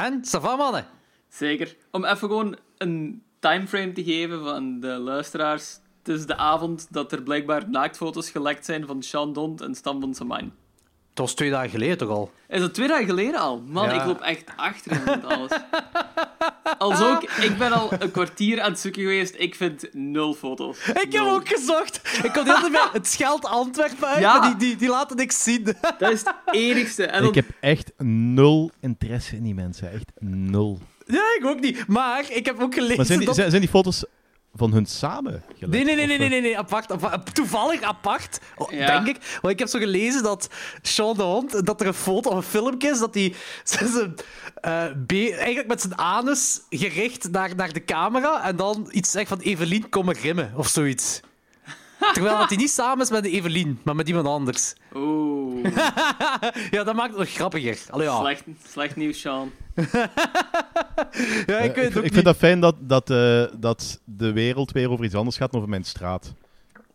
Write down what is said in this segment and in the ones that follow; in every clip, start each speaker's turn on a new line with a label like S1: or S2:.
S1: En, ça va, mannen?
S2: Zeker. Om even gewoon een timeframe te geven van de luisteraars. Het is de avond dat er blijkbaar naaktfoto's gelekt zijn van Sean Dont en Stan van Samain.
S1: Het was twee dagen geleden toch al?
S2: Is dat twee dagen geleden al? Man,
S1: Ja.
S2: ik loop echt achter in met alles. Als ook, ik ben al een kwartier aan het zoeken geweest. Ik vind nul foto's.
S1: Ik heb
S2: Nul.
S1: ook gezocht. Ik kom de hele tijd bij het Scheld Antwerpen uit,
S2: Ja.
S1: maar die, die, die laten niks zien.
S2: Dat is het enigste. En dan,
S3: Ik heb echt nul interesse in die mensen. Echt nul.
S1: Ja, ik ook niet. Maar ik heb ook gelezen
S3: Maar zijn die,
S1: dat...
S3: zijn die foto's van hun samen?
S1: Nee, nee, nee, nee, nee,
S3: eh,
S1: nee, nee, apart, apart. Toevallig apart, oh,
S2: Ja.
S1: denk ik. Want ik heb zo gelezen dat Sean de Hond, dat er een foto of een filmpje is, dat hij zijn, eh, be- eigenlijk met zijn anus gericht naar, naar de camera en dan iets zegt van Evelien, kom maar rimmen, of zoiets. Terwijl dat hij niet samen is met de Evelien, maar met iemand anders.
S2: Oeh,
S1: Ja, dat maakt het nog grappiger. Allee, ja.
S2: slecht, slecht nieuws, Sean.
S1: ja, ik weet
S3: eh, ik, vind dat fijn dat, dat, eh, dat de wereld weer over iets anders gaat dan over mijn straat.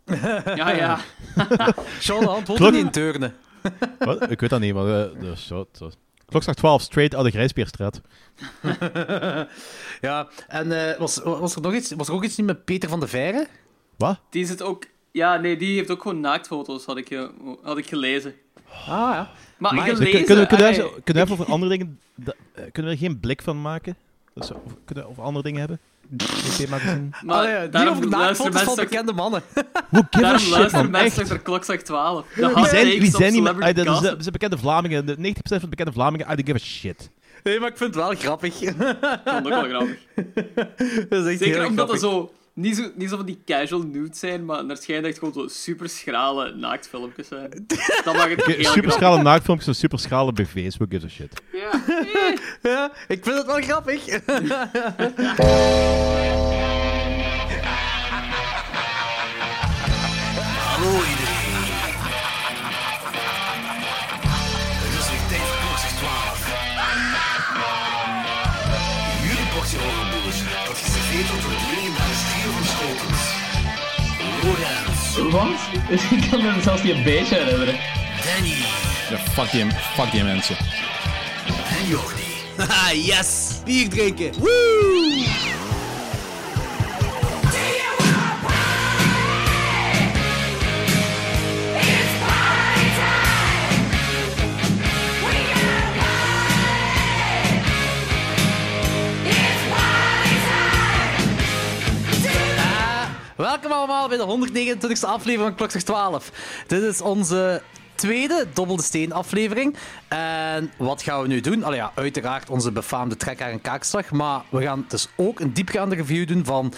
S2: Ja, ja.
S1: Sean
S3: Klok-
S1: niet in turnen.
S3: Wat? Ik weet dat niet, maar... eh, dus, zo, zo. Klokslag 12, straight uit de Grijspeerstraat.
S1: Ja, en eh, was, was, er nog iets, was er ook iets niet met Peter van de Veire?
S3: Wat?
S2: Die zit ook... Ja, nee, die heeft ook gewoon naaktfoto's, had ik, had ik gelezen.
S1: Ah ja.
S2: Maar,
S1: Maar-
S2: gelezen...
S3: Kunnen, kunnen, kunnen, we kunnen we even over andere dingen... da- eh, kunnen we er geen blik van maken? Dus, of, kunnen we over andere dingen hebben?
S2: Maar
S1: Allee, niet
S2: daarom
S1: over
S2: luisteren
S1: van bekende mannen.
S3: Who give a
S2: Daarom
S3: shit,
S2: luisteren
S3: man.
S2: mensen naar klokslag 12. De
S3: Wie zijn, wie zijn die... dat zijn bekende Vlamingen. De 90% van de bekende Vlamingen, I don't give a shit.
S1: Nee, maar ik vind het wel grappig.
S2: Ik vond het ook wel grappig.
S1: dat is echt
S2: Zeker
S1: heel
S2: omdat er
S1: grappig.
S2: zo niet, zo... niet zo van die casual nudes zijn, maar er schijnt echt gewoon zo super schrale naaktfilmpjes zijn. Dat mag het heel
S3: Super
S2: grappig.
S3: schrale naaktfilmpjes en super schrale BV's, who gives a shit.
S2: Ja.
S1: Ja, ik vind het wel grappig.
S4: Hallo Lorenz,
S2: Wat? Ik kan me zelfs niet een beetje herinneren.
S4: Danny
S5: Ja, fuck die, fuck die mensen.
S4: en Jordi.
S1: Haha, yes! Bier drinken. Woo! Welkom allemaal bij de 129e aflevering van Klokslag 12. Dit is onze tweede Dobbel de Steen aflevering. En wat gaan we nu doen? Allee, ja, uiteraard onze befaamde trekker en kaakslag. Maar we gaan dus ook een diepgaande review doen van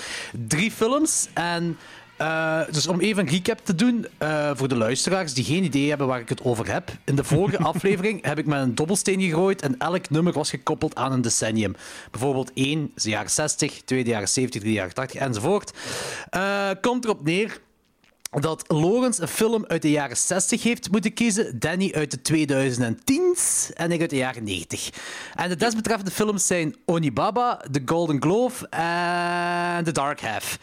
S1: drie films. En eh, dus om even een recap te doen eh, voor de luisteraars die geen idee hebben waar ik het over heb. In de vorige aflevering heb ik met een dobbelsteen gegooid en elk nummer was gekoppeld aan een decennium. Bijvoorbeeld 1 is de jaren 60, 2 de jaren 70, 3 de jaren 80 enzovoort. Eh, komt erop neer dat Lawrence een film uit de jaren 60 heeft moeten kiezen, Danny uit de 2010's en ik uit de jaren 90. En de desbetreffende films zijn Onibaba, The Golden Glove en The Dark Half.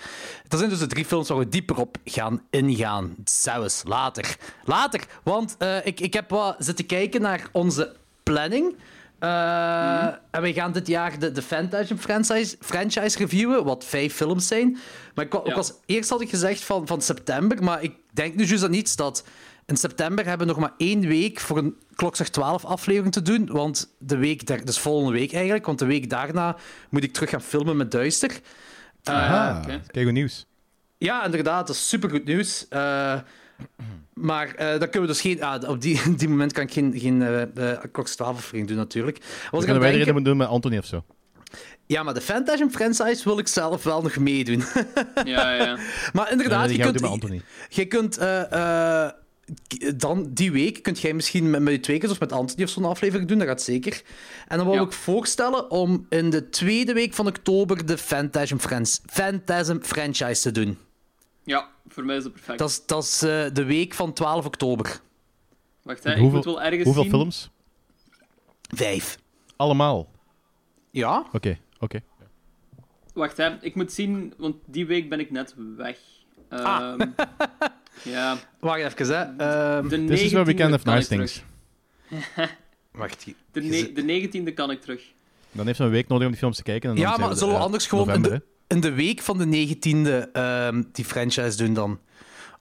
S1: Dat zijn dus de drie films waar we dieper op gaan ingaan. Zelfs later. Later, want eh, ik, ik heb wat zitten kijken naar onze planning. Eh, En we gaan dit jaar de, de Phantasm franchise, franchise reviewen, wat vijf films zijn. Maar ik,
S2: Ja.
S1: was, eerst had ik gezegd van, van september, maar ik denk nu juist aan iets dat... In september hebben we nog maar één week voor een Klokslag 12 aflevering te doen. Want de week, daar, dus volgende week eigenlijk, want de week daarna moet ik terug gaan filmen met Duister.
S3: Ah,
S2: oké.
S3: kijk, goed nieuws.
S1: Ja, inderdaad, dat is supergoed nieuws. Eh, maar eh, dan kunnen we dus geen... Ah, op die, die moment kan ik geen, geen Klokslag 12 aflevering doen, natuurlijk. Was
S3: kunnen wij
S1: denken-
S3: moeten doen met Anthony of zo.
S1: Ja, maar de Phantasm franchise wil ik zelf wel nog meedoen.
S2: Ja, ja.
S1: Maar inderdaad,
S3: die
S1: je kunt,
S3: doen met Anthony.
S1: je kunt eh, eh, k- dan die week kunt jij misschien met, met je twee keer, zoals met Anthony of zo'n aflevering doen, dat gaat zeker. En dan wil
S2: Ja.
S1: ik voorstellen om in de tweede week van oktober de Phantasm, Frans- Phantasm franchise te doen.
S2: Ja, voor mij is dat perfect.
S1: Dat is, dat is eh, de week van 12 oktober.
S2: Wacht, hè, ik
S3: Hoeveel-
S2: moet wel ergens
S3: Hoeveel
S2: zien...
S3: films?
S1: Vijf.
S3: Allemaal.
S1: Ja?
S3: Oké, oké.
S2: Wacht, hè, ik moet zien, want die week ben ik net weg.
S1: Ah.
S2: Ehm, ja,
S1: Wacht even, hè. Ehm,
S2: de 19e
S3: This is where we can have nice things.
S1: wacht. hier.
S2: De, ne- de 19e kan ik terug.
S3: Dan heeft ze een week nodig om die films te kijken. En dan
S1: Ja, maar zullen we anders gewoon
S3: november,
S1: de, in de week van de 19e ehm, die franchise doen dan?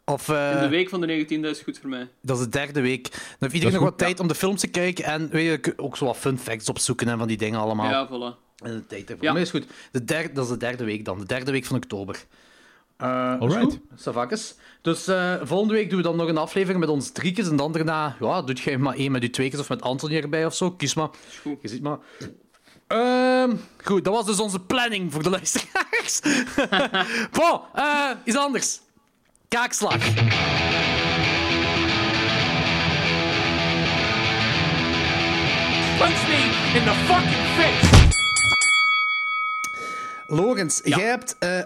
S1: Of eh,
S2: In de week van de 19e is goed voor mij.
S1: dat is de derde week. Dan heeft iedereen nog
S3: goed,
S1: wat tijd om de films te kijken en weet je, ook zo wat fun facts opzoeken en van die dingen allemaal.
S2: Ja, voilà.
S1: En de tijd ervoor.
S2: Ja.
S1: Maar is goed. De derde, dat is de derde week dan. De derde week van oktober. Uh,
S3: Alright.
S1: Savakes. Dus eh, volgende week doen we dan nog een aflevering met ons driekjes. En dan daarna, ja, doet jij maar één met uw tweekjes of met Anthony erbij of zo. Kies maar.
S2: Is goed.
S1: Je ziet maar. Ehm, goed, dat was dus onze planning voor de luisteraars. bon, eh, iets anders. Kaakslag.
S4: Punch me in the fucking face!
S1: Lorenz, jij hebt eh,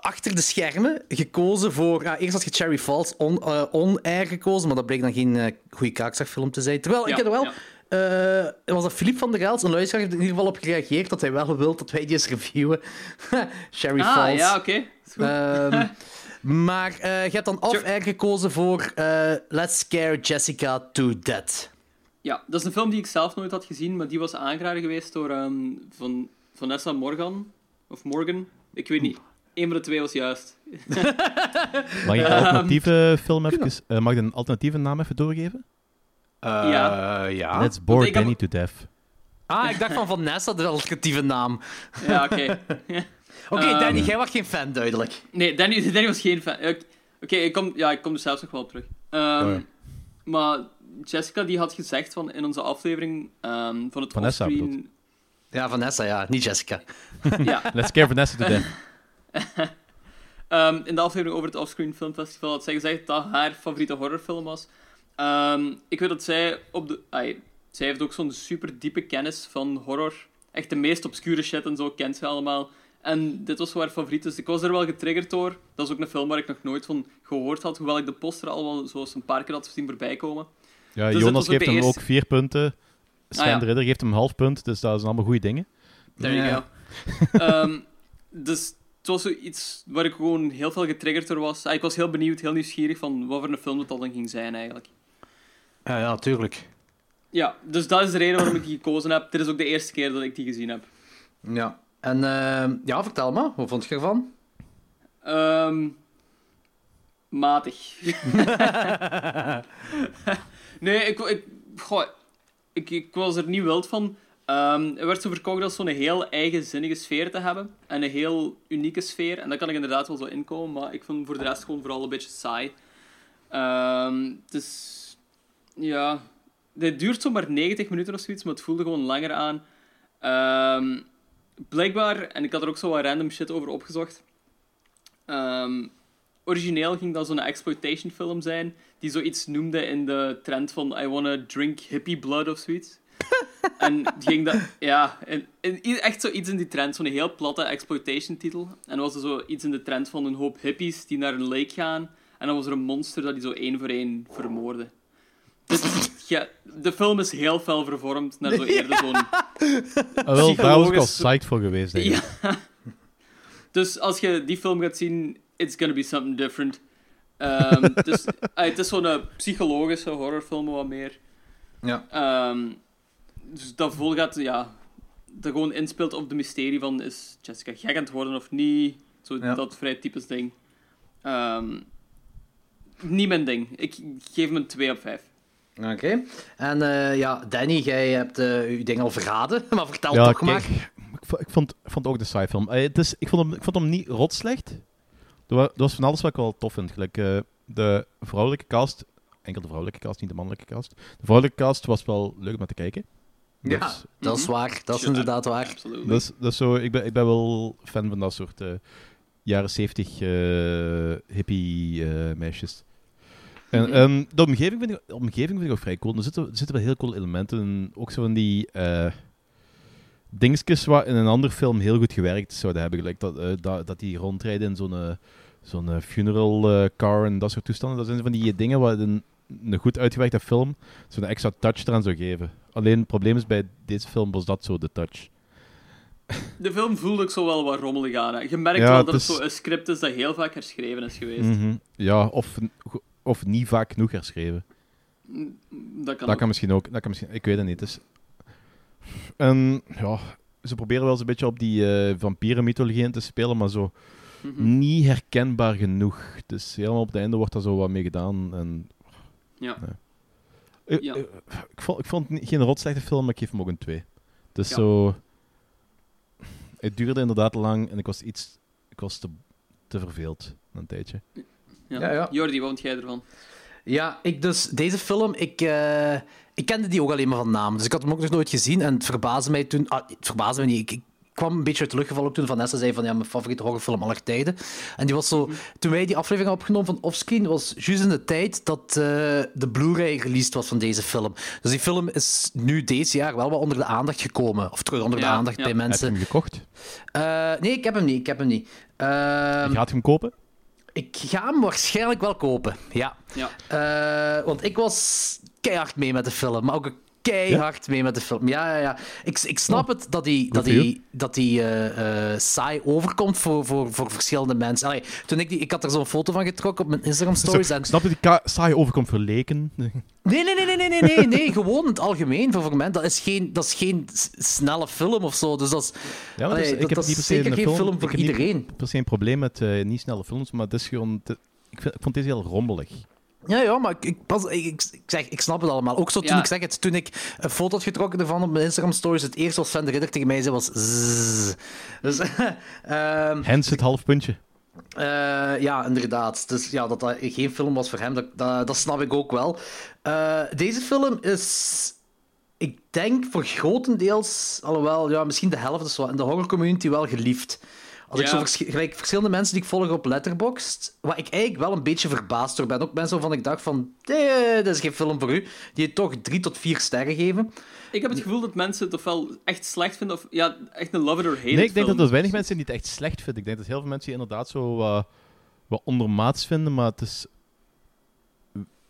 S1: achter de schermen gekozen voor... Eerst had je Cherry Falls on, eh, on-air gekozen, maar dat bleek dan geen eh, goede kaakslagfilm te zijn. Terwijl, ik
S2: Ja,
S1: heb er wel...
S2: ja.
S1: Eh, was dat Philippe van der Raals, een luisteraar, heeft er in ieder geval op gereageerd dat hij wel wil dat wij die eens reviewen. Cherry
S2: Ah,
S1: Falls.
S2: ja, oké.
S1: Ehm, maar eh, je hebt dan off-air gekozen voor eh, Let's Scare Jessica to Death.
S2: Ja, dat is een film die ik zelf nooit had gezien, maar die was aangeraden geweest door ehm, van, Vanessa Morgan. Of Morgan. Ik weet niet. Eén van de twee was juist.
S3: Mag ik de alternatieve film even... eh, mag ik een alternatieve naam even doorgeven?
S2: Ja.
S1: ja.
S3: Let's
S2: heb-
S3: Danny to death.
S1: Ah, ik dacht van Vanessa, de alternatieve naam.
S2: Ja, oké.
S1: Oké,
S2: Ehm,
S1: Danny, jij was geen fan, duidelijk.
S2: Nee, Danny, Danny was geen fan. Oké, ik, kom, ja, ik kom er zelfs nog wel op terug. Ehm,
S3: Oh ja.
S2: Maar Jessica die had gezegd van, in onze aflevering ehm, van het
S3: Vanessa
S2: offscreen...
S1: Ja, Vanessa, ja, niet Jessica.
S2: Ja,
S3: Let's scare Vanessa to death.
S2: Ehm, in de aflevering over het Offscreen Filmfestival had zij gezegd dat haar favoriete horrorfilm was. Ehm, ik weet dat zij op de... zij heeft ook zo'n super diepe kennis van horror. Echt de meest obscure shit en zo kent ze allemaal. En dit was zo haar favoriet, dus ik was er wel getriggerd door. Dat is ook een film waar ik nog nooit van gehoord had, hoewel ik de poster al wel zo eens een paar keer had zien voorbij komen.
S3: Ja,
S2: Dus
S3: Jonas geeft hem ook vier punten. Sven
S2: Ah, ja.
S3: de Ridder geeft hem een half punt, dus dat zijn allemaal goede dingen.
S2: There you
S1: Ja.
S2: go. Ehm, dus het was zoiets waar ik gewoon heel veel getriggerd door was. Ah, Ik was heel benieuwd, heel nieuwsgierig van wat voor een film het al dan ging zijn eigenlijk.
S1: Ja, ja, tuurlijk.
S2: Ja, dus dat is de reden waarom ik die gekozen heb. Dit is ook de eerste keer dat ik die gezien heb.
S1: Ja. En ehm, ja, vertel maar, hoe vond je ervan?
S2: Ehm, matig. nee, ik, ik, goh, ik, ik was er niet wild van. Ehm, er werd zo verkocht als zo'n heel eigenzinnige sfeer te hebben. En een heel unieke sfeer. En daar kan ik inderdaad wel zo inkomen. Maar ik vond voor de rest gewoon vooral een beetje saai. Ehm dus ja, dit duurt zomaar 90 minuten of zoiets, maar het voelde gewoon langer aan. Ehm, blijkbaar, en ik had er ook zo wat random shit over opgezocht. Ehm, origineel ging dat zo'n exploitation film zijn, die zoiets noemde in de trend van I wanna drink hippie blood of zoiets. en die ging dat, ja, in, in, echt zoiets in die trend, zo'n heel platte exploitation titel. En dan was er zo iets in de trend van een hoop hippies die naar een lake gaan. En dan was er een monster dat die zo één voor één vermoordde. Ja, de film is heel fel vervormd naar zo eerder zo'n
S3: Ah, wel, daar was ik al
S2: Psychologisch-
S3: psyched voor geweest, denk ik.
S2: ja. Dus als je die film gaat zien, it's gonna be something different. Ehm, dus, ah, het is zo'n eh, psychologische horrorfilm, wat meer.
S1: Ja.
S2: Ehm, dus dat vol gaat, ja, dat gewoon inspeelt op de mysterie van is Jessica gek aan het worden of niet. Zo,
S1: Ja.
S2: Dat vrij typisch ding. Ehm, niet mijn ding. Ik geef hem een 2 op 5.
S1: Oké. En eh, ja, Danny, jij hebt eh je ding al verraden, maar vertel
S3: Ja,
S1: toch
S3: kijk,
S1: maar.
S3: ik, ik, vond, ik vond ook de sci-film. Eh, het is, ik, vond hem, ik vond hem niet rot slecht. Er er was van alles wat ik wel tof vind. Gelijk, eh, de vrouwelijke cast, enkel de vrouwelijke cast, niet de mannelijke cast. De vrouwelijke cast was wel leuk om naar te kijken.
S1: Ja,
S3: Dus,
S1: dat is
S2: Mhm.
S1: waar. Dat is inderdaad waar.
S2: Absoluut.
S3: dat dat is zo, ik, ben, ik ben wel fan van dat soort eh, jaren 70 eh, hippie eh, meisjes. En
S2: Mhm.
S3: ehm, de, omgeving vind ik, de omgeving vind ik ook vrij cool. Er zitten, er zitten wel heel cool elementen in. Ook zo van die eh dingetjes wat in een andere film heel goed gewerkt zouden hebben. Gelijk dat, eh, dat, dat die rondrijden in zo'n eh, zo'n funeral car en dat soort toestanden. Dat zijn van die dingen wat een, een goed uitgewerkte film zo'n extra touch eraan zou geven. Alleen het probleem is bij deze film was dat zo de touch.
S2: De film voelde ook zo wel wat rommelig aan. hè. Je merkt
S3: Ja,
S2: wel dat het
S3: is-
S2: zo een script is dat heel vaak herschreven is geweest.
S3: Mhm. Ja, of, of niet vaak genoeg herschreven.
S2: Dat kan
S3: Dat kan misschien ook. Dat kan misschien, ik weet het niet. En ja, ze proberen wel eens een beetje op die eh vampierenmythologie in te spelen, maar zo
S2: Mhm.
S3: niet herkenbaar genoeg. Dus helemaal op het einde wordt daar zo wat mee gedaan. En,
S2: Ja.
S3: Eh,
S2: Ja.
S3: eh, ik, vond, ik vond het geen rotslechte film, maar ik geef hem ook een 2. Dus
S2: Ja.
S3: zo... Het duurde inderdaad lang en ik was iets... Ik was te, te verveeld een tijdje.
S2: Ja.
S1: Ja, ja.
S2: Jordi, wat vond jij ervan?
S1: Ja, ik dus, deze film, ik, eh, ik kende die ook alleen maar van naam. Dus ik had hem ook nog nooit gezien en het verbaasde mij toen... Ah, het verbaasde mij niet. Ik, ik kwam een beetje uit de lucht gevallen ook toen Vanessa zei van ja, mijn favoriete horrorfilm aller tijden. En die was zo... Toen wij die aflevering hadden opgenomen van Offscreen, was juist in de tijd dat eh, de Blu-ray released was van deze film. Dus die film is nu deze jaar wel wat onder de aandacht gekomen. Of terug onder de
S2: Ja,
S1: aandacht
S2: ja.
S1: bij
S3: Heb je
S1: mensen.
S3: hem gekocht?
S1: Eh, nee, ik heb hem niet. Ik heb hem niet. Ehm,
S3: Je gaat hem kopen?
S1: Ik ga hem waarschijnlijk wel kopen, ja.
S2: Ja.
S1: Eh, want ik was keihard mee met de film, maar ook keihard mee met de film. Ja, ja, ja. Ik, ik snap het dat die, dat die, dat die eh, saai overkomt voor, voor, voor verschillende mensen. Allee, toen ik, die, ik had er zo'n foto van getrokken op mijn Instagram stories. En...
S3: Ik snap dat die saai overkomt voor leken.
S1: Nee, nee, nee, nee, nee, nee, nee, nee, gewoon in het algemeen voor, voor mensen. Dat is geen, dat is geen snelle film of zo. Dus dat is,
S3: Ja,
S1: Allee,
S3: dus,
S1: dat-
S3: ik heb
S1: dat
S3: niet
S1: is zeker
S3: een
S1: geen film
S3: ik
S1: voor
S3: heb niet
S1: iedereen.
S3: per se een probleem met eh, niet snelle films, maar het is gewoon... te- ik, vind, ik vond deze heel rommelig.
S1: Ja, ja, maar ik, ik, pas, ik, ik, zeg, ik snap het allemaal. Ook zo toen
S2: Ja.
S1: ik zeg het, toen ik een foto had getrokken ervan op mijn Instagram stories, het eerste wat Sven de Ridder tegen mij zei was zzz. Dus, ehm,
S3: Hens het half puntje.
S1: eh, ja, inderdaad. Dus ja, dat dat geen film was voor hem, dat, dat, dat snap ik ook wel. Eh, deze film is, ik denk, voor grotendeels, alhoewel, ja, misschien de helft is wel, in de horrorcommunity wel geliefd. Als ik
S2: Ja.
S1: zo vers- gelijk verschillende mensen die ik volg op Letterboxd, waar ik eigenlijk wel een beetje verbaasd door ben. Ook mensen waarvan ik dacht van, nee, dat is geen film voor u. Die het toch drie tot vier sterren geven.
S2: Ik heb het gevoel dat mensen het ofwel echt slecht vinden, of ja, echt een love it or hate
S3: Nee, ik denk
S2: film.
S3: dat er weinig mensen die het echt slecht vinden. Ik denk dat heel veel mensen die inderdaad zo eh, wat ondermaats vinden, maar het is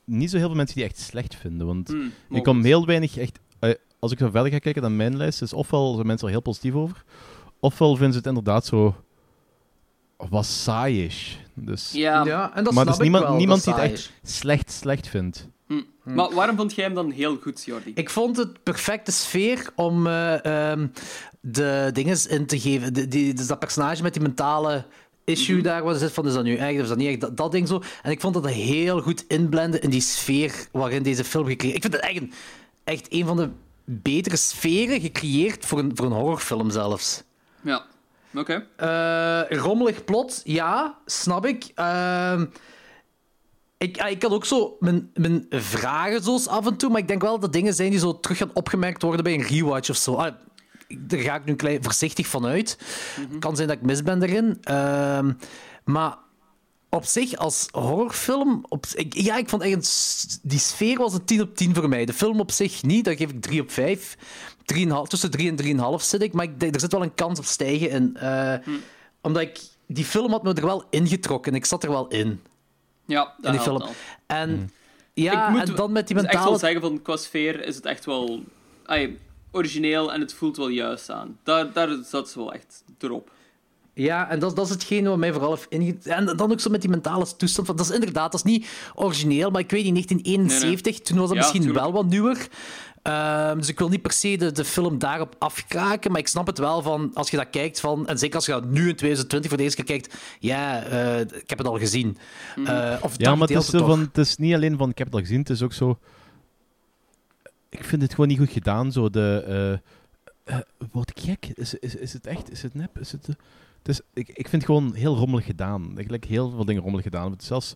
S3: niet zo heel veel mensen die echt slecht vinden. Want
S2: Hmm,
S3: ik kom heel weinig echt... eh, als ik zo verder ga kijken dan mijn lijst, is ofwel zijn mensen er heel positief over, ofwel vinden ze het inderdaad zo wat saai is. Dus
S2: Ja,
S1: Ja, en dat
S3: Maar
S1: snap
S3: is niemand-
S1: wel,
S3: niemand
S1: dat
S3: die het
S1: is.
S3: slecht, slecht vindt.
S2: hm. maar waarom vond jij hem dan heel goed, Jordi?
S1: Ik vond het perfecte sfeer om eh, ehm, de dingen in te geven. De, die, dus dat personage met die mentale issue daar, wat is het van, is dat nu echt of is dat niet echt, dat, dat ding zo. En ik vond dat heel goed inblenden in die sfeer waarin deze film gecreëerd Ik vind het echt een, echt een van de betere sferen gecreëerd voor een, voor een horrorfilm zelfs.
S2: Ja, oké.
S1: Eh, rommelig plot, ja, snap ik. Ehm, ik, ah, ik had ook zo mijn, mijn vragen zoals af en toe, maar ik denk wel dat dingen zijn die zo terug gaan opgemerkt worden bij een rewatch of zo. Ah, daar ga ik nu klein voorzichtig van uit. kan zijn dat ik mis ben daarin. Ehm, maar op zich, als horrorfilm... Op, ik, ja, ik vond eigenlijk... s- Die sfeer was een 10 op 10 voor mij. De film op zich niet, daar geef ik 3 op 5. 3,5, tussen 3 en 3,5 zit ik. Maar ik, er zit wel een kans op stijgen in. eh, Omdat ik... Die film had me er wel ingetrokken. Ik zat er wel in.
S2: Ja,
S1: in
S2: dat
S1: die
S2: helpt
S1: film.
S2: al.
S1: En... Ja,
S2: ik moet
S1: en dan met die
S2: dus echt wel
S1: mentale...
S2: zeggen, van, qua sfeer is het echt wel origineel en het voelt wel juist aan. Daar, daar zat ze wel echt erop.
S1: Ja, en dat, dat is hetgene wat mij vooral heeft inge... En dan ook zo met die mentale toestand. Van, dat is inderdaad, dat is niet origineel, maar ik weet in 1971, toen was dat
S2: Ja,
S1: misschien
S2: tuurlijk.
S1: wel wat nieuwer. Ehm, dus ik wil niet per se de, de film daarop afkraken, maar ik snap het wel van, als je dat kijkt van, en zeker als je dat nu in 2020 voor deze keer kijkt, ja, eh, ik heb het al gezien.
S2: Mhm.
S1: Eh, of
S3: Ja, maar het is, zo
S1: toch.
S3: van, het is niet alleen van ik heb het al gezien, het is ook zo. Ik vind het gewoon niet goed gedaan. Zo de. eh, eh, word ik gek? Is, is, is het echt? Is het nep? Is het, eh, het is, ik, ik vind het gewoon heel rommelig gedaan. Eigenlijk heel veel dingen rommelig gedaan. Want zelfs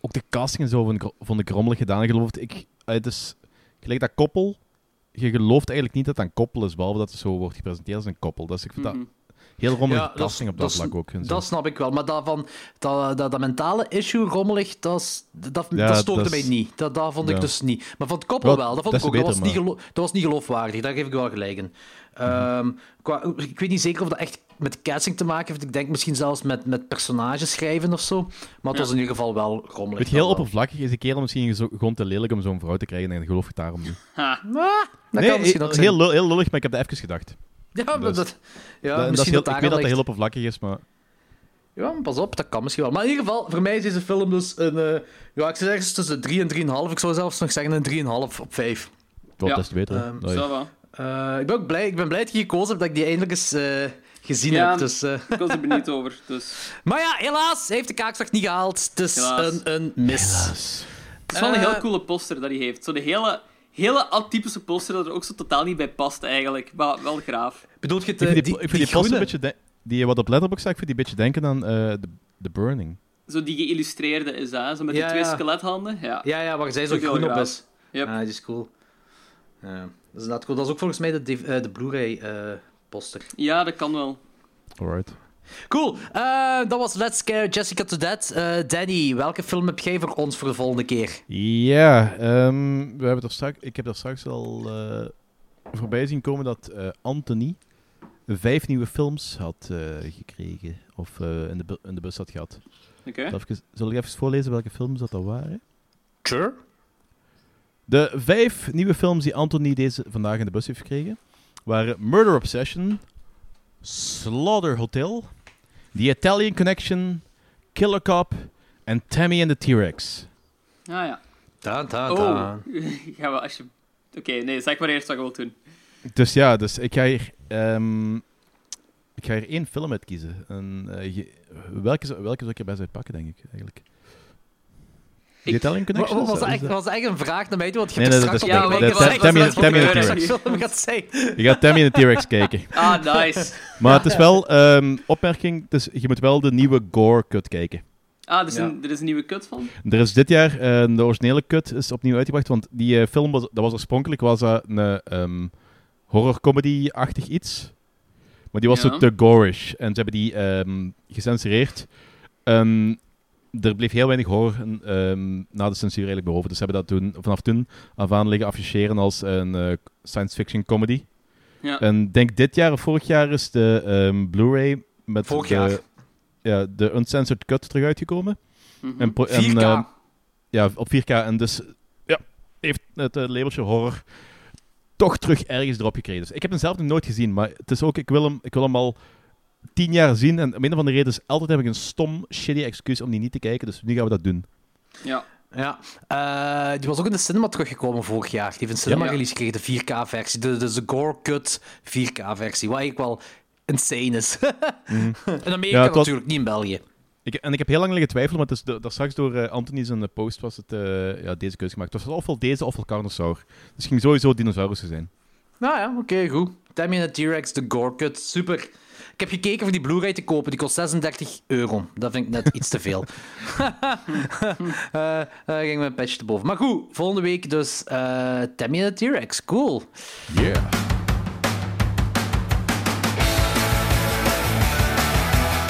S3: ook de casting en zo vond ik, vond ik rommelig gedaan. Ik geloof, ik, eh, het is gelijk dat koppel. Je gelooft eigenlijk niet dat een koppel is, behalve dat het zo wordt gepresenteerd als een koppel. Dus ik vind
S2: Mhm.
S3: dat heel rommelig
S1: Ja,
S3: casting op dat, vlak ook.
S1: Dat snap ik wel, maar dat, van, dat, dat, dat mentale issue rommelig, dat, dat,
S3: Ja,
S1: dat stoorde mij niet. Dat, dat vond ik
S3: Ja.
S1: dus niet. Maar van het koppel
S3: Wel,
S1: wel, dat vond ik ook.
S3: te
S1: Dat was,
S3: beter,
S1: niet dat was niet geloofwaardig, daar geef ik wel gelijk in. Ehm, qua, ik weet niet zeker of dat echt met casting te maken heeft. Ik denk misschien zelfs met, met personages schrijven of zo. Maar het
S2: Ja.
S1: was in ieder geval wel rommelig.
S3: Je, heel
S1: Dat
S3: oppervlakkig is die kerel misschien zo, gewoon te lelijk om zo'n vrouw te krijgen en geloof ik daarom niet.
S2: Ha.
S1: Dat
S3: nee,
S1: kan misschien
S3: eh,
S1: ook zijn.
S3: heel, lul- heel lullig, maar ik heb dat even gedacht.
S1: ja, maar
S3: dus-
S1: dat, ja,
S3: Dat- dat is
S1: misschien
S3: heel,
S1: dat
S3: ik weet dat dat
S1: ligt.
S3: heel oppervlakkig is, maar...
S1: Ja, pas op, dat kan misschien wel. Maar in ieder geval, voor mij is deze film dus een... eh, ja, ik zeg ergens tussen 3 en 3,5. Ik zou zelfs nog zeggen een 3,5 op 5.
S3: Wat
S2: Ja,
S3: is het beter?
S1: ehm,
S3: Dat.
S1: Eh, ik, ben ook blij, ik ben blij dat je gekozen hebt dat ik die eindelijk eens eh, gezien
S2: Ja.
S1: heb. Dus, eh,
S2: Ik was er benieuwd over. Dus.
S1: Maar ja, helaas, hij heeft de kaakslag niet gehaald. Het is
S2: Helaas.
S1: een, een mis.
S2: Het is wel een
S1: Eh.
S2: heel coole poster dat hij heeft. Zo de hele, hele atypische poster dat er ook zo totaal niet bij past eigenlijk. Maar wel graaf.
S1: Bedoelt je het,
S3: Ik
S1: eh,
S3: vind
S1: die,
S3: die, ik vind die,
S1: die
S3: poster een beetje... de- die wat op Letterboxd zag, ik vind die een beetje denken aan eh The, The Burning.
S2: Zo die geïllustreerde is, hè? Zo met
S1: Ja,
S2: die twee
S1: ja.
S2: skelethanden. Ja.
S1: Ja, ja, waar zij zo
S2: Dat
S1: groen op is.
S2: Yep.
S1: Ah, die is cool. Dat is cool. Dat is ook volgens mij de, eh, de Blu-ray eh, poster.
S2: ja, dat kan wel.
S3: Alright.
S1: Cool. Eh, dat was Let's Scare Jessica to Death. Eh, Danny, welke film heb jij voor ons voor de volgende keer?
S3: Ja, ehm, we hebben er straks, ik heb er straks al eh, voorbij zien komen dat eh, Anthony vijf nieuwe films had eh, gekregen. Of eh, in, de, in de bus had gehad.
S2: Oké.
S3: Zal, ik, zal ik even voorlezen welke films dat, dat waren?
S1: Sure.
S3: De vijf nieuwe films die Anthony deze vandaag in de bus heeft gekregen waren Murder Obsession, Slaughter Hotel, The Italian Connection, Killer Cop en Tammy and the T-Rex.
S2: Ah ja.
S1: Daan, daan,
S2: Oh.
S1: daan.
S2: Gaan we als je... Oké, nee, zeg maar eerst wat je wilt doen.
S3: Dus ja, dus ik ga hier, ehm, ik ga hier één film uitkiezen. En, eh, je- welke, zou- welke zou ik er best uitpakken, denk ik, eigenlijk?
S2: Ik-
S3: Connection?
S1: Was
S3: is
S1: dat echt,
S3: is
S1: was dat echt een vraag naar mij toe? Want je
S3: Nee,
S1: hebt
S3: nee,
S1: straks
S3: is-
S2: Ja,
S1: dat
S3: Tammy-
S1: dat
S3: Tammy the
S1: welke
S3: T-Rex. Je gaat Tammy en de T-Rex kijken.
S2: Ah, nice.
S3: Maar het is wel, ehm, opmerking, dus je moet wel de nieuwe Gore-cut kijken.
S2: Ah, er is,
S1: Ja.
S2: een, er is een nieuwe cut van?
S3: Er is dit jaar, eh, de originele cut is opnieuw uitgebracht, want die eh, film was, dat was oorspronkelijk was een ehm horror-comedy-achtig iets. Maar die was
S2: Ja.
S3: zo te gorish. En ze hebben die ehm, gecensureerd. Ehm, er bleef heel weinig horror ehm, na de censuur eigenlijk boven. Dus ze hebben dat toen, vanaf toen af aan liggen afficheren als een eh, science-fiction comedy.
S2: Ja.
S3: En denk dit jaar of vorig jaar is de ehm, Blu-ray met
S1: Vorig
S3: de,
S1: jaar.
S3: Ja, de uncensored cut terug uitgekomen.
S2: Mhm.
S3: En, pro- en,
S1: 4K.
S3: ehm, ja, op 4K. En dus ja, heeft het eh, labeltje horror toch terug ergens erop gekregen. Dus ik heb hem zelf nog nooit gezien, maar het is ook, ik wil hem, ik wil hem al tien jaar zien. En om een of andere reden is altijd heb ik een stom, shitty excuus om die niet te kijken. Dus nu gaan we dat doen.
S2: Ja.
S1: Ja, Eh, die was ook in de cinema teruggekomen vorig jaar. Die heeft een cinema
S2: Ja.
S1: release gekregen, de 4K-versie. De, de, de Gore Cut 4K-versie, wat eigenlijk wel insane is. In Amerika
S3: Mhm. Ja, het was-
S1: natuurlijk, niet in België.
S3: Ik, en ik heb heel lang liggen twijfelen, maar het is de, daar straks door eh, Anthony zijn eh, post was het, eh, ja, deze keuze gemaakt. Het was ofwel deze ofwel Carnosaur. Dus het ging sowieso dinosaurussen zijn.
S1: Nou ja, oké, goed. Tammy en de T-Rex, de Gore Cut, super. Ik heb gekeken voor die Blu-ray te kopen, die kost 36 euro. Dat vind ik net iets te veel. Eh daar ging mijn patch te boven. Maar goed, volgende week dus eh Tammy en de T-Rex, cool.
S3: Yeah.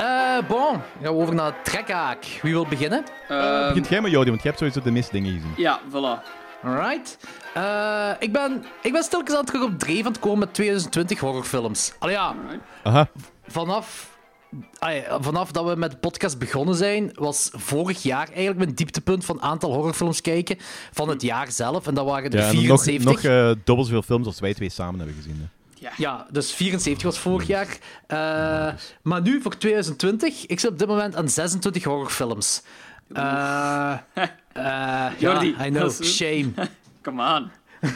S1: Eh bon, gaan we over naar trekhaak. Wie wil beginnen?
S2: Ehm,
S3: Begint jij met Jody, want jij hebt sowieso de meeste dingen gezien.
S2: ja, voilà.
S1: Alright. Eh, ik, ben, ik ben stilletjes aan terug op dreef aan het komen met 2020 horrorfilms. Allee ja,
S3: Aha.
S1: vanaf, allee, vanaf dat we met de podcast begonnen zijn, was vorig jaar eigenlijk mijn dieptepunt van aantal horrorfilms kijken van het jaar zelf. En dat waren er
S3: Ja, en nog,
S1: 74.
S3: nog eh, dubbel zoveel films als wij twee samen hebben gezien. hè.
S1: Ja, dus 74 was vorig jaar. Eh, maar nu, voor 2020, ik zit op dit moment aan 26 horrorfilms. Eh eh,
S2: Jordi,
S1: ja, I know, shame.
S2: Come on.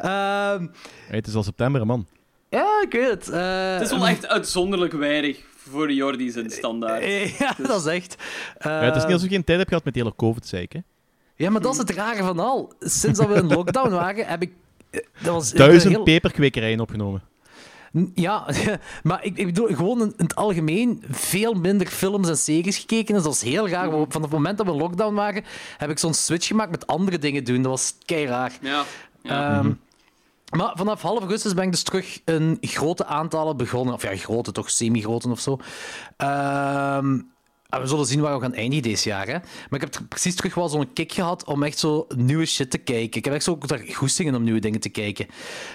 S1: Ehm,
S3: Hey, het is al september, man.
S1: ja, ik weet het. Eh,
S2: Het is wel echt uitzonderlijk weinig voor Jordi zijn standaard.
S1: ja, dat is echt. Eh,
S3: Ja, het is niet alsof je geen tijd hebt gehad met die hele COVID-zeik, hè.
S1: ja, maar dat is het rare van al. Sinds dat we in lockdown waren, heb ik... Dat was
S3: Duizend
S1: heel-
S3: peperkwekerijen opgenomen.
S1: Ja, maar ik, ik bedoel gewoon in, het algemeen veel minder films en series gekeken. Dus dat is heel raar. want Van het moment dat we lockdown waren, heb ik zo'n switch gemaakt met andere dingen doen. Dat was kei raar.
S2: Ja. ja.
S1: Ehm, Maar vanaf half augustus ben ik dus terug een grote aantallen begonnen. Of ja, grote, toch semi-grote of zo. Ehm, En we zullen zien waar we gaan eindigen deze jaar. Hè. Maar ik heb precies terug wel zo'n kick gehad om echt zo nieuwe shit te kijken. Ik heb echt zo ook daar goestingen om nieuwe dingen te kijken.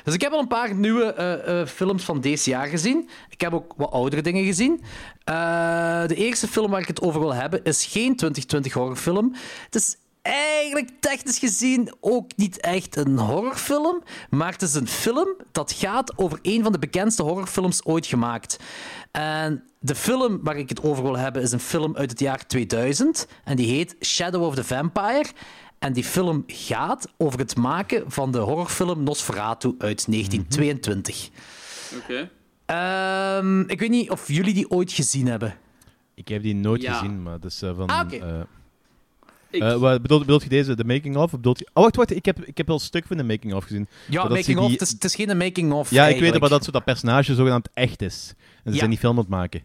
S1: Dus ik heb al een paar nieuwe eh, eh, films van deze jaar gezien. Ik heb ook wat oudere dingen gezien. Eh, de eerste film waar ik het over wil hebben is geen 2020 horrorfilm. Het is eigenlijk technisch gezien ook niet echt een horrorfilm, maar het is een film dat gaat over een van de bekendste horrorfilms ooit gemaakt. En de film waar ik het over wil hebben is een film uit het jaar 2000 en die heet Shadow of the Vampire. En die film gaat over het maken van de horrorfilm Nosferatu uit 1922.
S2: Oké.
S1: Ehm, ik weet niet of jullie die ooit gezien hebben.
S3: Ik heb die nooit
S2: Ja.
S3: gezien, maar dat is eh, van...
S1: Ah, oké.
S3: eh,
S2: Ik-
S3: eh, wat bedoel, bedoelt je deze, de making-of? of bedoelt je... Oh, wacht, wacht, ik heb, ik heb wel een stuk van de making-of gezien.
S1: Ja,
S3: Maar dat
S1: making
S3: ze
S1: of.
S3: die-
S1: Het, is, het is geen making-of.
S3: Ja, ik weet het, maar dat zo dat personage zogenaamd echt is. En ze
S1: Ja.
S3: zijn die film aan het maken.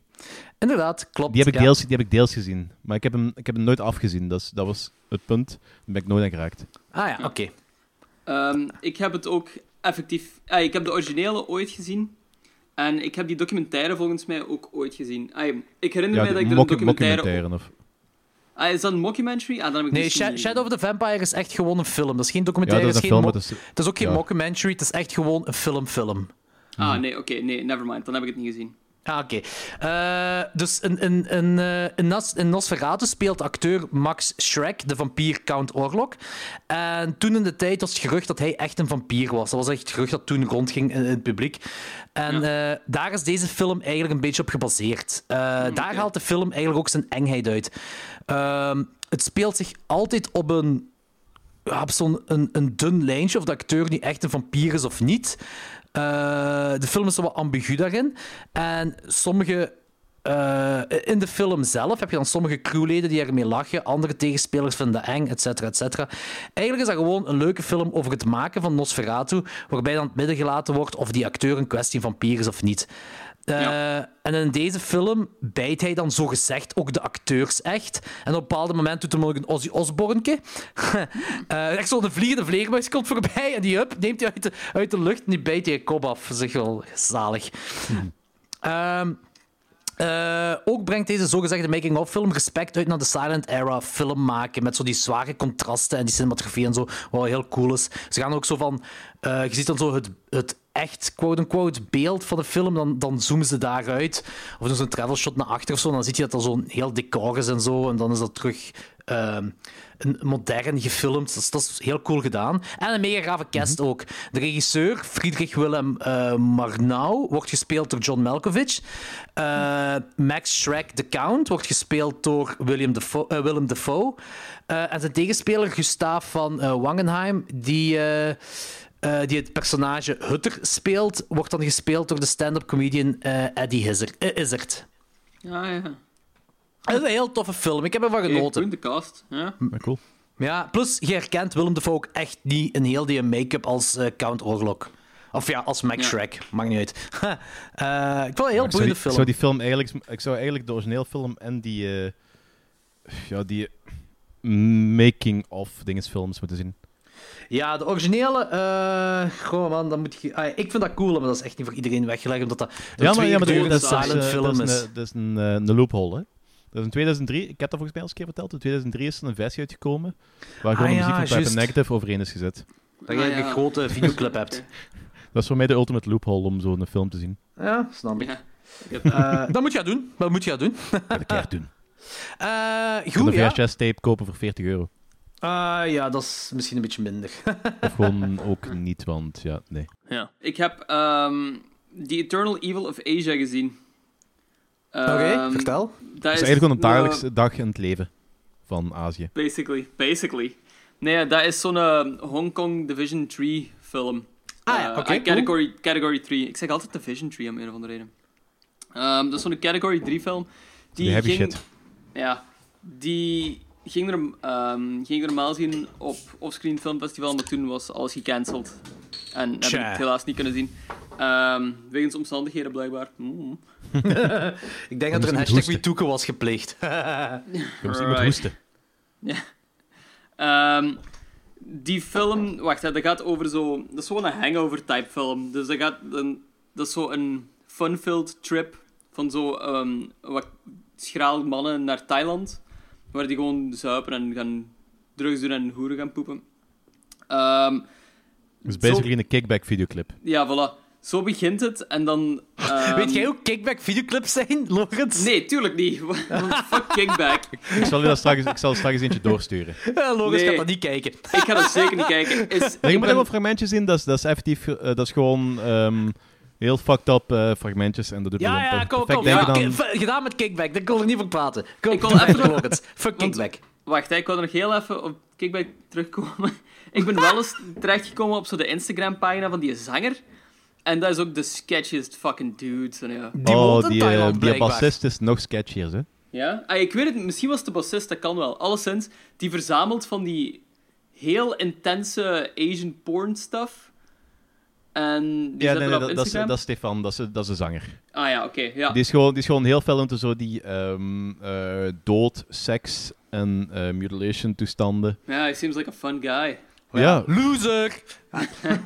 S1: Inderdaad, klopt.
S3: Die heb, ik
S1: ja.
S3: deels, die heb ik deels gezien, maar ik heb hem, ik heb hem nooit afgezien. Dat, is, dat was het punt. Daar ben ik nooit aan geraakt.
S1: Ah ja, oké.
S2: Ehm, ik heb het ook effectief... Ah, ik heb de originele ooit gezien. En ik heb die documentaire volgens mij ook ooit gezien. Ah, ik herinner
S3: Ja,
S2: mij dat ik
S3: de
S2: er een documentaire
S3: of...
S2: Ah, is dat een mockumentary? Ah, dan heb ik
S1: Nee, Sha-
S2: niet
S1: Shadow of the Vampire is echt gewoon een film. Dat is geen
S3: Ja,
S1: documentaire,
S3: dat is een
S1: geen
S3: film. is-
S1: het is ook geen
S3: ja.
S1: mockumentary, het is echt gewoon een film-film.
S2: Ah, nee, oké, nee, nevermind. Dan heb ik het niet gezien.
S1: Ah, oké. Eh, dus in, in, in, in, Nos- in Nosferatu speelt acteur Max Schreck de vampier Count Orlok. En toen in de tijd was het gerucht dat hij echt een vampier was. Dat was echt het gerucht dat toen rondging in, in het publiek. En eh, daar is deze film eigenlijk een beetje op gebaseerd. Eh, Daar haalt de film eigenlijk ook zijn engheid uit. Ehm, het speelt zich altijd op een op zo'n een, een dun lijntje of de acteur nu echt een vampier is of niet. Eh, de film is zo wat ambigu daarin. En sommige... eh, in de film zelf heb je dan sommige crewleden die ermee lachen, andere tegenspelers vinden dat eng, et cetera, et cetera. Eigenlijk is dat gewoon een leuke film over het maken van Nosferatu, waarbij dan het midden gelaten wordt of die acteur een kwestie vampier is of niet. Eh,
S2: Ja.
S1: En in deze film bijt hij dan zogezegd ook de acteurs echt. En op een bepaald moment doet hij een Ozzy Osbourne. Eh echt zo'n vliegende vleermuis komt voorbij en die hup, neemt hij uit de, uit de lucht en die bijt hij je kop af. Echt wel zalig. Ehm, eh, ook brengt deze zogezegde making-of-film respect uit naar de silent era film maken. Met zo die zware contrasten en die cinematografie en zo. Wat wel heel cool is. Ze gaan ook zo van. je ziet dan zo het, het echt quote-unquote beeld van de film. Dan, dan zoomen ze daaruit. Of doen ze een travel shot naar achter of zo. Dan zie je dat er zo'n heel decor is en zo. En dan is dat terug. ehm, een modern gefilmd. Dat is, dat is heel cool gedaan. En een mega grave cast ook. De regisseur, Friedrich Willem eh Marnau, wordt gespeeld door John Malkovich. Eh, Max Schreck, The Count, wordt gespeeld door William Defoe, eh, Willem Dafoe. En zijn tegenspeler, Gustav van Wangenheim, die... eh, die het personage Hutter speelt, wordt dan gespeeld door de stand-up comedian eh, Eddie Izzard. eh, Izzard.
S2: Ja, ja.
S1: Het is een heel toffe film. Ik heb ervan
S2: Hey,
S1: genoten.
S2: goed, de cast. Ja.
S3: Ja, cool.
S1: Ja, plus je herkent Willem Dafoe ook echt niet in heel die make-up als eh, Count Orlok. Of ja, als Max
S2: Ja.
S1: Shrek. Maakt niet uit. Eh, ik vond het een heel
S3: zou,
S1: boeiende
S3: die, ik
S1: film.
S3: zou die film eigenlijk... Ik zou eigenlijk de origineel film en die... eh, ja, die making-of dingesfilms moeten zien.
S1: Ja, de originele... eh goh man, dan moet je... ah, ik vind dat cool, maar dat is echt niet voor iedereen weggelegd, omdat dat een
S3: Ja, maar, ja, maar dat, is,
S1: silent film
S3: dat is. een- dat is een, eh, een loophole, hè. Dat is in 2003, ik heb dat volgens mij al eens een keer verteld, in 2003 is er een versie uitgekomen waar gewoon
S1: Ah,
S3: de muziek van Type. Negative overheen is gezet.
S1: Dat je
S2: Ah, ja.
S1: een grote videoclip hebt.
S3: Dat is voor mij de ultimate loophole om zo'n film te zien.
S1: Ja, snap ik.
S2: Ja.
S1: Eh, dat moet je doen. Dat moet je doen.
S3: Dat ik keer doen.
S1: Eh,
S3: Je kunt
S1: goed,
S3: een
S1: ja.
S3: VHS-tape kopen voor 40 euro.
S1: Eh, ja, dat is misschien een beetje minder.
S3: Of gewoon ook niet, want ja, nee.
S2: Ja. Ik heb ehm The Eternal Evil of Asia gezien.
S1: Oké,
S2: Ehm,
S1: vertel.
S2: Dat
S3: is eigenlijk gewoon een dagelijkse dag in het leven van Azië.
S2: Basically, basically. Nee, dat is zo'n eh, Hong Kong Division 3 film.
S1: Ah ja,
S2: Eh,
S1: oké,
S2: ah, category, category 3. Ik zeg altijd Division 3 om een of andere reden. Ehm, dat is zo'n Category 3 film. Die
S3: Die heavy
S2: ging,
S3: shit.
S2: Ja, die ging er, ehm, ging er normaal gezien op Offscreen Film Festival, maar toen was alles gecanceld. En heb ik het helaas niet kunnen zien. Ehm, wegens omstandigheden blijkbaar. Mm.
S1: Ik denk dat er een hashtag. MeToo was gepleegd.
S3: Je moet iemand hoesten.
S2: Ehm, die film, wacht, hè, dat gaat over zo. Dat is gewoon een hangover-type film. Dus dat, gaat, een, dat is zo een fun-filled trip Van zo ehm, wat schraal mannen naar Thailand, waar die gewoon zuipen en gaan drugs doen en hoeren gaan poepen. Ehm,
S3: Dus basically een kickback videoclip.
S2: ja, voilà. Zo begint het en dan... ehm,
S1: Weet jij hoe kickback videoclips zijn, Lorenz?
S2: Nee, tuurlijk niet. Want fuck kickback.
S3: Ik zal je dat straks, ik zal er straks eentje doorsturen.
S1: Ja, Lorenz
S2: Nee.
S1: gaat dat niet kijken.
S2: Ik ga dat zeker niet kijken. Is, ik
S3: moet
S2: ben-
S3: even fragmentjes zien, dat is, dat is effectief, eh, dat is gewoon ehm, heel fucked up eh, fragmentjes. En dat doet me
S1: Ja,
S3: dan
S1: ja, kom,
S3: perfect
S1: kom. Ja, Gedaan met kickback, daar kon ik niet voor praten. Kom,
S2: Ik
S1: kom
S2: even.
S1: Fuck kickback.
S2: Wacht, ik wil er nog heel even op Kickback terugkomen. ik ben wel eens terechtgekomen op zo de Instagram-pagina van die zanger. En dat is ook de sketchiest fucking dude. Ja.
S1: Die
S3: oh, die, eh, die bassist is nog sketchier, hè?
S2: ja? Ah, ik weet het, misschien was het de bassist, dat kan wel. Alleszins, die verzamelt van die heel intense Asian porn stuff. En die
S3: Ja, nee,
S2: dat
S3: nee,
S2: op
S3: dat, dat, is,
S2: Instagram.
S3: dat is Stefan, dat is, dat is de zanger.
S2: Ah ja, oké. ja.
S3: Die, is gewoon, die is gewoon heel fel into zo die ehm, eh, dood, seks en eh, mutilation toestanden.
S2: Ja, he seems like a fun guy.
S3: Ja,
S1: Loser!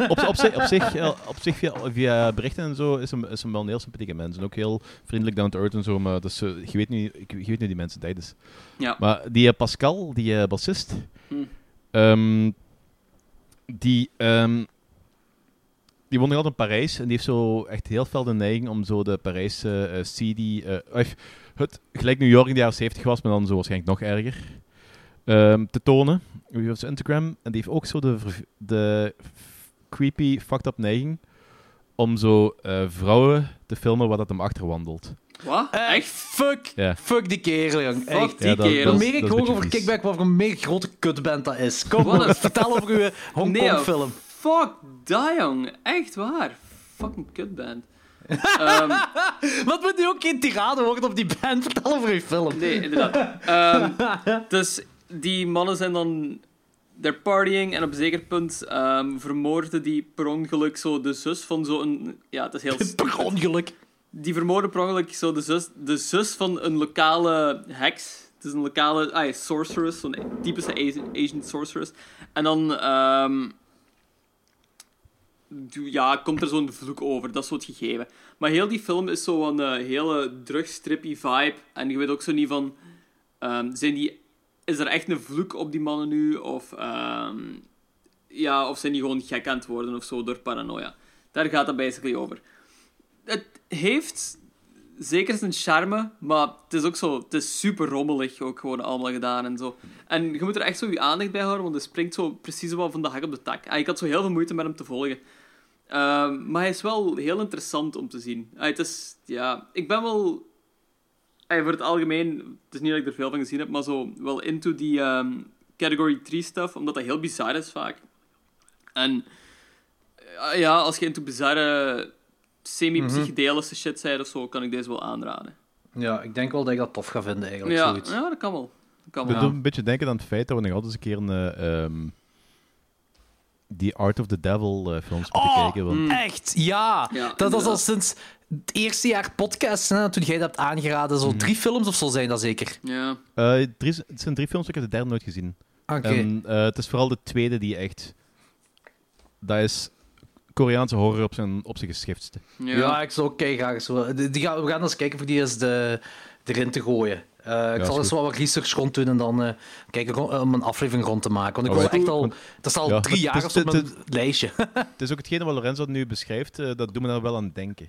S3: op, op, zich, op, zich, op zich via, via berichten en zo is hem, is hem wel een heel sympathieke mens. En ook heel vriendelijk down to earth en zo, maar dat is, eh, je, weet nu, ik, je weet nu die mensen tijd is.
S2: Ja.
S3: Maar die eh, Pascal, die eh, bassist,
S2: Hm.
S3: ehm, die, ehm, die woont nog altijd in Parijs en die heeft zo echt heel veel de neiging om zo de Parijse eh CD, eh, of het gelijk New York in de jaren 70 was, maar dan zo waarschijnlijk nog erger, ehm, te tonen. Heeft zijn Instagram en die heeft ook zo de, de creepy, fucked up neiging om zo eh, vrouwen te filmen waar dat hem achterwandelt.
S2: Wat?
S1: Echt,
S2: Echt?
S1: fuck. Fuck die kerel, jong.
S2: Fuck
S1: Echt.
S2: die
S3: Ja, dat-
S2: kerel.
S1: Hoe meer ik hoor over
S3: vies.
S1: kickback, wat voor een mega grote kutband dat is. Kom,
S2: Wat een-
S1: vertel over uw
S2: Nee,
S1: Hongkong-film.
S2: Fuck dat, jong. Echt waar. Fucking kutband. Ehm
S1: Wat moet nu ook geen tirade worden op die band? Vertel over uw film.
S2: nee, inderdaad. Ehm, dus die mannen zijn dan... They're partying en op een zeker punt ehm, vermoorden die per ongeluk zo de zus van zo'n... Ja, het is heel...
S1: Per ongeluk.
S2: Die vermoorden per ongeluk zo de zus, de zus van een lokale heks. Het is een lokale ah, sorceress, zo'n typische Asian, sorceress. En dan ehm, ja, komt er zo'n vloek over, dat is zo het gegeven. Maar heel die film is zo een eh, hele drugstrippy vibe. En je weet ook zo niet van... ehm, zijn die, is er echt een vloek op die mannen nu? Of, ehm, ja, of zijn die gewoon gek aan het worden of zo door paranoia? Daar gaat het basically over het heeft zeker zijn charme, maar het is ook zo, het is super rommelig ook gewoon allemaal gedaan en zo. En je moet er echt zo je aandacht bij houden, want hij springt zo precies wel van de hak op de tak. Ik had zo heel veel moeite met hem te volgen. Ehm, maar hij is wel heel interessant om te zien. Ah, het is, ja, ik ben wel, ah, voor het algemeen, het is niet dat ik er veel van gezien heb, maar zo wel into die ehm, category 3 stuff, omdat dat heel bizar is vaak. En eh, ja, als je into bizarre semi-psychedelische shit bent of zo, kan ik deze wel aanraden.
S1: Ja, ik denk wel dat ik dat tof ga vinden, eigenlijk.
S2: Ja,
S1: zoiets.
S2: ja, dat kan wel. Dat kan wel.
S3: doet een beetje denken aan het feit dat we nog altijd eens een keer een, eh, ehm, die Art of the Devil eh, films moeten
S1: Oh,
S3: kijken. Want
S1: echt? Ja.
S2: Ja,
S1: dat was al sinds het eerste jaar podcast, hè, toen jij dat hebt aangeraden. Zo drie films of zo zijn dat zeker.
S2: Ja.
S3: eh, drie, het zijn drie films, ik heb de derde nooit gezien.
S1: Oké.
S3: En eh, het is vooral de tweede die echt... Dat is Koreaanse horror op zijn, op zijn geschiftste.
S2: Ja.
S1: Ja, ik zou ook kei graag zo. Die, die gaan, we gaan eens kijken voor die eens de, erin te gooien. Eh, ik zal eens
S3: goed.
S1: wel wat research rond doen en dan eh, kijken om een aflevering rond te maken. Want ik wil echt al.
S3: Want-
S1: Dat is al
S3: Ja,
S1: drie jaar
S3: is-
S1: of zo op mijn lijstje.
S3: Het is ook hetgene wat Lorenzo nu beschrijft, eh, dat doet me daar wel aan denken.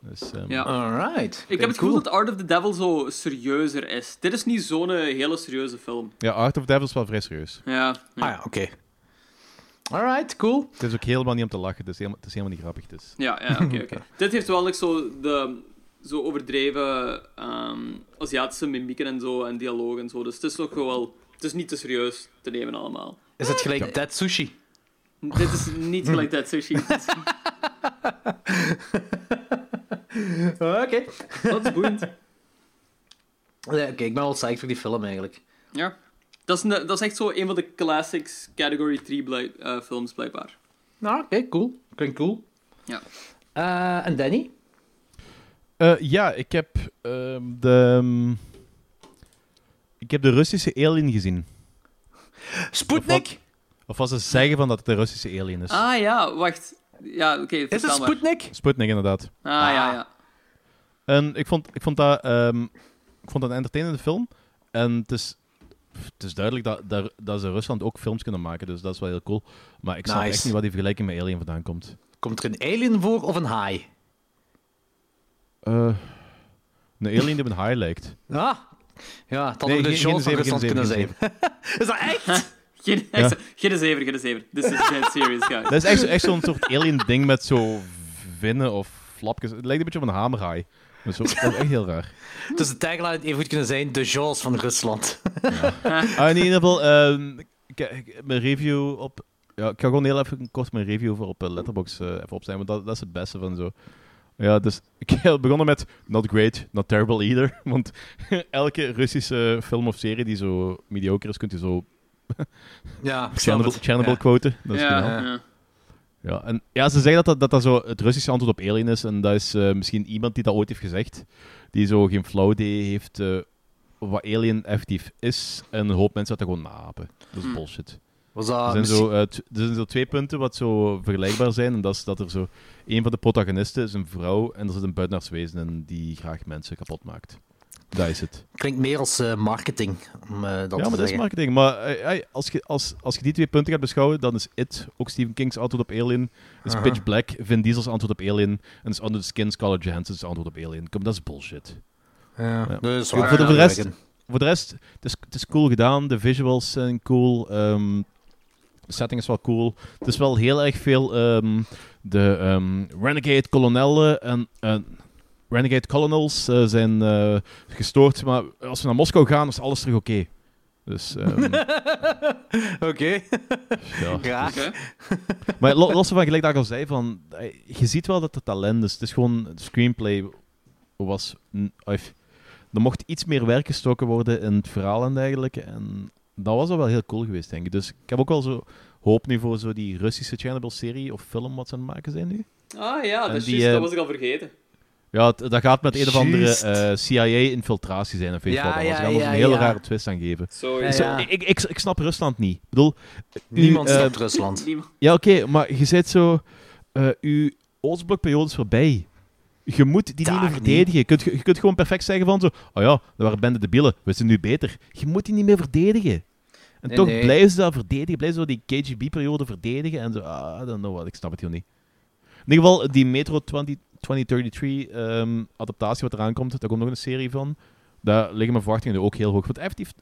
S3: Dus, ehm,
S2: Ja.
S1: Alright.
S2: Ik heb het gevoel dat Art of the Devil zo serieuzer is. Dit is niet zo'n hele serieuze film.
S3: ja, Art of Devil is wel vrij serieus.
S2: Ja. ja.
S1: Ah ja, oké. Alright, cool.
S3: Het is ook helemaal niet om te lachen, het is helemaal, het is helemaal niet grappig. Dus.
S2: Ja, ja, oké, oké. Dit heeft wel nog zo de zo overdreven ehm, Aziatische mimieken en zo en dialoog en zo. Dus het is nog wel... Het is niet te serieus te nemen allemaal.
S1: Is het gelijk Dead Sushi?
S2: Dit is niet gelijk dat sushi.
S1: Oké.
S2: Dat is boeiend.
S1: Nee, Oké, ik ben wel psyched voor die film eigenlijk.
S2: Ja. Dat is, een, dat is echt zo een van de classics category 3 blijk, eh, films, blijkbaar.
S1: Nou, oké, cool. Klinkt cool.
S2: Ja.
S1: Eh, en Danny?
S3: Eh, ja, ik heb ehm, de... ehm, ik heb de Russische Alien gezien.
S1: Sputnik?
S3: Of was ze zeggen van dat het de Russische Alien is?
S2: Ah ja, wacht. Ja, oké.
S1: Is het
S2: maar.
S1: Sputnik?
S3: Sputnik, inderdaad.
S2: Ah ja, ja.
S3: En ik vond, ik vond, dat, ehm, ik vond dat een entertainende film. En het is, het is duidelijk dat, dat, dat ze Rusland ook films kunnen maken, dus dat is wel heel cool. Maar ik snap
S1: Nice.
S3: echt niet waar die vergelijking met Alien vandaan komt.
S1: Komt er een alien voor of een haai?
S3: Eh een alien die op een haai lijkt.
S1: Ah, ja, het had
S3: Nee,
S1: ook de
S3: geen-
S1: Jaws van
S3: geen
S1: Rusland
S3: geen
S1: kunnen zijn. is dat echt?
S2: Geen,
S3: Ja.
S2: geen zever, geen zever. This is dead serious, guys.
S3: Dat is echt, echt zo'n soort alien ding met zo vinnen of flapjes. Het lijkt een beetje op een hamerhaai. Dat is, dat is echt heel raar.
S1: Dus de tagline had even goed kunnen zijn de Jaws van Rusland.
S3: Ah, in ieder geval, ehm, mijn review op... Ja, ik ga gewoon heel even kort mijn review voor op eh, Letterboxd eh, even opstaan, want dat, dat is het beste van zo. Ja, dus ik begonnen met not great, not terrible either. Want elke Russische film of serie die zo mediocre is, kunt je zo
S1: ja,
S3: Chernobyl. Chernobyl
S1: Ja.
S3: quoten. Dat is
S2: ja, ja.
S3: Ja, en ja, ze zeggen dat dat, dat dat zo het Russische antwoord op Alien is. En dat is eh, misschien iemand die dat ooit heeft gezegd. Die zo geen flauw idee heeft eh, wat Alien effectief is. En een hoop mensen dat gewoon naapen. Dat is
S2: Hm.
S3: bullshit.
S1: Was
S3: Er zijn,
S1: misschien-
S3: zo, eh, er zijn zo twee punten wat zo vergelijkbaar zijn. En dat is dat er zo... Een van de protagonisten is een vrouw en er zit een buitenaards wezen in die graag mensen kapot maakt. Dat is het.
S1: Klinkt meer als eh, marketing, om eh, dat
S3: ja,
S1: te
S3: maar dat is marketing. Maar als, je, als, als je die twee punten gaat beschouwen, dan is It ook Stephen King's antwoord op Alien. Is. Pitch Black Vin Diesel's antwoord op Alien. En is Under the Skin Scarlett Johansson's antwoord op Alien. Kom, dat is bullshit.
S1: Ja, is
S3: Voor, de, voor de rest, voor de rest het, is, het is cool gedaan. De visuals zijn cool. ehm, de setting is wel cool. Het is wel heel erg veel ehm, de ehm, Renegade kolonellen en... en Renegade Colonels eh, zijn eh, gestoord, maar als we naar Moskou gaan, is alles terug oké. Dus, ehm,
S1: Oké,
S3: ja.
S1: graag.
S2: Oké.
S3: Maar lo- los van gelijk dat ik al zei, van, eh, je ziet wel dat het talent is. Het is gewoon, het screenplay was... of, er mocht iets meer werk gestoken worden in het verhaal en dergelijke. En dat was al wel heel cool geweest, denk ik. Dus ik heb ook wel zo hoop nu voor zo die Russische Chernobyl-serie of film wat ze aan het maken zijn nu.
S2: Ah ja, dat is
S3: die,
S2: juist,
S3: eh,
S2: dat was ik al vergeten.
S3: Ja, dat gaat met een of andere eh, CIA-infiltratie zijn of weet
S1: Ja,
S3: wat.
S1: ja,
S3: gaan een hele
S1: ja.
S3: rare twist aan geven. Zo, ik, ik, ik snap Rusland niet. Ik bedoel, u,
S1: Niemand
S3: eh,
S1: snapt Rusland.
S3: Ja, oké, maar je zit zo... eh uw Oostblokperiode is voorbij. Je moet die niet meer
S1: niet.
S3: verdedigen. Je kunt, je kunt gewoon perfect zeggen van zo... Oh ja, dat waren bende debielen. We zijn nu beter. Je moet die niet meer verdedigen. En
S1: Nee,
S3: toch
S1: nee.
S3: blijven ze dat verdedigen. Blijven ze die KGB-periode verdedigen. En zo... Ah, I don't know what. Ik snap het heel niet. In ieder geval, die Metro 20, 2033 ehm, adaptatie wat eraan komt. Daar komt nog een serie van. Daar liggen mijn verwachtingen ook heel hoog. Want effectief,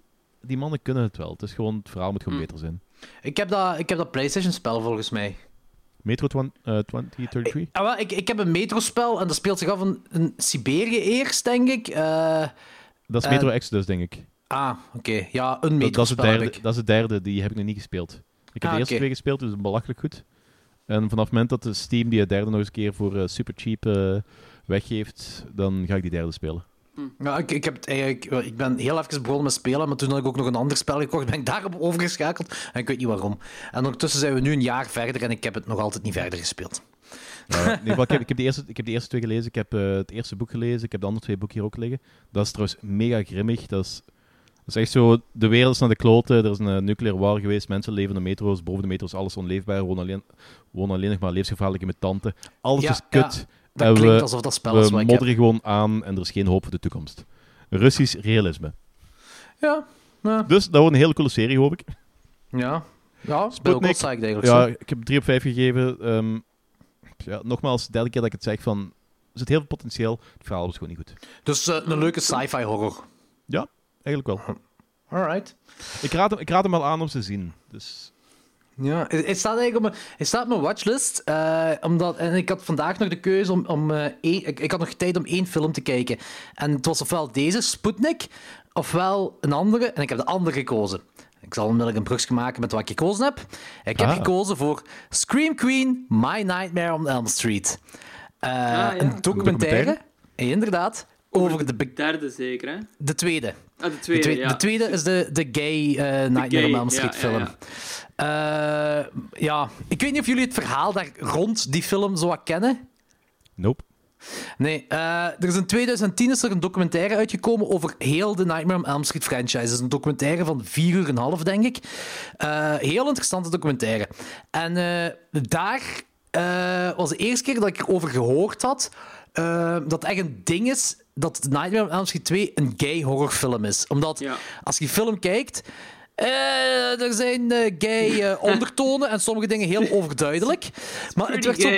S3: die mannen kunnen het wel. Het is gewoon... Het verhaal moet gewoon
S2: Hm.
S3: beter zijn.
S1: Ik heb dat, ik heb dat PlayStation-spel volgens mij.
S3: Metro 20, eh, 2033?
S1: Ah, ik, ik heb een metrospel en dat speelt zich af in, in Siberië eerst, denk ik. Eh,
S3: Dat is
S1: Eh,
S3: Metro Exodus, denk ik.
S1: Ah, oké. Ja, een
S3: Dat, dat, is het derde, dat is het derde, die heb ik nog niet gespeeld. Ik heb
S1: Ah,
S3: de eerste
S1: oké.
S3: twee gespeeld, dus belachelijk goed. En vanaf het moment dat de Steam die het derde nog eens een keer voor eh, super cheap eh, weggeeft, dan ga ik die derde spelen.
S1: Ja, ik, ik, heb het eigenlijk, ik ben heel even begonnen met spelen, maar toen had ik ook nog een ander spel gekocht. Ben ik daarop overgeschakeld en ik weet niet waarom. En ondertussen zijn we nu een jaar verder en ik heb het nog altijd niet verder gespeeld.
S3: Ja, ieder geval, ik, heb, ik, heb de eerste, ik heb de eerste twee gelezen, ik heb eh, het eerste boek gelezen, ik heb de andere twee boeken hier ook liggen. Dat is trouwens mega grimmig. Dat is, dat is echt zo, de wereld is naar de kloten, er is een nucleaire war geweest, mensen leven in de metro's, boven de metro's alles onleefbaar, wonen alleen, wonen alleen nog maar levensgevaarlijke mutanten. Alles
S1: Ja,
S3: is
S1: ja.
S3: kut.
S1: Dat
S3: En
S1: klinkt
S3: we-
S1: alsof dat spel is
S3: We
S1: ik
S3: modderen gewoon aan en er is geen hoop voor de toekomst. Russisch realisme.
S1: Ja, ja.
S3: Dus dat wordt een hele coole serie, hoop ik.
S1: ja. Ja, ik
S3: Sputnik.
S1: psyched eigenlijk.
S3: Ja, ik heb 3 op 5 gegeven. Ehm, ja, nogmaals, de derde keer dat ik het zeg van... Er zit heel veel potentieel. Het verhaal is gewoon niet goed.
S1: Dus eh, een leuke sci-fi horror.
S3: Ja, eigenlijk wel.
S1: Alright.
S3: Ik raad, hem, ik raad hem wel aan om te zien. Dus
S1: Ja, het staat eigenlijk op mijn, het staat op mijn watchlist. eh, omdat, en ik had vandaag nog de keuze om. om eh, één, ik, ik had nog tijd om één film te kijken. En het was ofwel deze, Sputnik, ofwel een andere. En ik heb de andere gekozen. Ik zal onmiddellijk een brugje maken met wat ik gekozen heb. Ik heb
S3: Ah.
S1: gekozen voor Scream Queen, My Nightmare on Elm Street. Eh,
S2: ja.
S1: Een documentaire,
S3: Documentaire?
S1: inderdaad, over de, be-
S2: Derde zeker, hè?
S1: de tweede.
S2: Ah, de
S1: De
S2: tweede, ja.
S1: de tweede is de, de gay eh, Nightmare
S2: gay,
S1: on Elm Street
S2: ja,
S1: film.
S2: ja,
S1: Eh, ja, ik weet niet of jullie het verhaal daar rond die film zo wat kennen.
S3: nope.
S1: Nee, eh, er is in 2010 is er een documentaire uitgekomen over heel de Nightmare on Elm Street franchise. Het is een documentaire van vier uur en een half, denk ik. Eh, heel interessante documentaire. En eh, daar eh, was de eerste keer dat ik erover gehoord had dat het echt een ding is dat Nightmare on Elm Street 2 een gay horrorfilm is. Omdat
S2: Ja.
S1: als je die film kijkt, eh, er zijn eh, gay eh, ondertonen en sommige dingen heel overduidelijk. Maar het werd zo,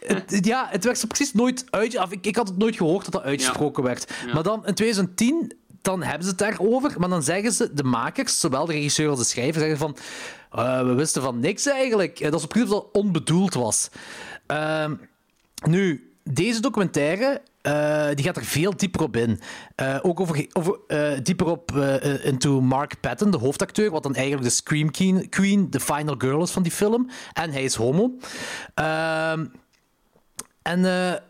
S1: het- ja, het werd zo precies nooit uit. Ik, ik had het nooit gehoord dat dat uitgesproken werd.
S2: Ja.
S1: Maar dan in 2010, dan hebben ze het daarover. Maar dan zeggen ze, de makers, zowel de regisseur als de schrijver, zeggen van. we wisten van niks eigenlijk. Dat is precies of dat onbedoeld was. Ehm, nu, deze documentaire. Eh, die gaat er veel dieper op in. Eh, ook over, eh, dieper op into Mark Patton, de hoofdacteur, wat dan eigenlijk de Scream Queen, de final girl is van die film. En hij is homo. Ehm, en de,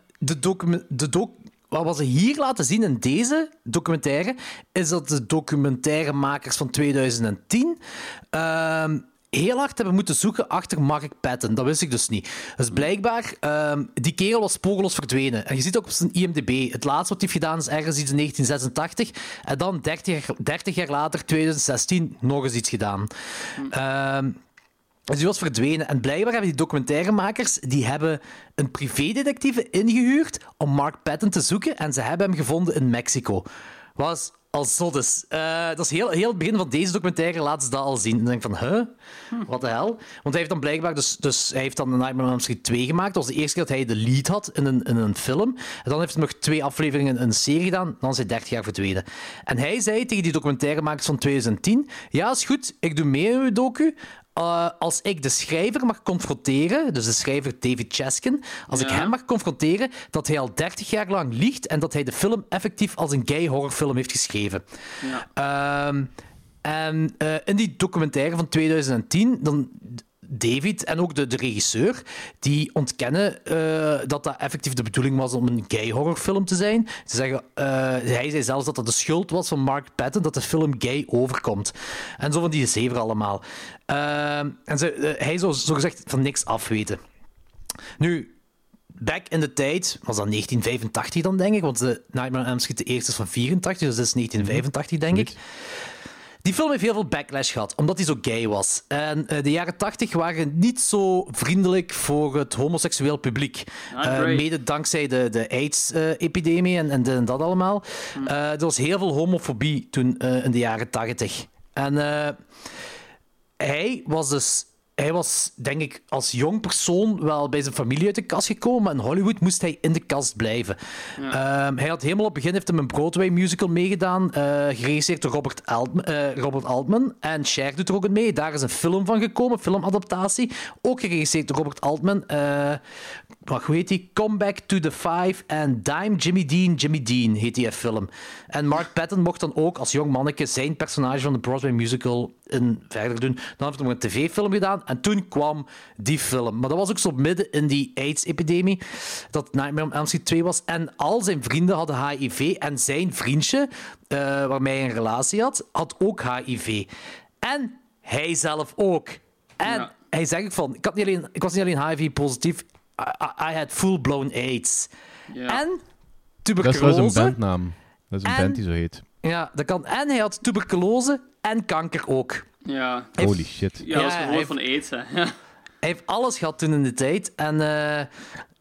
S1: de doc, wat ze hier laten zien in deze documentaire, is dat de documentairemakers van 2010 ehm, heel hard hebben moeten zoeken achter Mark Patton. Dat wist ik dus niet. Dus blijkbaar, ehm, die kerel was spoorloos verdwenen. En je ziet ook op zijn IMDb, het laatste wat hij heeft gedaan is ergens iets in 1986. En dan 30 jaar, 30 jaar later, 2016, nog eens iets gedaan. Ehm, dus die was verdwenen. En blijkbaar hebben die documentairemakers die hebben een privédetectieve ingehuurd om Mark Patton te zoeken. En ze hebben hem gevonden in Mexico. Was al zot is. Eh, dat is heel, heel het begin van deze documentaire laten ze dat al zien. En dan denk ik van, huh? Wat de hel? Want hij heeft dan blijkbaar... Dus, dus hij heeft dan Nightmare on Elm Street 2 gemaakt. Dat was de eerste keer dat hij de lead had in een, in een film. En dan heeft hij nog twee afleveringen in een serie gedaan. Dan is hij 30 jaar verdwenen. En hij zei tegen die documentairemakers van 2010... Ja, is goed. Ik doe mee in uw docu. Uh, als ik de schrijver mag confronteren, dus de schrijver David Chaskin, als ik
S2: Ja.
S1: hem mag confronteren dat hij al 30 jaar lang liegt en dat hij de film effectief als een gay horrorfilm heeft geschreven. Ehm, en eh, in die documentaire van 2010, dan David en ook de, regisseur, die ontkennen eh, dat dat effectief de bedoeling was om een gay horrorfilm te zijn. Ze zeggen, eh, hij zei zelfs dat dat de schuld was van Mark Patton dat de film gay overkomt. En zo van die zeven allemaal. Ehm, en ze, eh, hij zou zogezegd van niks afweten. Nu, back in de tijd, was dat 1985 dan, denk ik, want de Nightmare on Elm Street de eerste is van 84, dus dat is 1985, denk ik. Die film heeft heel veel backlash gehad, omdat hij zo gay was. En eh, de jaren 80 waren niet zo vriendelijk voor het homoseksueel publiek.
S2: Ah,
S1: Eh, mede dankzij de, de AIDS-epidemie en, en, dat allemaal.
S2: Hm.
S1: Eh, er was heel veel homofobie toen in de jaren 80. En hij was dus... Hij was, denk ik, als jong persoon wel bij zijn familie uit de kast gekomen, maar in Hollywood moest hij in de kast blijven. Ehm, hij had helemaal op het begin heeft hem een Broadway musical meegedaan, eh, geregisseerd door Robert, Altman, eh, Robert Altman. En Cher doet er ook mee. Daar is een film van gekomen, filmadaptatie. Ook geregisseerd door Robert Altman. Eh, wat, hoe heet die? Come Back to the Five and Dime Jimmy Dean, Jimmy Dean heet die film. En Mark Patton mocht dan ook als jong manneke zijn personage van de Broadway musical in verder doen. Dan heeft hij nog een tv-film gedaan en toen kwam die film. Maar dat was ook zo midden in die AIDS-epidemie dat Nightmare on Elm Street 2 was. En al zijn vrienden hadden HIV en zijn vriendje, eh, waarmee hij een relatie had, had ook HIV. En hij zelf ook. En
S2: Ja.
S1: hij zegt van, ik, had niet alleen, ik was niet alleen HIV-positief, I, I- had full-blown AIDS. En
S3: Dat is
S1: tuberculose.
S3: trouwens een bandnaam. Dat is een
S1: En-
S3: band die zo heet.
S1: Ja, dat kan. En hij had tuberculose en kanker ook.
S2: Ja,
S3: Holy shit.
S2: ja, dat is gewoon van aids, hè. Ja.
S1: Hij heeft alles gehad toen in de tijd. En eh,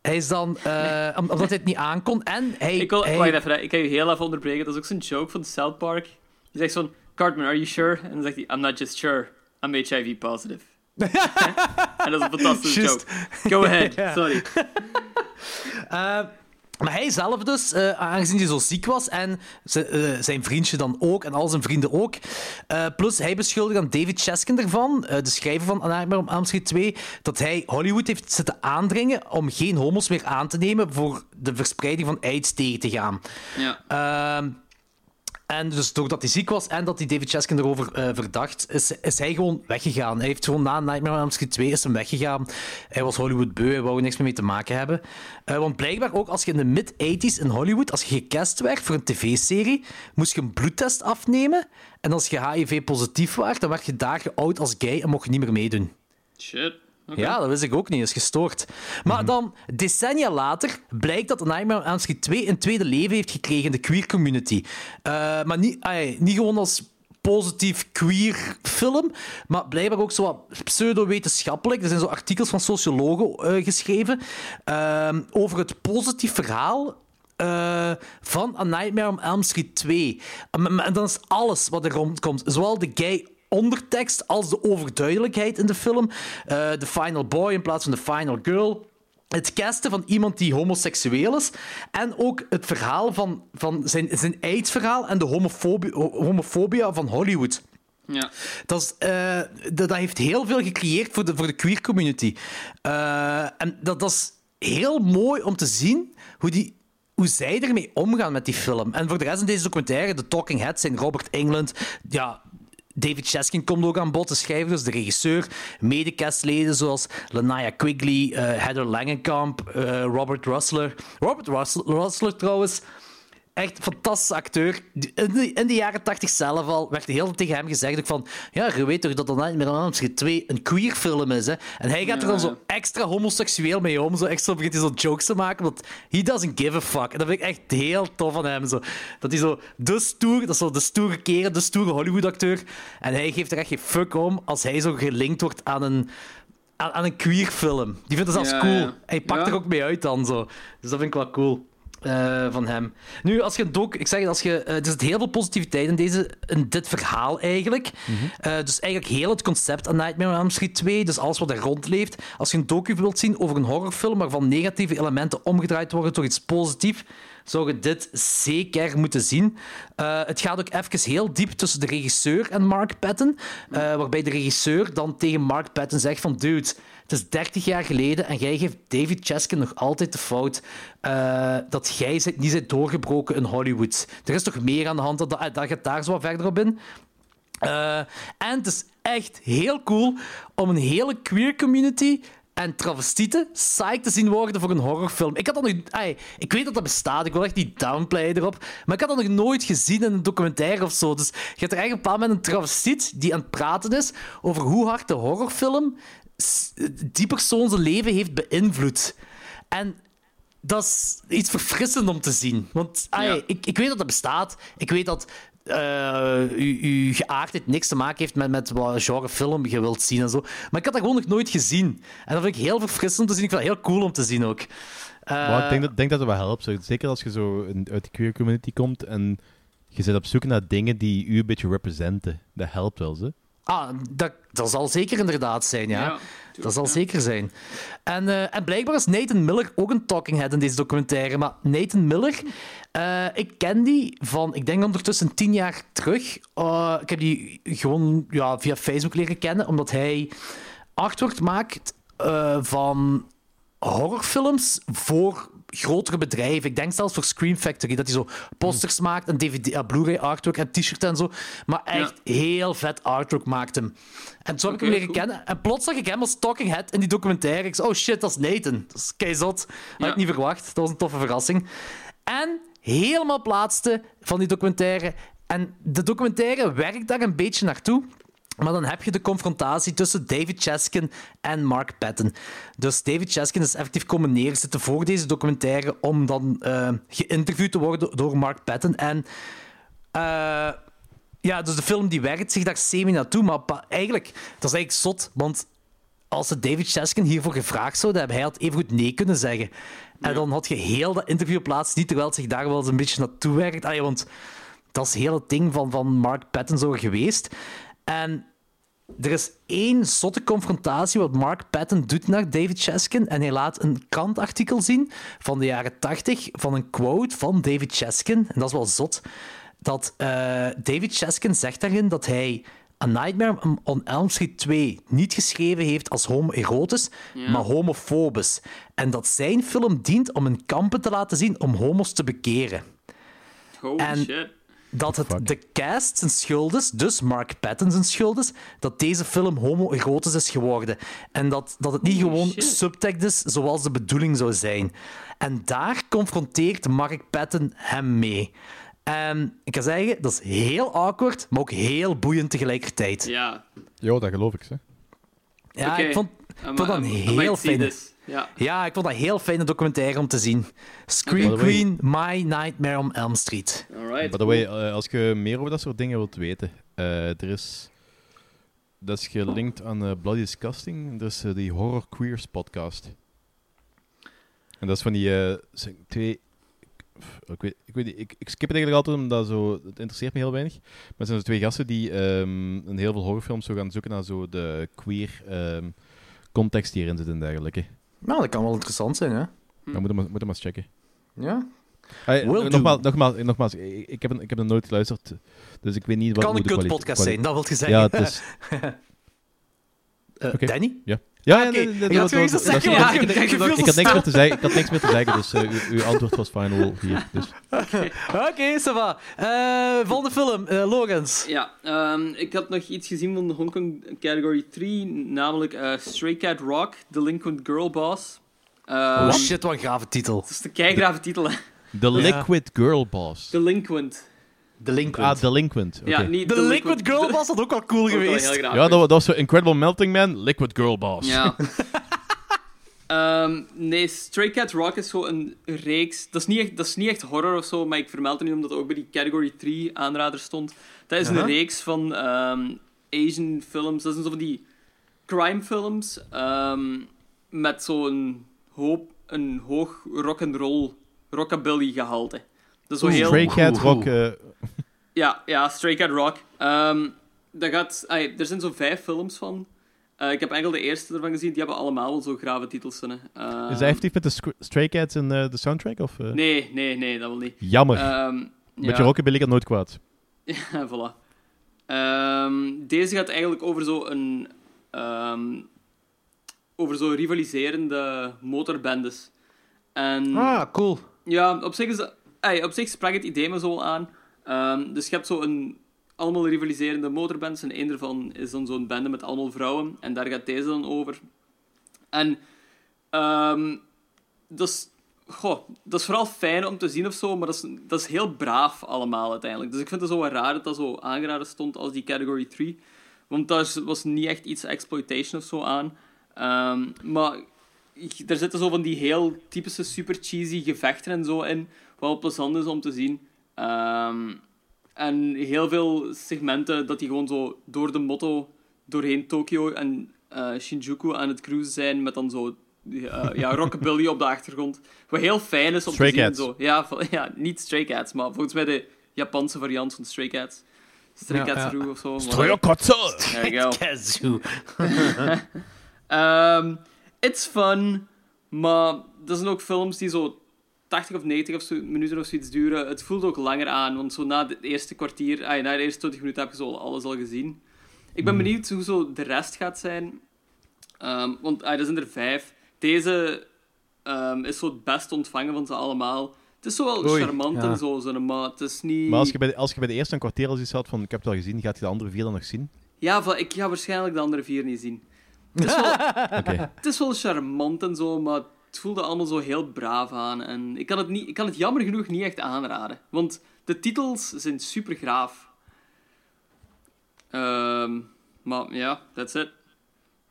S1: hij is dan... eh, om- omdat hij het niet aankon. En hij...
S2: Ik, wil,
S1: hij-
S2: wacht even, ik ga je heel even onderbreken. Dat is ook zo'n joke van South Park. Die zegt zo'n, Cartman, are you sure? En dan zegt hij, I'm not just sure, I'm HIV positive. En dat is een fantastische
S1: Juist.
S2: joke. Go ahead, sorry.
S1: Maar hij zelf dus, eh, aangezien hij zo ziek was en eh, zijn vriendje dan ook en al zijn vrienden ook. eh, plus hij beschuldigt aan David Chaskin ervan, eh, de schrijver van Nightmare on Elm Street 2, dat hij Hollywood heeft zitten aandringen om geen homo's meer aan te nemen voor de verspreiding van AIDS tegen te gaan.
S2: Ja.
S1: En dus doordat hij ziek was en dat hij David Chaskin erover eh, verdacht, is, is hij gewoon weggegaan. Hij heeft gewoon na Nightmare on Elm Street 2 is hem weggegaan. Hij was Hollywood beu, hij wou er niks meer mee te maken hebben. Eh, want blijkbaar ook als je in de mid-80s in Hollywood, als je gecast werd voor een tv-serie, moest je een bloedtest afnemen. En als je HIV-positief was, dan werd je daar geout als gay en mocht je niet meer meedoen.
S2: Shit.
S1: Ja, dat wist ik ook niet. Dat is gestoord. Maar dan, decennia later, blijkt dat Nightmare on Elm Street 2 een tweede leven heeft gekregen in de queer community. Eh, maar niet, niet gewoon als positief queer film, maar blijkbaar ook zo wat pseudo-wetenschappelijk. Er zijn zo artikels van sociologen eh, geschreven ehm, over het positief verhaal eh, van A Nightmare on Elm Street 2. En en dan is alles wat er rondkomt. Zowel de gay ondertekst als de overduidelijkheid in de film. Eh, de final boy in plaats van de final girl. Het casten van iemand die homoseksueel is. En ook het verhaal van, van zijn, zijn AIDS-verhaal en de homofobie, homofobia van Hollywood.
S2: Ja.
S1: Dat, is, eh, dat, dat heeft heel veel gecreëerd voor de, voor de queer community. Eh, en dat, dat is heel mooi om te zien hoe, die, hoe zij ermee omgaan met die film. En voor de rest in deze documentaire, de Talking Heads zijn Robert England, ja, David Chaskin komt ook aan bod, de schrijver, dus de regisseur. Medecastleden zoals Lanaya Quigley, eh, Heather Langenkamp, eh, Robert Russler. Robert Russler, Russler trouwens, echt een fantastische acteur. In de, in de jaren 80 zelf al werd heel tegen hem gezegd ook van ja, je weet toch dat The Nightmare on Elm Street 2 een queer film is, hè? En hij gaat er dan zo extra homoseksueel mee om, zo extra begint hij zo jokes te maken, want he doesn't give a fuck. En dat vind ik echt heel tof van hem, zo. Dat hij zo de stoer, dat is zo de stoere keren, de stoere Hollywood-acteur, en hij geeft er echt geen fuck om als hij zo gelinkt wordt aan een aan, aan een queer film. Die vindt het zelfs
S2: Ja,
S1: cool.
S2: ja.
S1: Hij pakt
S2: Ja.
S1: er ook mee uit dan zo. Dus dat vind ik wel cool. Eh, van hem. Nu, als je een ik zeg het, als je, eh, er zit heel veel positiviteit in, deze, in dit verhaal eigenlijk. Eh, dus eigenlijk heel het concept aan Nightmare on Elm Street 2, dus alles wat er rondleeft. Als je een docu wilt zien over een horrorfilm waarvan negatieve elementen omgedraaid worden door iets positiefs, zou je dit zeker moeten zien. Het gaat ook even heel diep tussen de regisseur en Mark Patton, waarbij de regisseur dan tegen Mark Patton zegt van dude, het is 30 jaar geleden en jij geeft David Chaskin nog altijd de fout eh, dat jij niet bent doorgebroken in Hollywood. Er is toch meer aan de hand, dat, dat, gaat daar zo wat verder op in. Eh, en het is echt heel cool om een hele queer community en travestieten psyched te zien worden voor een horrorfilm. Ik had dat nog... ik weet dat dat bestaat, ik wil echt niet downplayen erop, maar ik had dat nog nooit gezien in een documentaire of zo. Dus je hebt er eigenlijk een bepaald moment een travestiet die aan het praten is over hoe hard de horrorfilm die persoon zijn leven heeft beïnvloed. En dat is iets verfrissend om te zien. Want ai,
S2: Ja.
S1: ik, ik weet dat dat bestaat. Ik weet dat eh, uw, uw geaardheid niks te maken heeft met, met wat genre film je wilt zien en zo. Maar ik had dat gewoon nog nooit gezien. En dat vind ik heel verfrissend om te zien. Ik vind dat heel cool om te zien ook. Eh,
S3: Maar ik denk dat, denk dat het wel helpt. Zeker als je zo uit de queer community komt en je zit op zoek naar dingen die u een beetje representen. Dat helpt wel, ze.
S1: Ah, dat, dat zal zeker inderdaad zijn, ja.
S2: Ja,
S1: dat zal zeker zijn. En, eh, en blijkbaar is Nathan Miller ook een talking head in deze documentaire. Maar Nathan Miller, eh, ik ken die van, ik denk ondertussen tien jaar terug. Eh, ik heb die gewoon ja, via Facebook leren kennen, omdat hij artwork maakt van horrorfilms voor grotere bedrijven. Ik denk zelfs voor Scream Factory, dat hij zo posters maakt en DVD, ja, Blu-ray artwork en t-shirt en zo. Maar echt heel vet artwork maakt hem. En zo heb ik hem leren kennen. En plots zag ik hem als talking head in die documentaire. Ik zei, oh shit, dat is Nathan. Dat is keizot. Had ik niet verwacht. Dat was een toffe verrassing. En helemaal het laatste van die documentaire. En de documentaire werkt daar een beetje naartoe. Maar dan heb je de confrontatie tussen David Chaskin en Mark Patton. Dus David Chaskin is effectief komen neerzitten voor deze documentaire om dan eh, geïnterviewd te worden door Mark Patton. En eh, ja, dus de film die werkt zich daar semi naartoe, maar eigenlijk, dat is eigenlijk zot, want als ze David Chaskin hiervoor gevraagd zouden hebben, hij had evengoed nee kunnen zeggen. En dan had je heel dat interview plaats niet, terwijl het zich daar wel eens een beetje naartoe werkt. Allee, want dat is heel het ding van, van Mark Patton zo geweest. En er is één zotte confrontatie wat Mark Patton doet naar David Chaskin. En hij laat een krantartikel zien van de jaren 80 van een quote van David Chaskin. En dat is wel zot. Dat eh, David Chaskin zegt daarin dat hij A Nightmare on Elm Street 2 niet geschreven heeft als homoerotisch, maar homofobisch. En dat zijn film dient om een kampen te laten zien om homo's te bekeren
S2: Holy
S1: En-
S2: shit.
S1: Dat het de cast zijn schuld is, dus Mark Patton zijn schuld is, dat deze film homoerotisch is geworden. En dat, dat het niet gewoon
S2: shit.
S1: subtext is zoals de bedoeling zou zijn. En daar confronteert Mark Patton hem mee. En ik kan zeggen, dat is heel awkward, maar ook heel boeiend tegelijkertijd.
S2: Ja.
S3: Ja, dat geloof ik, ze.
S1: Ja, ik vond, ik vond dat een heel
S2: this. Ja.
S1: Ja, ik vond dat een heel fijne documentaire om te zien. Scream Queen, My Nightmare on Elm Street.
S2: Alright.
S3: By the way, eh, als je meer over dat soort dingen wilt weten, eh, er is... Dat is gelinkt aan eh, Bloody Disgusting. Dat is eh, die Horror Queers podcast. En dat is van die zijn twee Ik, weet, ik, weet niet, ik, ik skip het eigenlijk altijd omdat zo, het interesseert me heel weinig. Maar het zijn zo twee gasten die ehm, in heel veel horrorfilms zo gaan zoeken naar zo de queer ehm, context die erin zit en dergelijke.
S1: Nou, dat kan wel interessant zijn, hè?
S3: Dan moeten we, moeten we maar eens checken.
S1: Ja.
S3: Hey,
S1: Will do.
S3: nogmaals, nogmaals, nogmaals ik, heb, ik heb er nooit geluisterd, dus ik weet niet wat
S1: Kan
S3: hoe
S1: een kut-podcast zijn, dat wil je zeggen.
S3: Ja, het is...
S1: Eh. Danny?
S3: Ja, ja,
S1: ik had
S3: dat-
S1: zoiets
S3: dat-
S1: te
S3: dat-
S1: zeggen,
S3: dat-
S1: maar ik denk
S3: ik-
S1: veel
S3: Ik
S1: te
S3: had niks meer te zeggen, ik had niks meer te zeggen, dus eh, uw, uw antwoord was final hier. Dus.
S1: Oké, ça va. Eh, volgende film, eh Logans.
S2: Ja, ehm, ik had nog iets gezien van de Hong Kong Category 3, namelijk eh, Stray Cat Rock, Delinquent Girl Boss. Ehm,
S1: Oh shit, wat een gave titel.
S2: Dat is de keigrave titel, hè.
S3: The Liquid Girl Boss.
S2: Delinquent.
S1: Delinquent.
S3: Ah, Delinquent. oké.
S2: Ja, niet
S1: De Liquid Girl was dat ook wel cool geweest.
S3: Ja, dat, wa- dat was zo Incredible Melting Man, Liquid Girl Boss.
S2: Ja. Ehm, nee, Stray Cat Rock is zo een reeks. Dat is, niet echt, dat is niet echt horror of zo, maar ik vermeld het nu omdat het ook bij die Category 3 aanrader stond. Dat is een reeks van ehm, Asian films. Dat zijn zo van die crime films ehm, met zo'n hoop, een hoog rock'n'roll, rockabilly gehalte. Dat is zo heel...
S3: Stray Cat Rock. eh,
S2: Ja, ja, Stray Cat Rock. Ehm, dat gaat, er zijn zo vijf films van. Eh, ik heb enkel de eerste ervan gezien. Die hebben allemaal wel zo grave titels. Ehm,
S3: is hij effectief met de Stray Cats in eh, de soundtrack? Of?
S2: Nee, nee, nee, dat wil niet.
S3: Jammer.
S2: Ehm
S3: Met
S2: ja.
S3: je rockabilly gaat nooit kwaad.
S2: Ja, voilà. Ehm, deze gaat eigenlijk over zo een... ehm, over zo rivaliserende motorbendes. En...
S1: Ah, cool.
S2: Ja, op zich, is dat, op zich sprak het idee me zo aan. Ehm, dus je hebt zo een, allemaal rivaliserende motorbands en één daarvan is dan zo'n bende met allemaal vrouwen. En daar gaat deze dan over. En ehm, dat, is, goh, dat is vooral fijn om te zien of zo, maar dat is, dat is heel braaf allemaal uiteindelijk. Dus ik vind het zo wat raar dat dat zo aangeraden stond als die Category 3. Want daar was niet echt iets exploitation of zo aan. Ehm, maar er zitten zo van die heel typische super cheesy gevechten en zo in, wel plezant is om te zien. Ehm, en heel veel segmenten dat die gewoon zo door de motto doorheen Tokio en eh, Shinjuku aan het cruisen zijn met dan zo eh, ja, rockabilly op de achtergrond. Wat heel fijn is om
S3: Stray
S2: te zien. Zo. Ja, ja, niet Stray Cats, maar volgens mij de Japanse variant van Stray Cats. Stray
S1: Ja,
S2: Cats
S1: ja.
S2: Of zo.
S3: Stray Cats!
S2: There you go.
S1: Kazoo.
S2: Ehm, it's fun, maar dat zijn ook films die zo 80 of 90 of zo, minuten of zoiets duren. Het voelt ook langer aan, want zo na het eerste kwartier, na de eerste 20 minuten heb je zo alles al gezien. Ik ben benieuwd hoe zo de rest gaat zijn. Ehm, want er zijn er vijf. Deze ehm, is zo het best ontvangen van ze allemaal. Het is zo wel
S1: Oei,
S2: charmant
S1: ja.
S2: en zo, zo, maar het is niet...
S3: Maar als je, bij de, als je bij de eerste een kwartier al iets had van ik heb het al gezien, gaat je de andere vier dan nog zien?
S2: Ja, van, ik ga waarschijnlijk de andere vier niet zien. Het is wel,
S3: Oké.
S2: het is wel charmant en zo, maar het voelde allemaal zo heel braaf aan. En ik kan het, niet, ik kan het jammer genoeg niet echt aanraden. Want de titels zijn super graaf. Ehm, maar ja, that's it.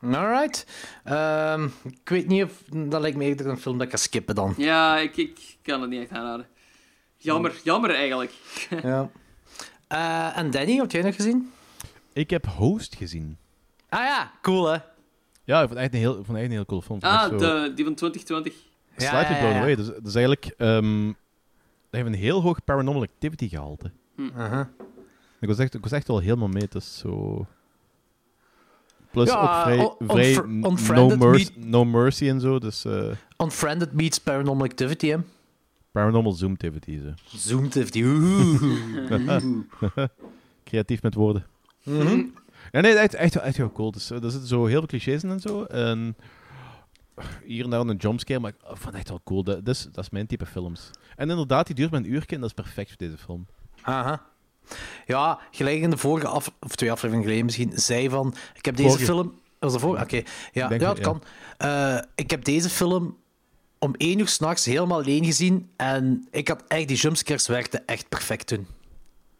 S1: Alright. Ehm, ik weet niet of... Dat lijkt me eerder een film dat ik ga skippen dan.
S2: Ja, ik, ik kan het niet echt aanraden. Jammer, jammer eigenlijk.
S1: Ja. Eh, en Danny, heb jij nog gezien?
S3: Ik heb Host gezien.
S1: Ah ja, cool hè?
S3: Ja, ik vond het echt een heel, ik vond echt een heel cool film.
S2: Ah,
S3: zo
S2: de, die van 2020.
S1: Ja,
S3: Slightly
S1: ja,
S3: blown away. Dus, dus eigenlijk... ehm dat heeft een heel hoog paranormal activity gehalte.
S1: Uh-huh.
S3: Ik was echt, ik was echt wel helemaal mee. Het is zo... Plus
S1: Ja,
S3: ook vrij,
S1: on-
S3: vrij no,
S1: unfriended
S3: mercy,
S1: meet-
S3: no mercy en zo. Dus eh,
S1: Unfriended meets Paranormal Activity, hè?
S3: paranormal zoom activity. Zo.
S1: Zoom Activity. Oeh.
S3: Creatief met woorden.
S1: Mhm.
S3: Nee, echt, echt, echt heel cool. Dus, eh, er zitten zo heel veel clichés in en zo. En hier en daar een jumpscare, maar ik vond het echt wel cool. Dat, dat, is, dat is mijn type films. En inderdaad, die duurt maar een uurtje en dat is perfect voor deze film.
S1: Aha. Ja, gelijk in de vorige af, of twee afleveringen geleden misschien, zei van, ik heb deze
S3: Vorige.
S1: film... Was dat vorige? Oké. Ja,
S3: denk
S1: ja. kan. Eh, ik heb deze film om één uur s'nachts helemaal alleen gezien en ik had echt, die jumpscares werkten echt perfect toen.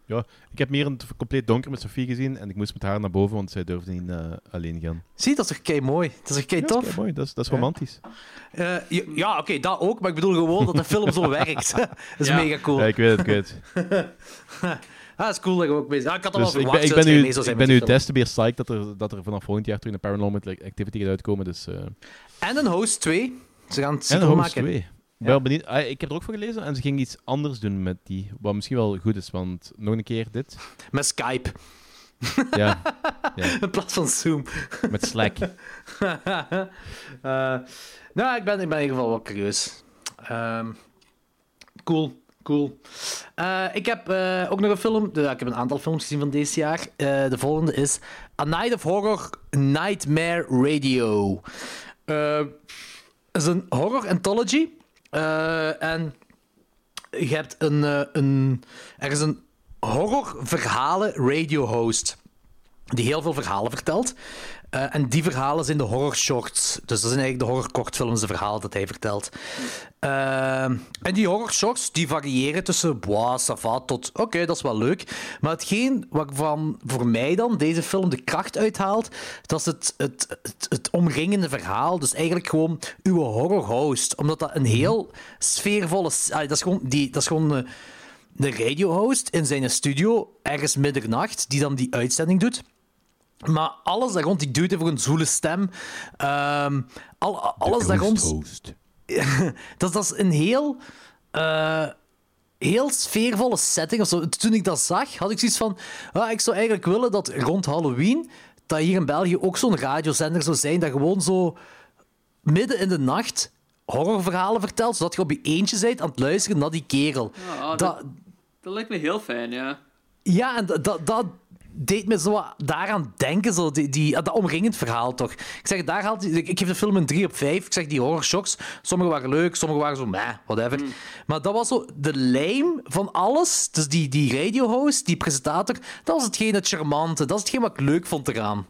S3: Ja, ik heb meer in het compleet donker met Sophie gezien en ik moest met haar naar boven, want zij durfde niet eh, alleen gaan.
S1: Zie, dat is toch kei mooi? Dat is toch kei
S3: Ja, dat is
S1: tof?
S3: mooi, dat is, dat is
S1: Ja.
S3: romantisch.
S1: Eh, ja, ja, oké, dat ook, maar ik bedoel gewoon dat de film zo werkt. dat is
S2: Ja.
S1: mega cool.
S3: Ja, ik weet het, ik weet het.
S1: Ah, dat is cool dat je ook ah, Ik had al
S3: Dus
S1: wel
S3: ik
S1: verwacht
S3: ben, ik ben nu,
S1: mee
S3: ik ben nu
S1: die film.
S3: des te meer psyched dat er, dat er vanaf volgend jaar terug een Paranormal Activity gaat uitkomen. Dus, eh
S1: En een Host 2. Ze gaan het
S3: en
S1: sequel
S3: Host
S1: maken.
S3: 2. Wel benieuwd. Ah, ik heb er ook voor gelezen en ze ging iets anders doen met die. Wat misschien wel goed is, want nog een keer dit.
S1: Met Skype.
S3: Ja, ja.
S1: In plaats van Zoom.
S3: met Slack.
S1: Eh, nou, ik ben, ik ben in ieder geval wel curieus. Ehm, cool, cool. Eh, ik heb eh, ook nog een film. ik heb een aantal films gezien van deze jaar. De volgende is A Night of Horror Nightmare Radio. Is een horror anthology. Eh, en je hebt een, eh, een... Er is een horror verhalen radio host die heel veel verhalen vertelt. Eh, en die verhalen zijn de horror shorts. Dus dat zijn eigenlijk de horror kortfilms, de verhalen dat hij vertelt. Eh, en die horror shorts die variëren tussen bois, ça tot oké, dat is wel leuk. Maar hetgeen waarvan voor mij dan deze film de kracht uithaalt, dat is het, het, het, omringende verhaal. Dus eigenlijk gewoon uw horror host. Omdat dat een heel sfeervolle... ah, dat is gewoon... Die, dat is gewoon eh, de radiohost in zijn studio, ergens middernacht, die dan die uitzending doet. Maar alles daar rond, die duwt heeft ook een zoele stem. Ehm, al, alles daar rond... Dat, dat is een heel... eh, heel sfeervolle setting. Of zo. Toen ik dat zag, had ik zoiets van... Ah, ik zou eigenlijk willen dat rond Halloween... dat hier in België ook zo'n radiozender zou zijn... dat gewoon zo midden in de nacht horrorverhalen vertelt... zodat je op je eentje bent aan het luisteren naar die kerel.
S2: Ja, dat,
S1: dat,
S2: dat lijkt me heel fijn, ja.
S1: ja, en dat, dat deed me zo daaraan denken, zo, die, die, dat omringend verhaal toch. Ik zeg, daar haalt, ik, ik geef de film een 3 op 5. Ik zeg, die horror shocks, sommige waren leuk, sommige waren zo, meh, whatever. Maar dat was zo de lijm van alles. Dus die, die radiohost, die presentator, dat was hetgeen het charmante. Dat is hetgeen wat ik leuk vond eraan,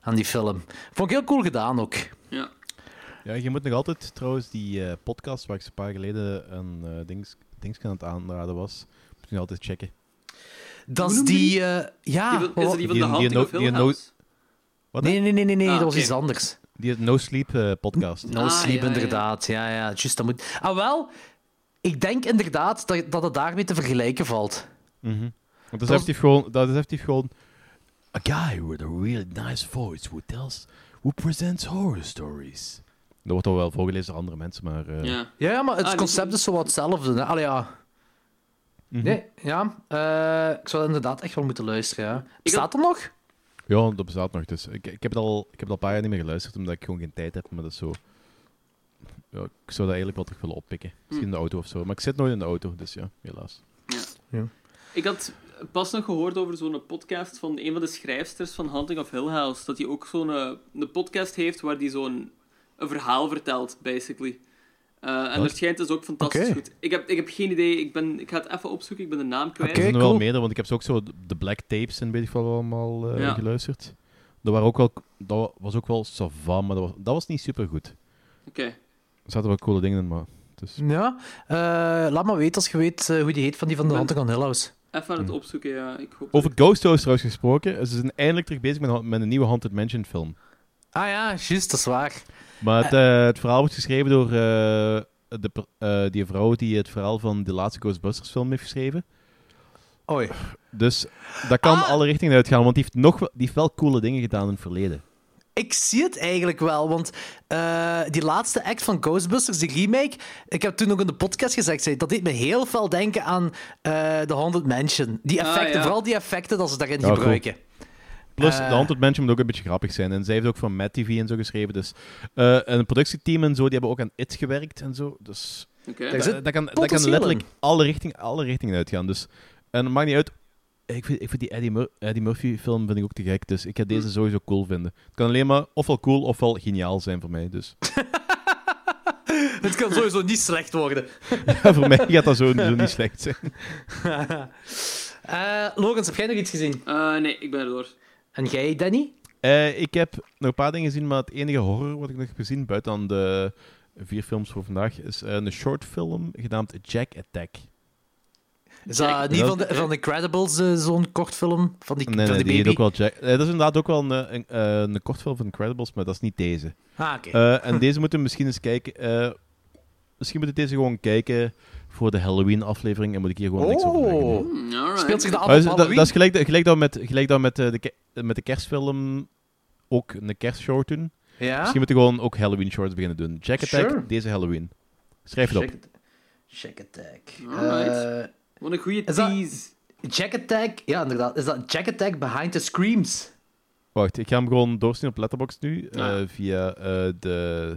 S1: aan die film. Vond ik heel cool gedaan ook.
S2: ja.
S3: Ja, je moet nog altijd trouwens die eh, podcast waar ik ze een paar geleden een uh, dings, dings aan het aanraden was, moet je altijd checken.
S1: Dat is die, eh, ja...
S2: Die is dat die van
S3: Die-
S2: de
S3: die
S2: Haunting
S3: no-
S2: of Hill
S3: die no-
S2: House?
S3: Wat?
S1: Nee, nee, nee, nee, nee
S2: Ah,
S1: dat was
S2: oké.
S1: iets anders.
S3: Die No Sleep eh, podcast.
S1: No
S2: Ah,
S1: Sleep,
S2: ja, ja.
S1: inderdaad. Ja, ja, juist, dat moet... Ah, wel, ik denk inderdaad dat, dat het daarmee te vergelijken valt.
S3: Want dat is effectief gewoon, dat is effectief gewoon a guy with a really nice voice who tells, who presents horror stories. Dat wordt al wel voorgelezen door andere mensen, maar eh,
S2: Ja.
S1: Ja, ja, maar het
S2: Ah, die-
S1: concept is zo wat hetzelfde. Hè? Allee, ja.
S3: Mhm.
S1: Nee, ja. eh, ik zou inderdaad echt wel moeten luisteren, ja. Bestaat er nog?
S3: ja, dat bestaat nog. Dus ik, ik, heb het al, ik heb het al een paar jaar niet meer geluisterd, omdat ik gewoon geen tijd heb. Maar dat is zo... Ja, ik zou dat eigenlijk wel terug willen oppikken. Misschien in de auto of zo. Maar ik zit nooit in de auto, dus ja, helaas.
S2: Ik had pas nog gehoord over zo'n podcast van een van de schrijfsters van Hunting of Hill House. Dat hij ook zo'n eh, een podcast heeft waar hij zo'n een verhaal vertelt, basically. Eh, en dat schijnt dus ook fantastisch goed. Ik heb, ik heb geen idee. Ik, ben, ik ga het even opzoeken. Ik ben de naam kwijt.
S1: Oké.
S3: Er zijn er wel
S1: cool.
S3: meerdere, want ik heb ze ook zo de Black Tapes en weet ik wel allemaal eh,
S2: Ja.
S3: geluisterd. Dat, waren ook wel, dat was ook wel savan, maar dat was, dat was niet super goed.
S2: Oké.
S3: Er zaten wel coole dingen in, maar... Dus,
S1: Ja. Eh, laat maar weten als je weet eh, hoe die heet van die van de Hunting on Hill House.
S2: Even aan het opzoeken, ja. Ik hoop
S3: Over Ghost House trouwens gesproken. Ze zijn eindelijk terug bezig met, met een nieuwe Haunted Mansion film.
S1: Ah ja, juist, dat is waar.
S3: Maar het, eh, het verhaal wordt geschreven door eh, de, eh, die vrouw die het verhaal van de laatste Ghostbusters film heeft geschreven.
S1: Oei.
S3: Dus dat kan
S1: Ah.
S3: alle richtingen uitgaan, want die heeft, nog, wel- die heeft wel coole dingen gedaan in het verleden.
S1: Ik zie het eigenlijk wel, want eh, die laatste act van Ghostbusters, die remake, ik heb toen ook in de podcast gezegd, zei, dat deed me heel veel denken aan eh The Haunted Mansion. Die
S2: Ah,
S1: effecten,
S2: ja.
S1: vooral die effecten dat ze daarin
S3: Ja,
S1: gebruiken.
S3: Plus,
S1: Eh.
S3: de Haunted Mansion moet ook een beetje grappig zijn. En zij heeft ook van Mad TV en zo geschreven. Dus, eh, en een productieteam en zo, die hebben ook aan It gewerkt en zo. Dus
S2: Oké.
S1: Daar
S3: dat, kan, dat kan letterlijk alle, richting, alle richtingen uitgaan. Dus, en het maakt niet uit. Ik vind, ik vind die Eddie, Mur- Eddie Murphy film vind ik ook te gek. Dus ik ga
S1: Hm.
S3: deze sowieso cool vinden. Het kan alleen maar ofwel cool ofwel geniaal zijn voor mij. Dus
S1: Het kan sowieso niet slecht worden.
S3: ja, voor mij gaat dat zo niet slecht zijn.
S1: Eh Logans, heb jij nog iets gezien?
S2: Eh, nee, ik ben er door.
S1: En jij, Danny?
S3: Eh, ik heb nog een paar dingen gezien, maar het enige horror wat ik nog heb gezien, buiten dan de vier films voor vandaag, is eh, een short film genaamd Jack Attack.
S1: Is dat
S2: Jack-
S1: niet van de, van de Incredibles, eh, zo'n kort film? Van die,
S3: Nee,
S1: van
S3: nee,
S1: die
S3: die heet
S1: baby?
S3: ook wel Jack. Dat is inderdaad ook wel een, een, een kortfilm van Incredibles, maar dat is niet deze.
S1: Ah, oké.
S3: Eh, en deze moeten we misschien eens kijken. eh, misschien moeten we deze gewoon kijken voor de Halloween-aflevering en moet ik hier gewoon niks over zeggen.
S1: Oh.
S2: Hmm, alright.
S1: Speelt zich de af op
S3: dat,
S1: Halloween?
S3: dat is gelijk, gelijk dat we met, gelijk dat we met, eh, de, ke- met de kerstfilm ook een kerstshort doen.
S1: Ja?
S3: Misschien moeten we gewoon ook Halloween shorts beginnen doen. Jack Attack,
S1: Sure.
S3: deze Halloween. Schrijf het op.
S1: Jack, Jack Attack.
S2: Alright.
S1: Eh,
S2: Wat een goede
S1: Is dat-
S2: tease.
S1: Jack Attack, ja inderdaad. Is dat Jack Attack Behind the Screams?
S3: Wacht, ik ga hem gewoon doorstaan op Letterboxd nu. eh,
S2: Ah.
S3: via eh, de, ja,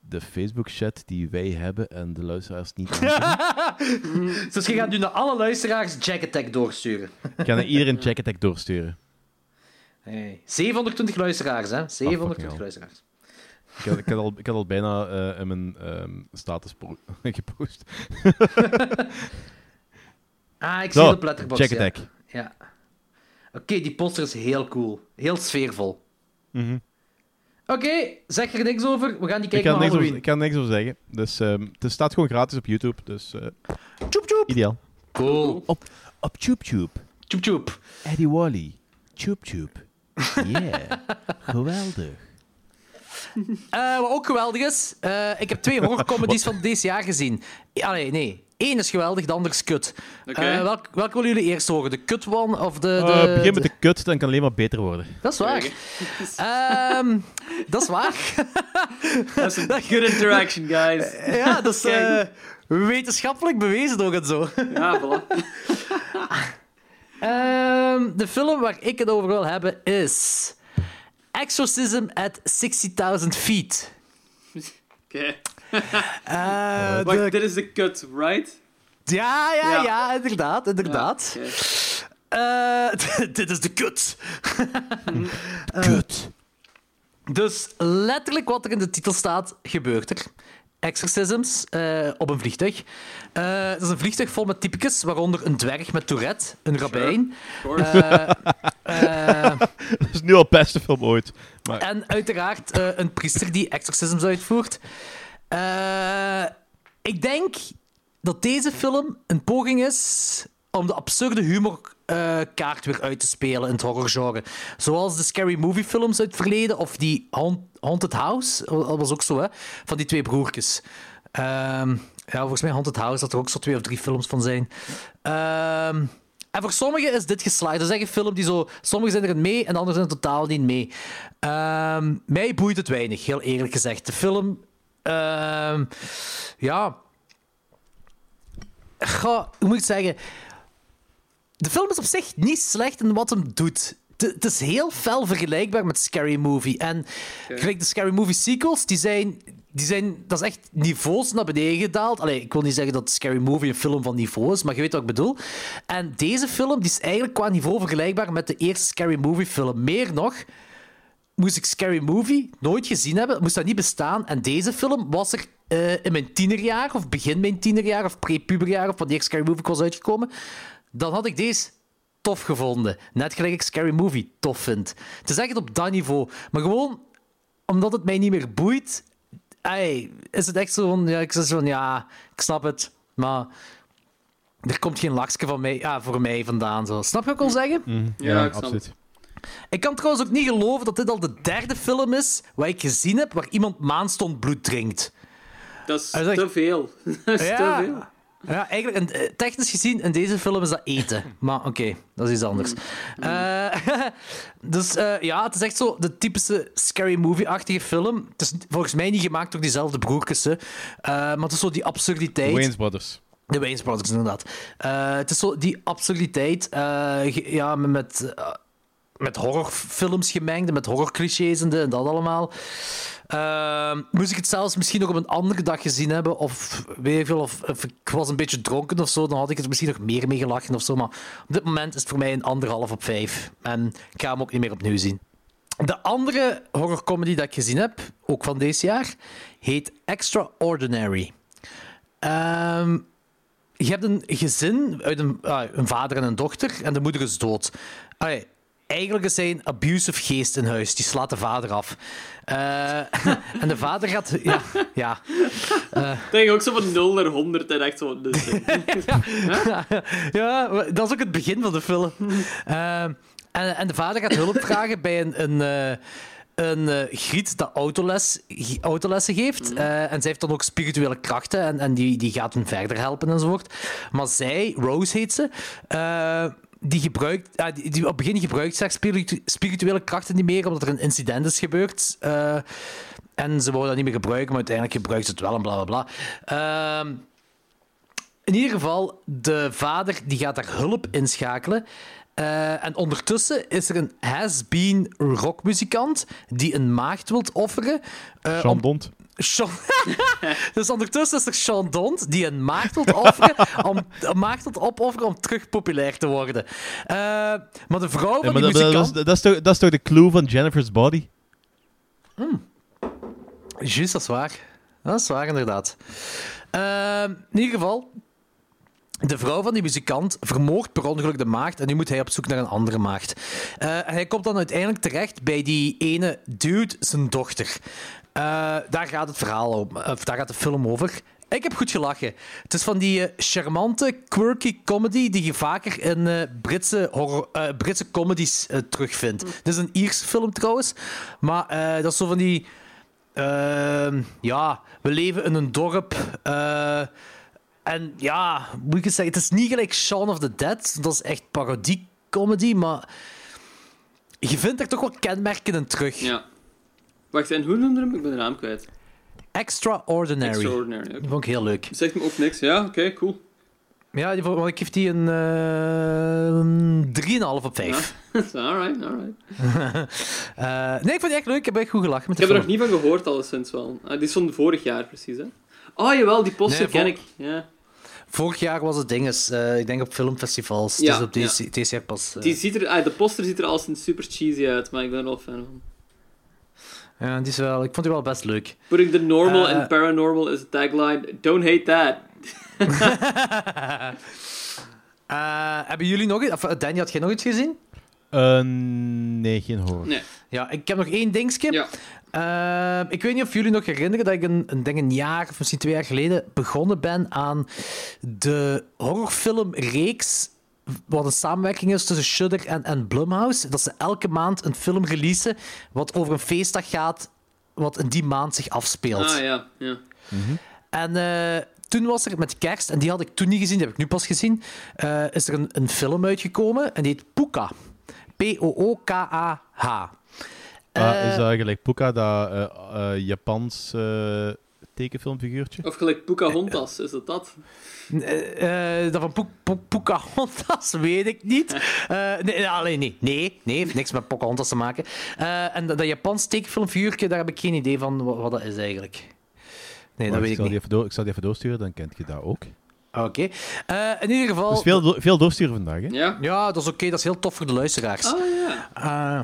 S3: de Facebook-chat die wij hebben en de luisteraars niet.
S1: Dus je gaat nu naar alle luisteraars Jack Attack doorsturen.
S3: ik ga naar iedereen Jack Attack doorsturen.
S1: Hey. 720 luisteraars, hè? 720
S3: hell.
S1: luisteraars.
S3: Ik had, ik had, al, ik had al bijna eh, in mijn ehm, status po- gepost.
S1: Ah, ik zie het op Letterboxd.
S3: Jack
S1: ja.
S3: Attack.
S1: Ja. Oké, die poster is heel cool. Heel sfeervol.
S3: Mhm.
S1: Oké, zeg er niks over. We gaan die
S3: Ik
S1: kijken
S3: kan,
S1: naar
S3: niks over, ik kan niks over zeggen. Dus, ehm, het staat gewoon gratis op YouTube. Dus eh,
S1: Tjoep tjoep.
S3: ideaal.
S1: Cool.
S3: Op, op TubeTube.
S1: Tjoep tjoep.
S3: Eddie Wally. TubeTube. Yeah. Geweldig.
S1: Eh, wat ook geweldig is, eh, ik heb twee horrorcomedies van deze jaar gezien. Allee, nee. Eén is geweldig, de andere is kut.
S2: Oké.
S1: Eh, welk, welke willen jullie eerst horen? De kut one of de... de
S3: Eh, begin met
S1: de-
S3: de kut, dan kan het alleen maar beter worden.
S1: Dat is waar. Ehm, dat is waar.
S2: Dat is een good interaction, guys.
S1: ja, dat is eh, wetenschappelijk bewezen ook en zo.
S2: Ja, voilà.
S1: Ehm, de film waar ik het over wil hebben is... Exorcism at 60.000 Feet.
S2: Oké.
S1: Eh,
S2: Wacht,
S1: de-
S2: dit is de cut, right?
S1: Ja, ja, ja,
S2: Ja.
S1: inderdaad, inderdaad. Eh, dit is de kut.
S3: Kut.
S1: Dus letterlijk wat er in de titel staat, gebeurt er. Exorcisms eh, op een vliegtuig. Eh het is een vliegtuig vol met typicus, waaronder een dwerg met Tourette, een rabbijn. Eh, eh,
S3: Dat is nu al het beste film ooit. Maar
S1: en uiteraard eh, een priester die exorcisms uitvoert. Eh, ik denk dat deze film een poging is om de absurde humor eh, kaart weer uit te spelen in het horrorgenre. Zoals de Scary Movie films uit het verleden, of die Haunt- Haunted House, dat was ook zo, hè, van die twee broertjes. Ehm, ja, volgens mij Haunted House, dat er ook zo twee of drie films van zijn. Ehm, en voor sommigen is dit geslaagd. Dat is echt een film die zo... Sommigen zijn erin mee en anderen zijn er totaal niet mee. Ehm, mij boeit het weinig, heel eerlijk gezegd. De film... ehm, ja... Goh, hoe moet ik zeggen? De film is op zich niet slecht in wat hem doet. Het- Het is heel fel vergelijkbaar met Scary Movie. En gelijk de Scary Movie sequels, die zijn, die zijn... Dat is echt niveaus naar beneden gedaald. Allee, ik wil niet zeggen dat Scary Movie een film van niveau is, maar je weet wat ik bedoel. En deze film die is eigenlijk qua niveau vergelijkbaar met de eerste Scary Movie film. Meer nog, moest ik Scary Movie nooit gezien hebben, moest dat niet bestaan. En deze film was er eh, in mijn tienerjaar, of begin mijn tienerjaar, of pre-puberjaar, of wanneer Scary Movie was uitgekomen. Dan had ik deze tof gevonden. Net gelijk ik Scary Movie tof vind. Het is echt op dat niveau. Maar gewoon omdat het mij niet meer boeit, ey, is het echt zo van, ja, ik zeg zo van, ja, ik snap het, maar er komt geen lakje van mij, ja, voor mij vandaan. Zo. Snap je wat ik wil zeggen?
S2: Ja, ik snap
S3: absoluut.
S1: Ik kan trouwens ook niet geloven dat dit al de derde film is waar ik gezien heb waar iemand maanstond bloed drinkt.
S2: Dat is te veel. Dat is te veel.
S1: Ja, eigenlijk, en, eh, technisch gezien, in deze film is dat eten. Maar oké, dat is iets anders. Eh, dus eh, ja, het is echt zo de typische scary movie-achtige film. Het is volgens mij niet gemaakt door diezelfde broertjes, hè. Eh, maar het is zo die absurditeit.
S3: Wayne's Brothers.
S1: De Wayne's Brothers, inderdaad. Eh, het is zo die absurditeit, eh, ja, met, met, horrorfilms gemengd, met horrorclichés en en dat allemaal. Eh, moest ik het zelfs misschien nog op een andere dag gezien hebben, of ik veel, of, of ik was een beetje dronken of zo, dan had ik het misschien nog meer mee gelachen of zo. Maar op dit moment is het voor mij een anderhalf op vijf. En ik ga hem ook niet meer opnieuw zien. De andere horrorcomedy dat ik gezien heb, ook van deze jaar, heet Extraordinary. Ehm je hebt een gezin uit een, ah, een vader en een dochter en de moeder is dood. Eigenlijk is hij een abusive geest in huis. Die slaat de vader af. Eh, en de vader gaat... Ja, ja.
S2: Ik denk ook zo van 0 naar 100 en echt zo... Dus,
S1: ja, dat is ook het begin van de film. Eh, en, en de vader gaat hulp vragen bij een, een, een eh, griet dat autoles, autolessen geeft. Eh, en zij heeft dan ook spirituele krachten en, en die, die gaat hem verder helpen enzovoort. Maar zij, Rose heet ze, die, gebruikt, die, op het begin gebruikt spiritu- spirituele krachten niet meer, omdat er een incident is gebeurd. Eh, En ze wouden dat niet meer gebruiken, maar uiteindelijk gebruiken ze het wel en bla bla bla. Ehm, in ieder geval, de vader die gaat daar hulp inschakelen. Eh, en ondertussen is er een has-been rockmuzikant die een maagd wilt offeren.
S3: Dont.
S1: Sean- dus ondertussen is er Sean Dont die een maagd om, wilt opofferen om terug populair te worden. Eh, maar de vrouw van
S3: Ja,
S1: die
S3: dat,
S1: muzikant...
S3: dat, is- dat is toch, dat is toch de clue van Jennifer's Body?
S1: Juist, dat is waar. Dat is waar, inderdaad. Ehm, in ieder geval, de vrouw van die muzikant vermoordt per ongeluk de maagd en nu moet hij op zoek naar een andere maagd. Eh, en hij komt dan uiteindelijk terecht bij die ene dude, zijn dochter. Eh, daar gaat het verhaal om, of daar gaat de film over. Ik heb goed gelachen. Het is van die eh, charmante, quirky comedy die je vaker in eh, Britse, horror, eh, Britse comedies eh, terugvindt. Het is een Ierse film trouwens, maar eh, dat is zo van die... Ehm, ja, we leven in een dorp. eh, en ja, moet ik het zeggen, het is niet gelijk Shaun of the Dead. Dat is echt parodie-comedy, maar je vindt er toch wel kenmerken in terug.
S2: Ja. Wacht, en hoe noemde hem? Ik ben de naam kwijt.
S1: Extraordinary.
S2: Extraordinary.
S1: Vond ik heel leuk.
S2: Zegt me ook niks. Ja, oké, cool.
S1: Ja, die, vond- ik geef die een eh 3,5 op 5.
S2: alright, alright.
S1: Eh, nee, ik vond die echt leuk. Ik heb echt goed gelachen met
S2: Ik heb er nog niet van gehoord, alleszins wel. Die is van vorig jaar, precies, hè? Oh, jawel, die poster
S1: Nee,
S2: ken ik. Ja.
S1: Vorig jaar was het dinges. eh, ik denk op filmfestivals.
S2: Ja,
S1: dus op deze,
S2: ja.
S1: deze jaar pas.
S2: Die ziet er, ah, de poster ziet er al sinds super cheesy uit, maar ik ben er wel fan van.
S1: Ja, die is wel, ik vond die wel best leuk.
S2: Putting the normal
S1: Eh.
S2: and paranormal is a tagline. Don't hate that.
S1: Eh, hebben jullie nog iets? Of, eh, Danny, had jij nog iets gezien?
S3: Eh, nee, geen horror.
S2: Nee.
S1: Ja, ik heb nog één dingetje.
S2: Ja.
S1: Eh, ik weet niet of jullie nog herinneren dat ik een, een, denk een jaar of misschien twee jaar geleden begonnen ben aan de horrorfilmreeks. Wat een samenwerking is tussen Shudder en, en Blumhouse. Dat ze elke maand een film releasen wat over een feestdag gaat, wat in die maand zich afspeelt.
S2: Ah, ja. ja.
S1: En eh, toen was er met kerst, en die had ik toen niet gezien, die heb ik nu pas gezien, eh, is er een, een film uitgekomen en die heet Puka. P-O-O-K-A-H.
S3: Ah,
S1: Eh,
S3: is dat gelijk Puka, dat eh, eh, Japans eh, tekenfilmfiguurtje?
S2: Of gelijk Pocahontas, is dat dat?
S1: Eh, eh, dat van Poek- Poek- Pocahontas weet ik niet. Eh, nee, alleen nee. Nee, nee, heeft niks met Pocahontas te maken. Eh, en dat, dat Japans tekenfilmfiguurtje, daar heb ik geen idee van wat, wat dat is eigenlijk. Nee, dat weet
S3: ik,
S1: ik
S3: zal die
S1: niet.
S3: even door, ik zal die even doorsturen, dan kent je dat ook.
S1: Oké. Eh, in ieder geval...
S3: Dus veel, do- veel doorsturen vandaag, hè?
S2: Ja.
S1: Ja, dat is oké. dat is heel tof voor de luisteraars.
S2: Oh, ja.
S1: Eh,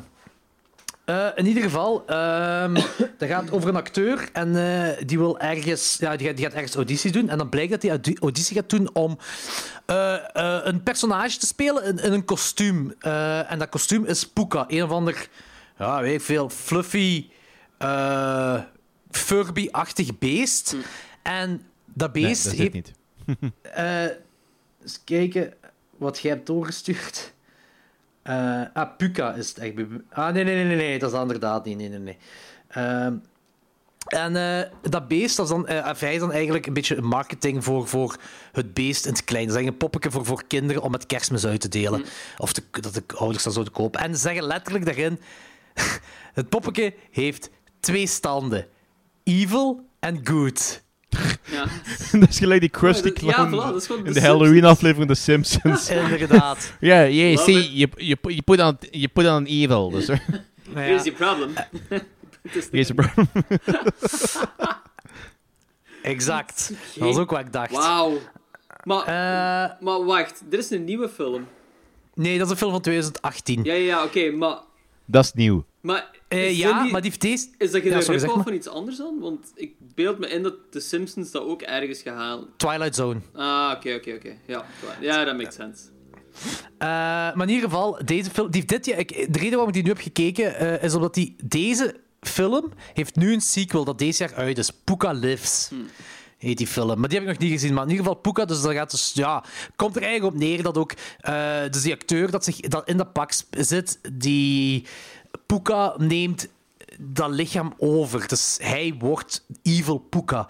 S1: eh, in ieder geval, ehm dat gaat over een acteur en eh, die wil ergens, ja, die gaat, die gaat ergens auditie doen. En dan blijkt dat hij audi- auditie gaat doen om eh, eh, een personage te spelen in, in een kostuum. Eh, en dat kostuum is Puka, een of ander, ja, weet ik veel, fluffy, eh, Furby-achtig beest. En dat
S3: Nee, dat
S1: beest
S3: is het
S1: heeft
S3: niet.
S1: eh, eens kijken wat jij hebt doorgestuurd. Eh, ah, Puka is het echt. Ah, nee, nee, nee, nee, nee, dat is inderdaad niet. Nee, nee, nee. Ehm, en eh, dat beest, dat is dan, eh, hij is dan eigenlijk een beetje marketing voor, voor het beest in het klein. Dat is eigenlijk een poppetje voor, voor kinderen om met kerstmis uit te delen. Of te- dat de ouders dat zouden kopen. En ze zeggen letterlijk daarin: het poppetje heeft twee standen: evil en good.
S2: Ja.
S3: dat is gelijk die Krusty
S2: Ja, dat- ja,
S3: Clown
S2: voilà, is
S3: in
S2: de
S3: Halloween-aflevering The Simpsons.
S1: Inderdaad.
S3: Ja, yeah,
S2: Love
S3: see, you, you, put- you, put on, you put on evil. Dus,
S1: ja.
S2: Here's your problem. Is
S3: Here's the problem.
S1: Exact. Dat was ook wat ik dacht.
S2: Wauw. Maar,
S1: Eh,
S2: maar wacht, dit is een nieuwe film.
S1: nee, dat is een film van 2018.
S2: Ja, ja, ja, oké, maar...
S3: Dat is nieuw.
S2: Maar
S1: Eh, ja,
S2: die-
S1: maar die heeft deze...
S2: Is dat geen
S1: Ja, sorry,
S2: rip-off
S1: zeg maar.
S2: van iets anders dan? Want ik beeld me in dat de Simpsons dat ook ergens gehaald.
S1: Twilight Zone.
S2: Ah, oké, oké, oké. Ja, ja, dat makes sense.
S1: Eh, maar in ieder geval, deze film... Die dit jaar, ik, de reden waarom ik die nu heb gekeken, eh, is omdat die, deze film heeft nu een sequel dat deze jaar uit is. Puka Lives. Heet die film. Maar die heb ik nog niet gezien. Maar in ieder geval Puka, dus dat gaat dus... Ja, komt er eigenlijk op neer dat ook... dus die acteur dat, zich, dat in dat pak zit, die... Puka neemt dat lichaam over. Dus hij wordt evil Puka.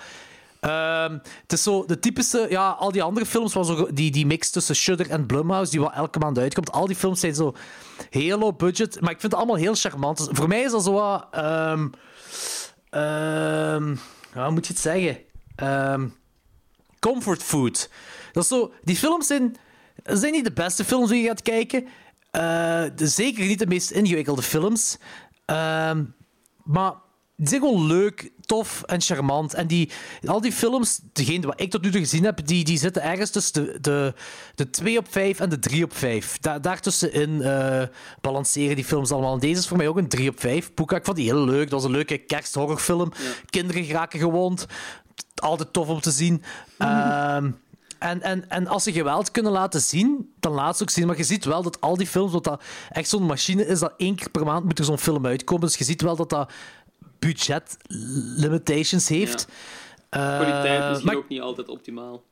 S1: Ehm, het is zo de typische, ja, al die andere films, waar zo, die, die mix tussen Shudder en Blumhouse, die wel elke maand uitkomt, al die films zijn zo heel low budget, maar ik vind het allemaal heel charmant. Dus voor mij is dat zo wat, ja, hoe moet je het zeggen? Comfort food. Dat is zo, die films zijn, zijn niet de beste films die je gaat kijken. Eh, de- zeker niet de meest ingewikkelde films. Ehm, maar die zijn gewoon leuk, tof en charmant. En die, al die films, degene wat ik tot nu toe gezien heb, die, die zitten ergens tussen de, de, de 2 op 5 en de 3 op 5. Da daartussenin eh balanceren die films allemaal. En deze is voor mij ook een 3 op 5. Poeka, ik vond die heel leuk. Dat was een leuke kersthorrorfilm. Kinderen geraken gewond. Altijd tof om te zien. Ehm, en, en, en als ze geweld kunnen laten zien, dan laat ze ook zien. Maar je ziet wel dat al die films, dat dat echt zo'n machine is, dat één keer per maand moet er zo'n film uitkomen. Dus je ziet wel dat dat budget limitations heeft. Eh,
S2: Kwaliteit misschien
S1: maar-
S2: ook niet altijd optimaal.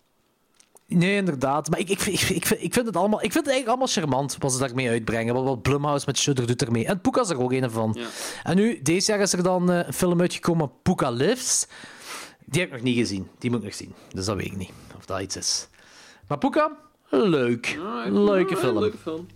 S1: Nee, inderdaad. Maar ik, ik, ik, ik, vind, ik vind het allemaal... Ik vind het eigenlijk allemaal charmant wat ze daarmee uitbrengen. Wat, wat Blumhouse met Shudder doet ermee. En Puka is er ook een van.
S2: Ja.
S1: En nu, deze jaar is er dan eh, een film uitgekomen, Puka Lives. Die heb ik nog niet gezien. Die moet ik nog zien. Dus dat weet ik niet of dat iets is. Maar Puka, leuk.
S2: Ik-
S1: Leuke film.
S2: Leuke film.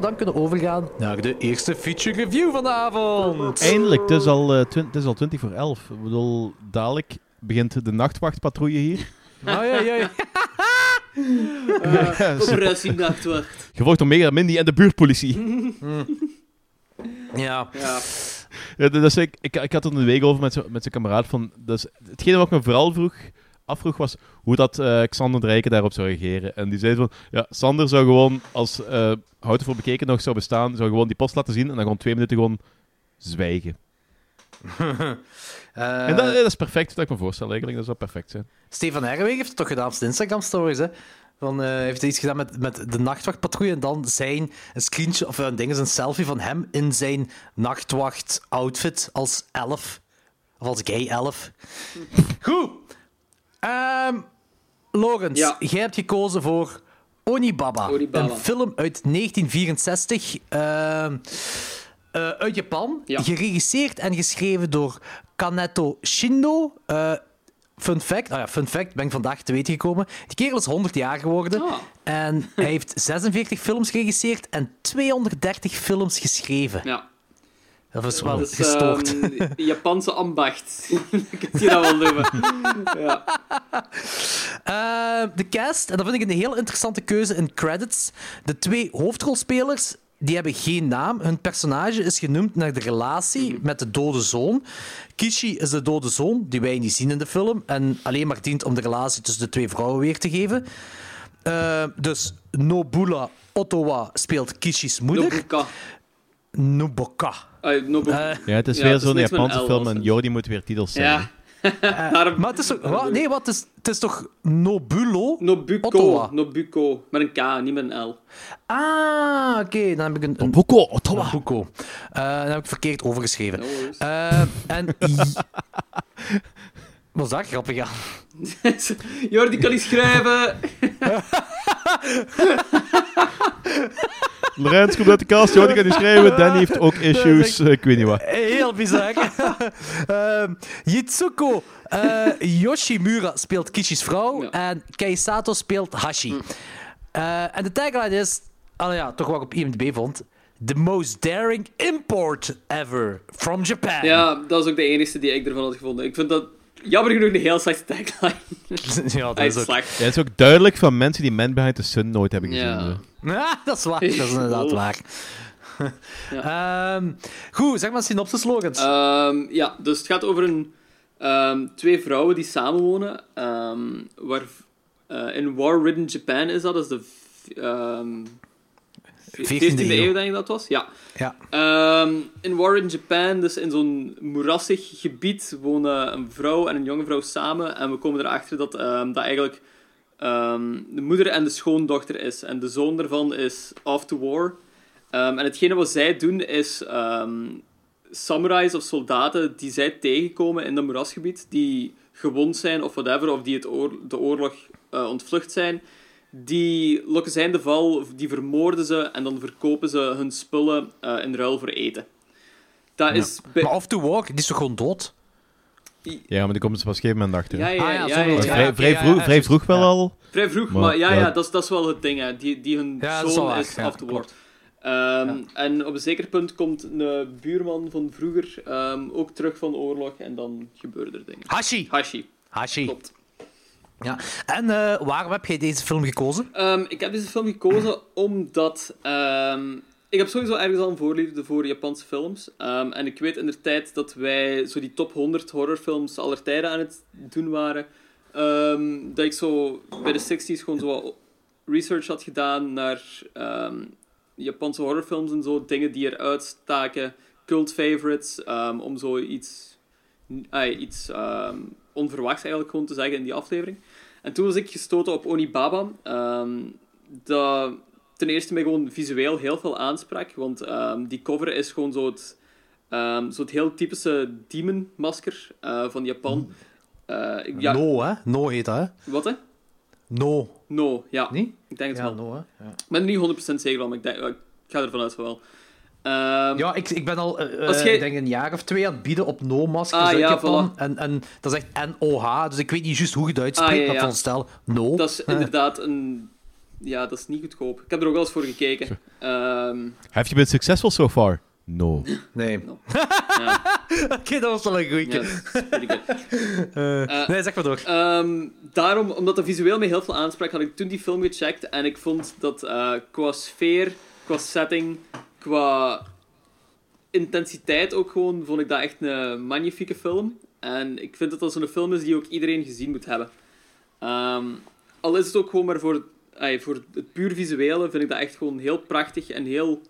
S1: We dan kunnen overgaan naar de eerste feature review van de avond.
S3: Eindelijk, het is al, eh, het is al 20 voor 11. Ik bedoel, dadelijk begint de nachtwachtpatrouille hier.
S1: Oh, ja, ja, ja.
S2: Operatie Nachtwacht.
S3: Gevolgd door Mega Mindy en de buurtpolitie.
S1: ja.
S2: Ja.
S3: Ja, dat is, ik, ik, ik had het een week over met zijn met zijn kameraad. Van, dus, hetgene wat ik me vooral vroeg, afvroeg was hoe dat eh, Xander de Rijken daarop zou reageren. En die zei van, ja, Sander zou gewoon, als uh, Houten voor Bekeken nog zou bestaan, zou gewoon die post laten zien en dan gewoon twee minuten gewoon zwijgen.
S1: Eh,
S3: en dat, dat is perfect, dat ik me voorstel eigenlijk. Dat zou perfect zijn.
S1: Stefan Herweg heeft het toch gedaan op zijn Instagram-stories, hè? Van, eh, heeft hij iets gedaan met, met de nachtwachtpatrouille en dan zijn een screenshot, of een ding is een selfie van hem in zijn nachtwacht-outfit als elf. Of als gay elf. Goed. Logans,
S2: Ja.
S1: jij hebt gekozen voor Onibaba.
S2: Onibaba.
S1: Een film uit 1964. ehm, eh, uit Japan.
S2: Ja.
S1: Geregisseerd en geschreven door Kaneto Shindo. Eh, fun fact, ah ja, fun fact, ben ik vandaag te weten gekomen. Die kerel is 100 jaar geworden.
S2: Ah.
S1: En hij heeft 46 films geregisseerd en 230 films geschreven.
S2: Ja.
S1: Dat is wel
S2: Dat is
S1: gestoord.
S2: ehm, Japanse ambacht. Ik kan je dat wel noemen. Ja.
S1: Eh, de cast, en dat vind ik een heel interessante keuze in credits. De twee hoofdrolspelers, die hebben geen naam. Hun personage is genoemd naar de relatie met de dode zoon. Kishi is de dode zoon, die wij niet zien in de film. En alleen maar dient om de relatie tussen de twee vrouwen weer te geven. Eh, dus Nobula Ottawa speelt Kishi's moeder.
S2: Nobuka.
S1: Nobuka.
S2: Ah, Nobu-
S1: Eh,
S3: Ja, het is
S2: Ja,
S3: weer zo'n Japanse film en. Jody moet weer titels zeggen.
S2: ja. Daarom-
S1: maar het is toch... wat? Nee, wat? Het is, het is toch Nobulo
S2: Nobuko.
S1: Ottawa?
S2: Nobuko. Met een K, niet met een L.
S1: Ah, oké. Dan heb ik een... een
S3: Boko, Ottawa.
S1: Nabucco. Eh, dan heb ik verkeerd overgeschreven.
S2: No.
S1: Eh, en... Was dat grappig aan?
S2: Jordi kan niet schrijven.
S3: Lorenz komt uit de kast, Jody kan niet schrijven, Danny heeft ook issues, ik weet niet wat.
S1: Heel bizar. Ehm Yitsuko eh, Yoshimura speelt Kishi's vrouw
S2: Ja.
S1: en Keisato speelt Hashi. Eh, en de tagline is, oh ja, toch wat ik op IMDb vond, the most daring import ever from Japan.
S2: Ja, dat is ook de enige die ik ervan had gevonden. Ik vind dat jammer genoeg een heel slechte tagline.
S1: ja dat
S2: Hij
S1: is ook...
S3: Ja, het is ook duidelijk van mensen die Man Behind the Sun nooit hebben gezien.
S2: Ja.
S1: Ja, dat is waar. Dat is inderdaad waar. Ehm, goed, zeg maar synopsis slogans.
S2: Ehm, ja, dus het gaat over een, ehm, twee vrouwen die samenwonen. waar, eh, in war-ridden Japan is dat. Dat is de v- ehm, 14e eeuw, denk ik dat was. Ja.
S1: ja.
S2: In war-ridden Japan, dus in zo'n moerassig gebied, wonen een vrouw en een jonge vrouw samen. En we komen erachter dat dat eigenlijk ehm, de moeder en de schoondochter is. En de zoon daarvan is off to war. Ehm, en hetgene wat zij doen is ehm, samurais of soldaten die zij tegenkomen in dat moerasgebied, die gewond zijn of whatever, of die het oor- de oorlog eh, ontvlucht zijn, die lokken zij in de val, die vermoorden ze en dan verkopen ze hun spullen eh, in ruil voor eten. Dat is...
S1: Maar off to war, die is toch gewoon dood?
S3: Ja, maar die komt er pas op een gegeven moment achter.
S2: Ja, ja,
S1: Ah,
S2: ja.
S3: vrij, vroeg,
S1: ja,
S3: vrij vroeg wel al.
S2: Vrij vroeg,
S3: Maar,
S2: maar, ja, ja,
S3: ja.
S2: dat, is, dat is wel het ding. Hè. Die, die hun zoon is af te
S1: klopt.
S2: Ehm, En op een zeker punt komt een buurman van vroeger ehm, ook terug van oorlog en dan gebeuren er dingen.
S1: Hashi.
S2: Hashi,
S1: Hashi.
S2: klopt.
S1: Ja. En eh, waarom heb jij deze film gekozen?
S2: Ehm, ik heb deze film gekozen omdat... ik heb sowieso ergens al een voorliefde voor Japanse films. Ehm, en ik weet in de tijd dat wij zo die top 100 horrorfilms aller tijden aan het doen waren. ehm, dat ik zo bij de 60s gewoon zo wat research had gedaan naar ehm, Japanse horrorfilms en zo. Dingen die eruit staken. Cult favorites. om zo iets, iets onverwachts eigenlijk gewoon te zeggen in die aflevering. En toen was ik gestoten op Onibaba. dat ten eerste mij gewoon visueel heel veel aansprak. Want ehm, die cover is gewoon zo het, ehm, zo het heel typische demon-masker eh, van Japan. Eh, ik- ja,
S1: No, hè? No heet dat, hè?
S2: Wat hè?
S1: No.
S2: No, ja.
S1: Niet?
S2: Ik denk het
S1: Ja,
S2: wel.
S1: no, hè? Ja.
S2: Ik ben er niet 100% zeker van, maar ik, denk, ik ga ervan uit van wel. Ehm,
S1: Ja, ik, ik ben al eh,
S2: Als
S1: eh, ik denk een jaar of twee aan het bieden op no-maskers
S2: Ah,
S1: uit
S2: ja,
S1: Japan.
S2: voilà.
S1: En, en dat is echt NOH, dus ik weet niet juist hoe je het uitspreekt,
S2: Ah, ja,
S1: maar
S2: ja.
S1: veronderstel no.
S2: Dat is inderdaad een... Ja, dat is niet goedkoop. Ik heb er ook wel eens voor gekeken. Ehm,
S3: Have you been successful so far? No.
S1: Nee.
S2: ja,
S1: Oké, dat was wel een goeie.
S2: ja, good.
S1: Eh, nee, zeg maar door.
S2: Ehm, daarom, omdat dat visueel mij heel veel aansprak, had ik toen die film gecheckt. En ik vond dat eh, qua sfeer, qua setting, qua intensiteit ook gewoon, vond ik dat echt een magnifieke film. En ik vind dat dat zo'n film is die ook iedereen gezien moet hebben. Ehm, al is het ook gewoon maar voor, ay, voor het puur visuele, vind ik dat echt gewoon heel prachtig en heel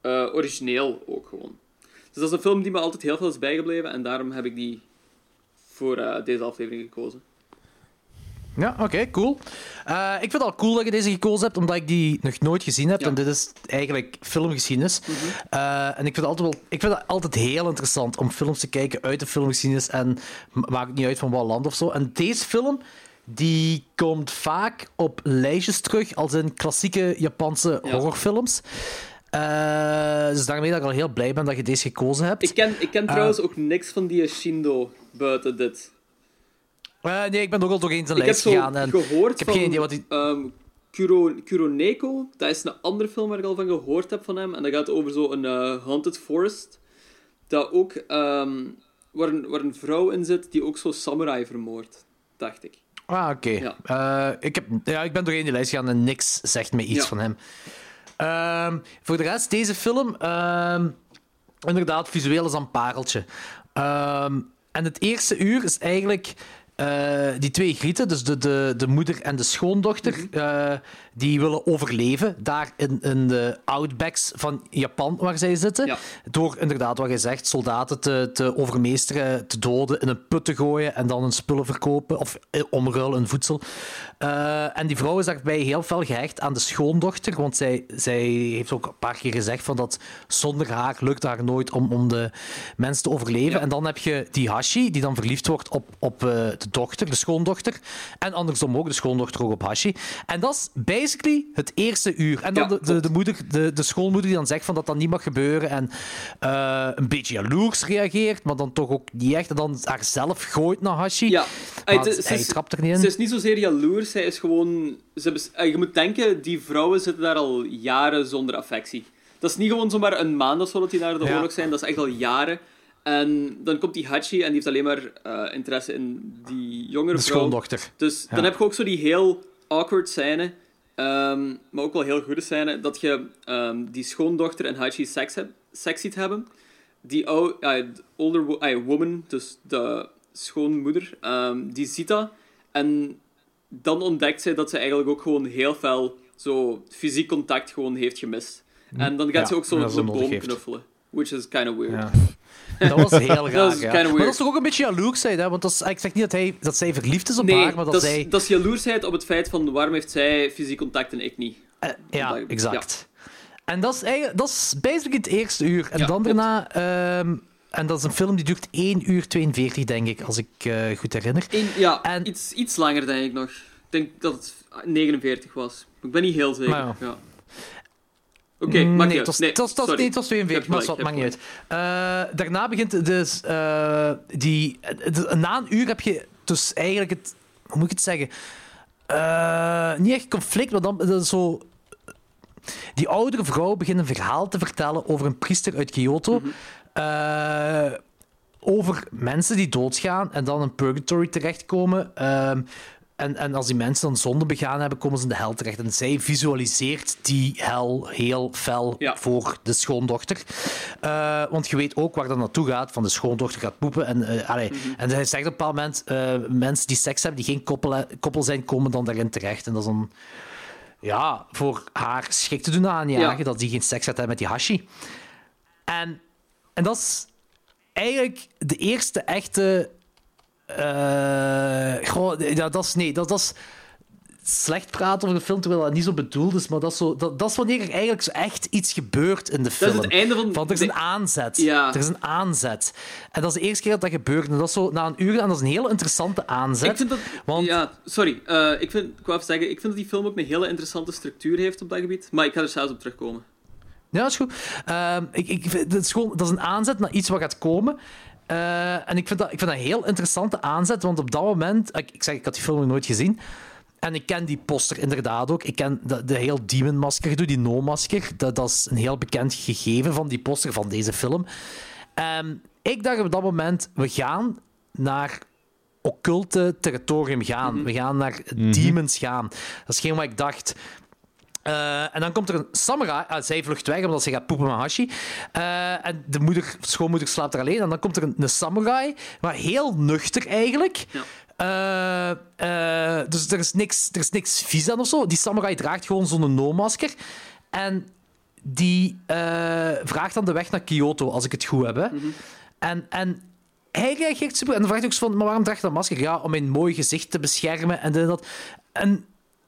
S2: eh, origineel ook gewoon. Dus dat is een film die me altijd heel veel is bijgebleven en daarom heb ik die voor eh, deze aflevering gekozen.
S1: Ja, oké, cool. Eh, ik vind het al cool dat je deze gekozen hebt, omdat ik die nog nooit gezien heb.
S2: Ja. Mhm.
S1: En dit is eigenlijk filmgeschiedenis. Eh, en ik vind, het altijd wel, ik vind het altijd heel interessant om films te kijken uit de filmgeschiedenis. En maakt niet uit van wat land of zo. En deze film, die komt vaak op lijstjes terug, als in klassieke Japanse
S2: Ja.
S1: horrorfilms. Eh, dus daarmee dat ik al heel blij ben dat je deze gekozen hebt.
S2: Ik ken, ik ken trouwens ook niks van die Shindo buiten dit.
S1: Eh, nee, ik ben ook al doorheen zijn
S2: Ik heb
S1: lijst gegaan. En
S2: gehoord
S1: ik heb
S2: van
S1: geen idee wat die...
S2: ehm, Kuro, Kuroneko. Dat is een andere film waar ik al van gehoord heb van hem. En dat gaat over zo'n eh haunted forest. Dat ook, ehm, waar, een, waar een vrouw in zit die ook zo samurai vermoordt. Dacht ik.
S1: Ah, oké.
S2: Ja.
S1: Eh, ik, heb, ja, ik ben doorheen die lijst gegaan en niks zegt me iets
S2: Ja.
S1: van hem. Ehm, voor de rest, deze film, ehm, inderdaad, visueel is een pareltje. Ehm, en het eerste uur is eigenlijk eh, die twee grieten, dus de, de, de moeder en de schoondochter,
S2: Mhm.
S1: eh, die willen overleven daar in, in de outbacks van Japan waar zij zitten.
S2: Ja.
S1: Door inderdaad, wat je zegt, soldaten te, te overmeesteren, te doden, in een put te gooien en dan hun spullen verkopen of eh, omruilen in voedsel. Eh, en die vrouw is daarbij heel fel gehecht aan de schoondochter, want zij, zij heeft ook een paar keer gezegd van dat zonder haar lukt haar nooit om, om de mensen te overleven.
S2: Ja.
S1: En dan heb je die Hashi, die dan verliefd wordt op, op eh, de dochter, de schoondochter. En andersom ook, de schoondochter ook op Hashi. En dat is basically het eerste uur. En dan
S2: Ja,
S1: de, de, de, moeder, de, de schoonmoeder die dan zegt van dat dat niet mag gebeuren en eh, een beetje jaloers reageert, maar dan toch ook niet echt. En dan haar zelf gooit naar Hashi.
S2: Ja.
S1: Maar
S2: het
S1: hij
S2: ze is-
S1: trapt er niet in.
S2: Ze is niet zozeer jaloers, zij is gewoon... Ze ay, je moet denken, die vrouwen zitten daar al jaren zonder affectie. Dat is niet gewoon zomaar een maand of zo dat die naar de
S1: Ja.
S2: oorlog zijn, dat is echt al jaren. En dan komt die Hachi en die heeft alleen maar eh, interesse in die jongere
S1: de
S2: vrouw.
S1: schoondochter.
S2: Dus
S1: Ja.
S2: dan heb je ook zo die heel awkward scène, ehm, maar ook wel heel goede scène, dat je ehm, die schoondochter en Hachi seks, heb, seks ziet hebben. Die ou- ja, de older wo- woman, dus de schoonmoeder, ehm, die ziet dat. En dan ontdekt zij dat ze eigenlijk ook gewoon heel veel zo fysiek contact gewoon heeft gemist. En dan gaat
S1: Ja,
S2: ze ook zo de boom knuffelen. Which is kind of weird.
S1: Ja. Dat was heel
S2: Dat
S1: ja.
S2: kinda
S1: Maar dat is toch ook een beetje jaloersheid, hè? Want dat is, ik zeg niet dat, hij, dat zij verliefd is op
S2: Nee,
S1: haar, maar dat,
S2: dat,
S1: zij...
S2: is, dat is jaloersheid op het feit van waarom heeft zij fysiek contact en ik niet.
S1: Eh, ja,
S2: Dat-
S1: exact. En dat is, eigenlijk, dat is basically het eerste uur. En
S2: Ja,
S1: dan daarna... ehm, en dat is een film die duurt 1 uur 42, denk ik, als ik eh, goed herinner.
S2: Ja,
S1: En-
S2: iets, iets langer denk ik nog. Ik denk dat het 49 was. Ik ben niet heel zeker.
S1: Maar ja.
S2: Oké,
S1: nee, het was,
S2: uit. Nee,
S1: het was, het was-
S2: sorry.
S1: nee, het was 42,
S2: Je
S1: maar dat maakt niet uit. Eh, daarna begint dus... eh, die, na een uur heb je dus eigenlijk het... Hoe moet ik het zeggen? Eh, niet echt conflict, maar dan dat is zo... Die oudere vrouw begint een verhaal te vertellen over een priester uit Kyoto.
S2: Mhm.
S1: Over mensen die doodgaan en dan in purgatory terechtkomen. En, en als die mensen dan zonde begaan hebben, komen ze in de hel terecht. En zij visualiseert die hel heel fel
S2: Ja.
S1: voor de schoondochter. Eh, want je weet ook waar dat naartoe gaat. Van de schoondochter gaat poepen. En, eh, allee,
S2: Mhm.
S1: en hij zegt op een bepaald moment... eh, mensen die seks hebben, die geen koppel, koppel zijn, komen dan daarin terecht. En dat is dan... Ja, voor haar schrik te doen aanjagen
S2: Ja.
S1: dat die geen seks gaat hebben met die hashi. En, en dat is eigenlijk de eerste echte. Eh goh, ja, dat is. Nee, dat, dat is slecht praten over de film terwijl dat niet zo bedoeld is. Maar dat is, zo, dat, dat is wanneer er eigenlijk zo echt iets gebeurt in de
S2: Dat
S1: film.
S2: is het einde van...
S1: Want er is een aanzet.
S2: Ja.
S1: Er is een aanzet. En dat is de eerste keer dat dat gebeurt. En dat is zo na een uur. En dat is een hele interessante aanzet.
S2: Ik vind dat...
S1: Want-
S2: Ja, sorry. Eh, ik, vind, ik wou even zeggen, ik vind dat die film ook een hele interessante structuur heeft op dat gebied. Maar ik ga er zelfs op terugkomen.
S1: Ja, dat is goed. Ehm, ik, ik, vind- dat, is gewoon, dat is een aanzet naar iets wat gaat komen. Eh, en ik vind, dat, ik vind dat een heel interessante aanzet, want op dat moment... Ik, ik zeg, ik had die film nog nooit gezien. En ik ken die poster inderdaad ook. Ik ken de, de heel Demon-masker, die No-masker. Dat, dat is een heel bekend gegeven van die poster van deze film. Ehm, ik dacht op dat moment, we gaan naar occulte territorium gaan. We gaan naar demons gaan. Dat is geen wat ik dacht. Eh, en dan komt er een samurai. ah, zij vlucht weg omdat ze gaat poepen met Hashi. Eh, en de moeder, schoonmoeder slaapt er alleen. En dan komt er een, een samurai, maar heel nuchter eigenlijk. Eh, eh, dus er is, niks, er is niks vies aan of zo. Die samurai draagt gewoon zo'n no-masker. En die vraagt dan de weg naar Kyoto, als ik het goed heb. Hè. En, en hij reageert super. En dan vraagt hij ook van, maar waarom draag je dat masker? Ja, om mijn mooi gezicht te beschermen en dat. En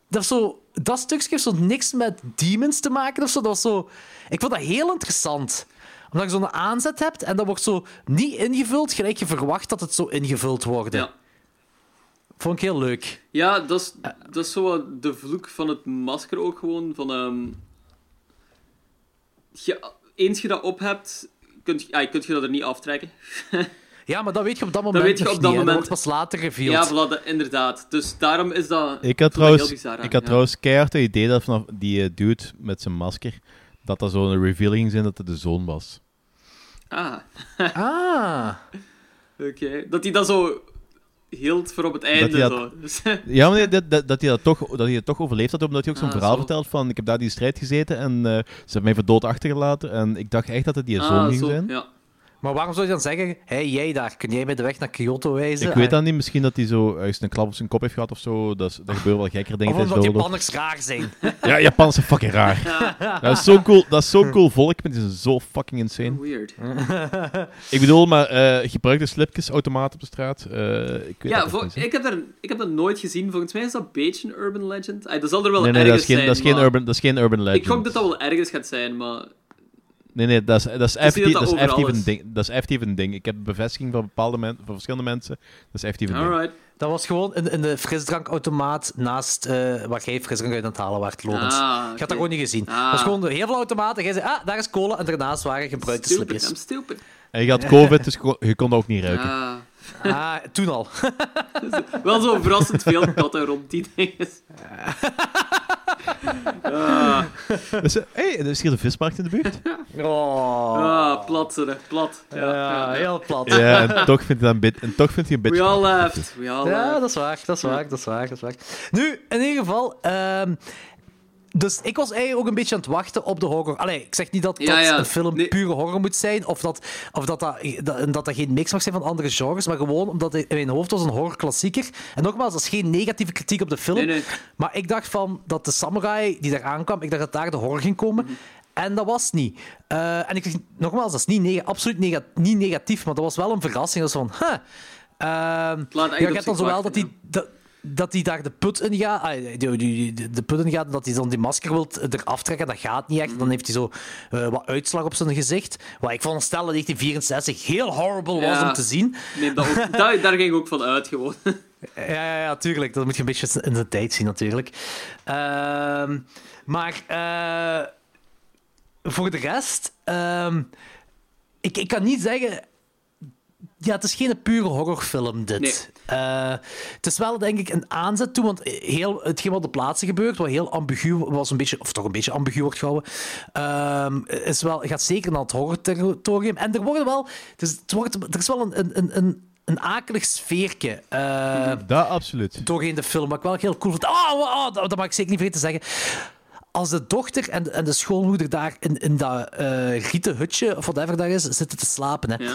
S1: dat, is zo, dat stukje heeft zo niks met demons te maken of zo. Dat was zo. Ik vond dat heel interessant. Omdat je zo'n aanzet hebt en dat wordt zo niet ingevuld, gelijk je verwacht dat het zo ingevuld wordt.
S2: Ja.
S1: Vond ik heel leuk.
S2: Ja, dat is, dat is zo de vloek van het masker ook gewoon. Van, ehm, je, eens je dat op hebt, kun, je- ah, kun je dat er niet aftrekken.
S1: Ja, maar dat weet je op dat moment
S2: weet je op dat
S1: niet,
S2: moment.
S1: wordt pas later revealed.
S2: Ja, voilà, dat- inderdaad. Dus daarom is dat...
S3: Ik had
S2: dat
S3: trouwens,
S2: heel bizar aan,
S3: ik had
S2: ja.
S3: trouwens keihard het idee dat vanaf die eh, dude met zijn masker, dat dat zo'n reveal ging zijn dat het de zoon was.
S2: Ah,
S1: Ah.
S2: oké. Dat hij dat zo hield voor op het einde.
S3: hij
S2: zo.
S3: dat-
S2: Dus-
S3: Ja, maar nee, dat, dat, dat hij dat toch, dat hij het toch overleefd had, omdat hij ook zo'n
S2: Ah,
S3: verhaal
S2: zo.
S3: vertelt van ik heb daar die strijd gezeten en eh, ze hebben mij voor dood achtergelaten en ik dacht echt dat het die zoon
S2: ah,
S3: ging
S2: zo,
S3: zijn.
S2: Ja.
S1: Maar waarom zou je dan zeggen, hey, jij daar, kun jij mij de weg naar Kyoto wijzen?
S3: Ik weet dat niet, misschien dat hij zo een klap op zijn kop heeft gehad of zo. Dat, is, dat gebeuren wel gekkere dingen
S1: Of omdat. Japanners raar zijn.
S3: Ja, Japan is fucking raar. dat is zo'n cool, dat is zo'n cool volk, maar die zijn zo fucking insane.
S2: Weird.
S3: Ik bedoel, maar eh gebruik de slipjes automaat op de straat. Eh, ik weet
S2: Ja, ik, heb daar, ik heb dat nooit gezien. Volgens mij is dat een beetje een urban legend. Dat zal er wel
S3: Nee, nee, dat
S2: ergens
S3: is geen,
S2: zijn,
S3: dat is geen,
S2: maar-
S3: urban, dat is geen urban legend.
S2: Ik gok dat dat wel ergens gaat zijn, maar...
S3: Nee, nee, dat is, dat is effectief,
S2: dat
S3: dat
S2: dat
S3: is effectief
S2: overal
S3: een ding. Dat is effectief een ding. Ik heb bevestiging van, bepaalde men, van verschillende mensen. Dat is effectief een ding.
S2: Alright.
S1: Dat was gewoon in, in de frisdrankautomaat naast eh, waar jij frisdrank uit aan het halen waart, Logans.
S2: Ah,
S1: Je had dat gewoon niet gezien.
S2: Ah.
S1: Dat was gewoon heel veel automaten. Jij zei, ah, daar is cola. En daarnaast waren gebruikte
S2: Stupid,
S1: slipjes.
S2: I'm stupid.
S3: En je had COVID, dus je kon- je kon dat ook niet ruiken.
S2: Ah.
S1: Ah, toen al.
S2: Wel zo verrassend veel katten rond die dingen. Ah,
S3: Dus, eh, hey, er is hier de vismarkt in de buurt.
S1: Oh.
S2: ah, plat, zeg, plat. Ja,
S1: heel plat.
S3: Ja, en toch vindt hij een bit- en toch vindt hij een
S2: We
S3: beetje...
S2: all laughed. We all
S1: Ja,
S2: laughed.
S1: dat is waar, dat is waar, dat is waar, dat is waar. Nu, in ieder geval... ehm, dus ik was eigenlijk ook een beetje aan het wachten op de horror. Allee, ik zeg niet dat, dat
S2: ja.
S1: een film
S2: Nee.
S1: pure horror moet zijn, of dat of dat, dat, dat, dat, dat geen mix mag zijn van andere genres, maar gewoon omdat in mijn hoofd was een horrorklassieker. En nogmaals, dat is geen negatieve kritiek op de film.
S2: Nee, nee.
S1: Maar ik dacht van dat de samurai die daar aankwam, ik dacht dat daar de horror ging komen. En dat was niet. Eh, en ik zeg nogmaals, dat is niet nega- absoluut niet negatief, maar dat was wel een verrassing. Dat is van, huh.
S2: Echt
S1: ja, je hebt dan zowel dat. Dat, dat hij daar de put in gaat, ah, die- de put in gaat, dat hij dan die masker wil eraf trekken, dat gaat niet echt. Dan heeft hij zo eh, wat uitslag op zijn gezicht. Wat ik veronderstel dat 1964 heel horrible was
S2: Ja.
S1: om te zien.
S2: Nee, dat daar, daar ging ik ook van uit, gewoon.
S1: Ja, ja, ja, tuurlijk. Dat moet je een beetje in de tijd zien, natuurlijk. Ehm, maar eh, voor de rest, ehm, ik, ik kan niet zeggen. Ja, het is geen pure horrorfilm, dit.
S2: Nee.
S1: Eh, het is wel, denk ik, een aanzet toe, want heel, hetgeen wat op de plaatsen gebeurt, wat heel ambigu was, een beetje, of toch een beetje ambigu wordt gehouden, ehm, is wel, gaat zeker naar het horror-territorium. En er worden wel, het is, het wordt, er is wel een, een, een, een, akelig sfeertje. eh,
S3: Dat absoluut.
S1: doorheen de film. Wat ik wel heel cool vind. Oh, oh, oh, dat, dat mag ik zeker niet vergeten te zeggen. Als de dochter en, en de schoolmoeder daar in, in dat eh rieten hutje, of whatever dat is, zitten te slapen. Hè.
S2: Ja.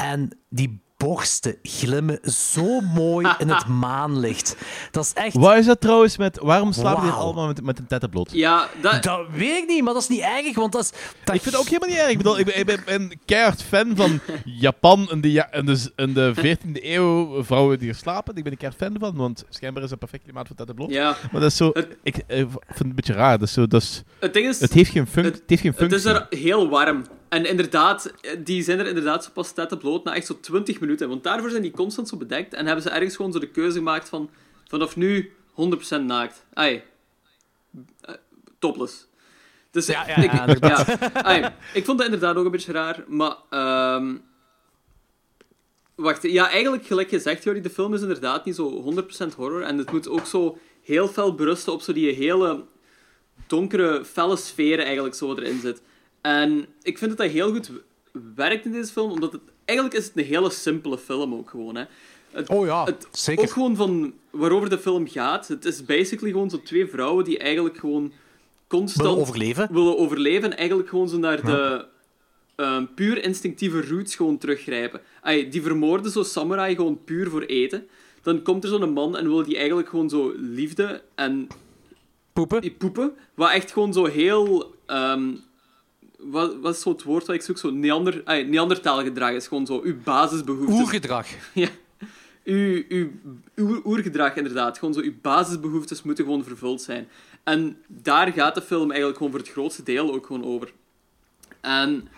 S1: En die borsten glimmen zo mooi in het maanlicht. Dat is echt...
S3: Wat is dat trouwens met... Waarom slapen die
S1: Wauw.
S3: allemaal met, met een tetten bloot?
S2: Ja, dat...
S1: Dat weet ik niet, maar dat is niet erg, want dat is... Dat
S3: Ik vind het ook helemaal niet erg. Ik bedoel, ik ben, ik ben een keihard fan van Japan in de, ja, in de, in de 14e eeuw, vrouwen die er slapen. Ik ben een keihard fan van, want schijnbaar is dat perfect klimaat voor tetten bloot.
S2: Ja.
S3: Maar dat is zo...
S2: Het-
S3: Ik eh, vind het een beetje raar. Dat is zo, dat is,
S2: Het ding is...
S3: het, heeft geen func- het, heeft geen
S2: Het
S3: functie.
S2: is er heel warm. En inderdaad, die zijn er inderdaad zo pas tetten bloot na echt zo 20 minuten. Want daarvoor zijn die constant zo bedekt. En hebben ze ergens gewoon zo de keuze gemaakt van... Vanaf nu 100% naakt. Ai. Eh, topless. Dus
S1: Ja, ja,
S2: ik,
S1: ja.
S2: Ai, ik vond dat inderdaad ook een beetje raar. Maar... ehm, Wacht, ja, eigenlijk gelijk gezegd, Jori, de film is inderdaad niet zo 100% horror. En het moet ook zo heel fel berusten op zo die hele donkere, felle sferen eigenlijk zo erin zit. En ik vind dat dat heel goed werkt in deze film, omdat het... Eigenlijk is het een hele simpele film ook gewoon, hè. Het,
S1: Oh ja,
S2: het,
S1: zeker.
S2: Ook gewoon van waarover de film gaat. Het is basically gewoon zo twee vrouwen die eigenlijk gewoon constant...
S1: Willen overleven.
S2: Willen overleven en eigenlijk gewoon zo naar de ehm, puur instinctieve roots gewoon teruggrijpen. Ay, die vermoorden zo samurai gewoon puur voor eten. Dan komt er zo'n man en wil die eigenlijk gewoon zo liefde en
S1: Poepen.
S2: die poepen. Wat echt gewoon zo heel... ehm, wat, wat is zo het woord wat ik zoek? Zo neander, ay, neandertaalgedrag is gewoon zo uw basisbehoeftes.
S1: Oergedrag.
S2: Ja. Uw, uw, uw oergedrag, inderdaad. Gewoon zo, uw basisbehoeftes moeten gewoon vervuld zijn. En daar gaat de film eigenlijk gewoon voor het grootste deel ook gewoon over. En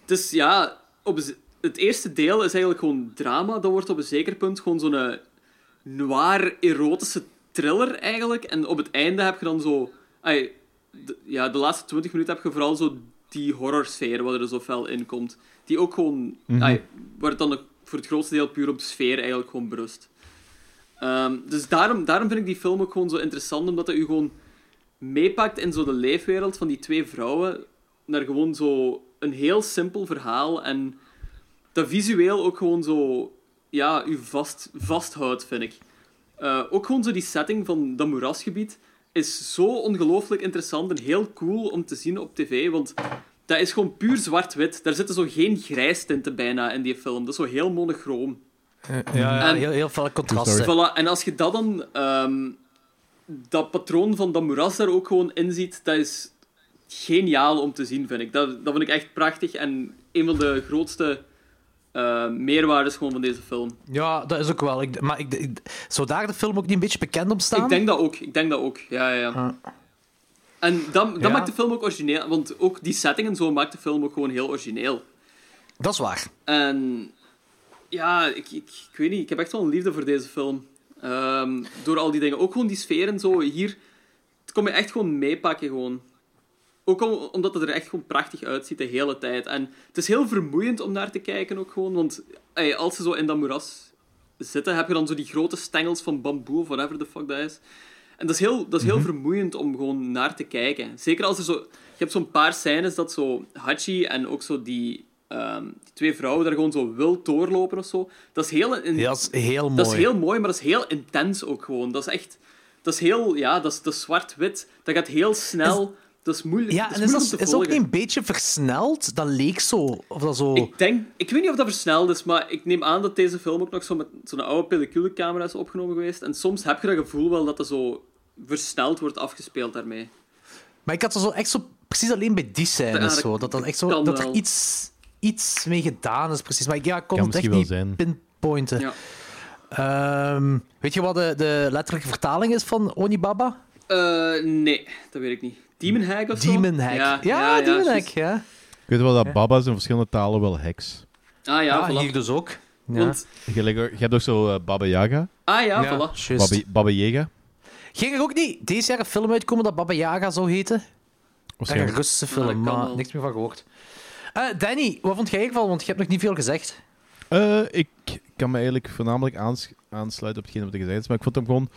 S2: het is, ja... Op, het eerste deel is eigenlijk gewoon drama. Dat wordt op een zeker punt gewoon zo'n eh, noir, erotische thriller, eigenlijk. En op het einde heb je dan zo... de, ja, de laatste 20 minuten heb je vooral zo die horrorsfeer, wat er zo fel in komt. Die ook gewoon... ai, waar het dan voor het grootste deel puur op de sfeer eigenlijk gewoon berust. Ehm, dus daarom, daarom vind ik die film ook gewoon zo interessant, omdat het u gewoon meepakt in zo de leefwereld van die twee vrouwen naar gewoon zo een heel simpel verhaal en dat visueel ook gewoon zo ja, u vast, vasthoudt, vind ik. Eh, ook gewoon zo die setting van dat moerasgebied is zo ongelooflijk interessant en heel cool om te zien op tv, want dat is gewoon puur zwart-wit. Daar zitten zo geen grijstinten bijna in die film. Dat is zo heel monochroom.
S1: Ja, ja
S2: En-
S1: heel, heel veel contrasten.
S2: Voilà, en als je dat dan, ehm, dat patroon van dat moeras daar ook gewoon in ziet, dat is geniaal om te zien, vind ik. Dat, dat vind ik echt prachtig en een van de grootste eh meerwaardes gewoon van deze film.
S1: Ja, dat is ook wel. Ik, maar ik, ik- zou daar de film ook niet een beetje bekend om staan?
S2: Ik denk dat ook, ik denk dat ook, ja, ja, ja. En dat, dat
S1: Ja.
S2: maakt de film ook origineel, want ook die setting en zo maakt de film ook gewoon heel origineel.
S1: Dat is waar.
S2: En ja, ik, ik, ik weet niet, ik heb echt wel een liefde voor deze film. Ehm, door al die dingen. Ook gewoon die sfeer en zo. Hier, het komt me echt gewoon meepakken gewoon. Ook om- omdat het er echt gewoon prachtig uitziet de hele tijd. En het is heel vermoeiend om naar te kijken ook gewoon. Want ey, als ze zo in dat moeras zitten, heb je dan zo die grote stengels van bamboe of whatever the fuck dat is. En dat is heel, dat is heel vermoeiend om gewoon naar te kijken. Zeker als er zo... Je hebt zo'n paar scènes dat zo Hachi en ook zo die, ehm, die twee vrouwen daar gewoon zo wild doorlopen of zo. Dat is heel... in-
S1: dat is heel mooi.
S2: dat is heel mooi, maar dat is heel intens ook gewoon. Dat is echt... Dat is heel... Ja, dat is, dat is zwart-wit. Dat gaat heel snel. Dat is moeilijk,
S1: Ja,
S2: dat
S1: en
S2: is
S1: is
S2: moeilijk
S1: dat is ook niet een beetje versneld? Dat leek zo. Of dat zo...
S2: Ik denk... Ik weet niet of dat versneld is, maar ik neem aan dat deze film ook nog zo met zo'n oude pelliculecamera is opgenomen geweest. En soms heb je dat gevoel wel dat dat zo versneld wordt afgespeeld daarmee.
S1: Maar ik had er zo echt zo precies alleen bij die scènes
S2: Ja, dat
S1: zo. Dat, dat, echt zo, dat er iets, iets mee gedaan is, precies. Maar ik ja, ik kon
S3: Kan
S1: het echt niet
S3: zijn.
S1: pinpointen.
S2: Ja.
S1: Ehm, weet je wat de, de letterlijke vertaling is van Onibaba?
S2: Eh, nee, dat weet ik niet. Demon Hag of zo?
S1: Demon Hack. Ja,
S2: Ja,
S1: Demon. Hack, ja.
S3: Ik weet wel dat baba's in verschillende talen wel heks.
S2: Ah ja,
S1: Ah,
S2: voilà.
S1: hier dus ook. Ja.
S2: Want,
S3: Gelijk, je hebt ook zo eh, Baba Yaga,
S2: ah ja,
S1: Ja,
S2: voilà.
S3: Baba, Baba Yaga.
S1: Ging er ook niet deze jaar een film uitkomen dat Baba Yaga zou heten? Een. Russische
S2: Ja,
S1: film,
S2: kan
S1: maar
S2: wel.
S1: niks meer van gehoord. Eh, Danny, wat vond jij ervan? Want je hebt nog niet veel gezegd.
S3: Eh, ik kan me eigenlijk voornamelijk aans- aansluiten op hetgeen wat er gezegd is, maar ik vond hem gewoon...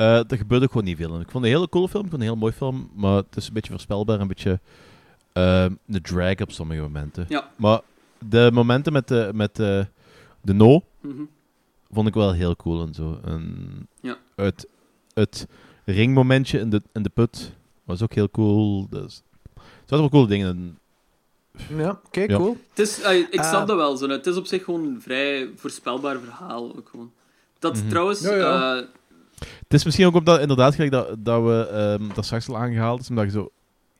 S3: eh er gebeurde gewoon niet veel. Ik vond het een hele coole film, ik vond het een heel mooi film, maar het is een beetje voorspelbaar, een beetje eh, een drag op sommige momenten.
S2: Ja.
S3: Maar de momenten met de, met de, de no
S2: Mhm.
S3: vond ik wel heel cool en zo. En
S2: Ja.
S3: het, het ringmomentje in de, in de put was ook heel cool. Dus, er zaten wel coole dingen in.
S1: Ja, oké,
S3: Ja.
S1: cool.
S2: Het is, eh, ik snap
S1: Ah.
S2: dat wel. Zo. Het is op zich gewoon een vrij voorspelbaar verhaal. Ook gewoon. Dat
S3: Mhm.
S2: trouwens...
S1: Ja, ja.
S2: eh,
S3: Het is misschien ook omdat, inderdaad, gelijk dat, dat we ehm, dat straks al aangehaald is, omdat je zo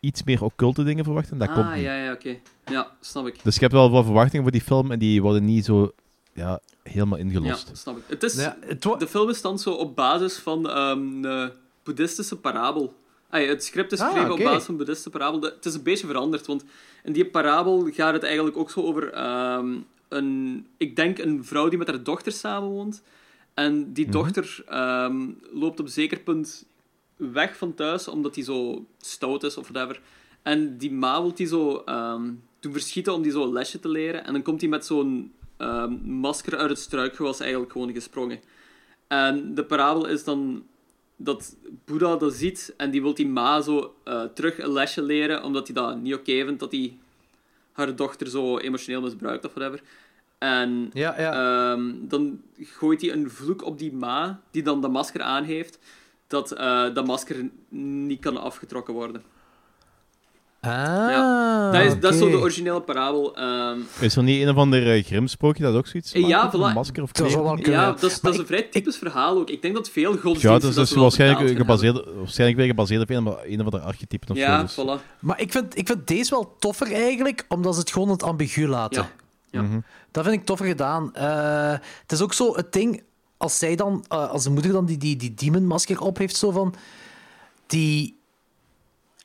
S3: iets meer occulte dingen verwacht en dat
S2: ah,
S3: komt niet.
S2: ja, ja, oké. Ja, snap ik.
S3: Dus je hebt wel wat verwachtingen voor die film en die worden niet zo ja, helemaal
S2: Ja,
S3: ingelost.
S2: snap ik. Het is,
S1: Ja, het
S2: de film is dan zo op basis van ehm, een boeddhistische parabel. Ja, het script is
S1: Ah,
S2: geschreven op basis van een boeddhistische parabel. De- Het is een beetje veranderd, want in die parabel gaat het eigenlijk ook zo over ehm, een, ik denk een vrouw die met haar dochter samenwoont. En die dochter ehm, loopt op een zeker punt weg van thuis, omdat hij zo stout is of whatever. En die ma wil die zo ehm, doen verschieten om die zo een lesje te leren. En dan komt hij met zo'n ehm, masker uit het struikgewas eigenlijk gewoon gesprongen. En de parabel is dan dat Boeddha dat ziet en die wil die ma zo eh, terug een lesje leren, omdat hij dat niet oké vindt dat hij haar dochter zo emotioneel misbruikt of whatever. En
S1: Ja, ja.
S2: Ehm, dan gooit hij een vloek op die ma, die dan de masker aan heeft, dat eh, dat masker niet kan afgetrokken worden.
S1: ah,
S2: dat, is, dat is zo de originele parabel. ehm.
S3: Is er niet een of ander uh, grimsprookje dat ook zoiets
S2: Eh, ja,
S3: maakt
S2: voilà.
S3: masker of
S1: Dat
S3: kleren?
S2: ja, dat is, dat
S1: Maar
S2: is een vrij typisch verhaal ook. Ik denk dat veel
S3: Ja,
S2: godsdiensten
S3: dus dat
S2: dat
S3: is waarschijnlijk gebaseerd, waarschijnlijk weer gebaseerd op een, of- een of andere archetypen of zo.
S2: Ja,
S3: dus-
S2: voilà.
S1: Maar ik vind, ik vind deze wel toffer eigenlijk, omdat ze het gewoon het ambigu laten.
S2: Ja. Ja.
S3: Mhm.
S1: Dat vind ik toffer gedaan. Eh, het is ook zo het ding, als zij dan, eh, als de moeder dan die, die, die demon-masker op heeft, zo van. Die.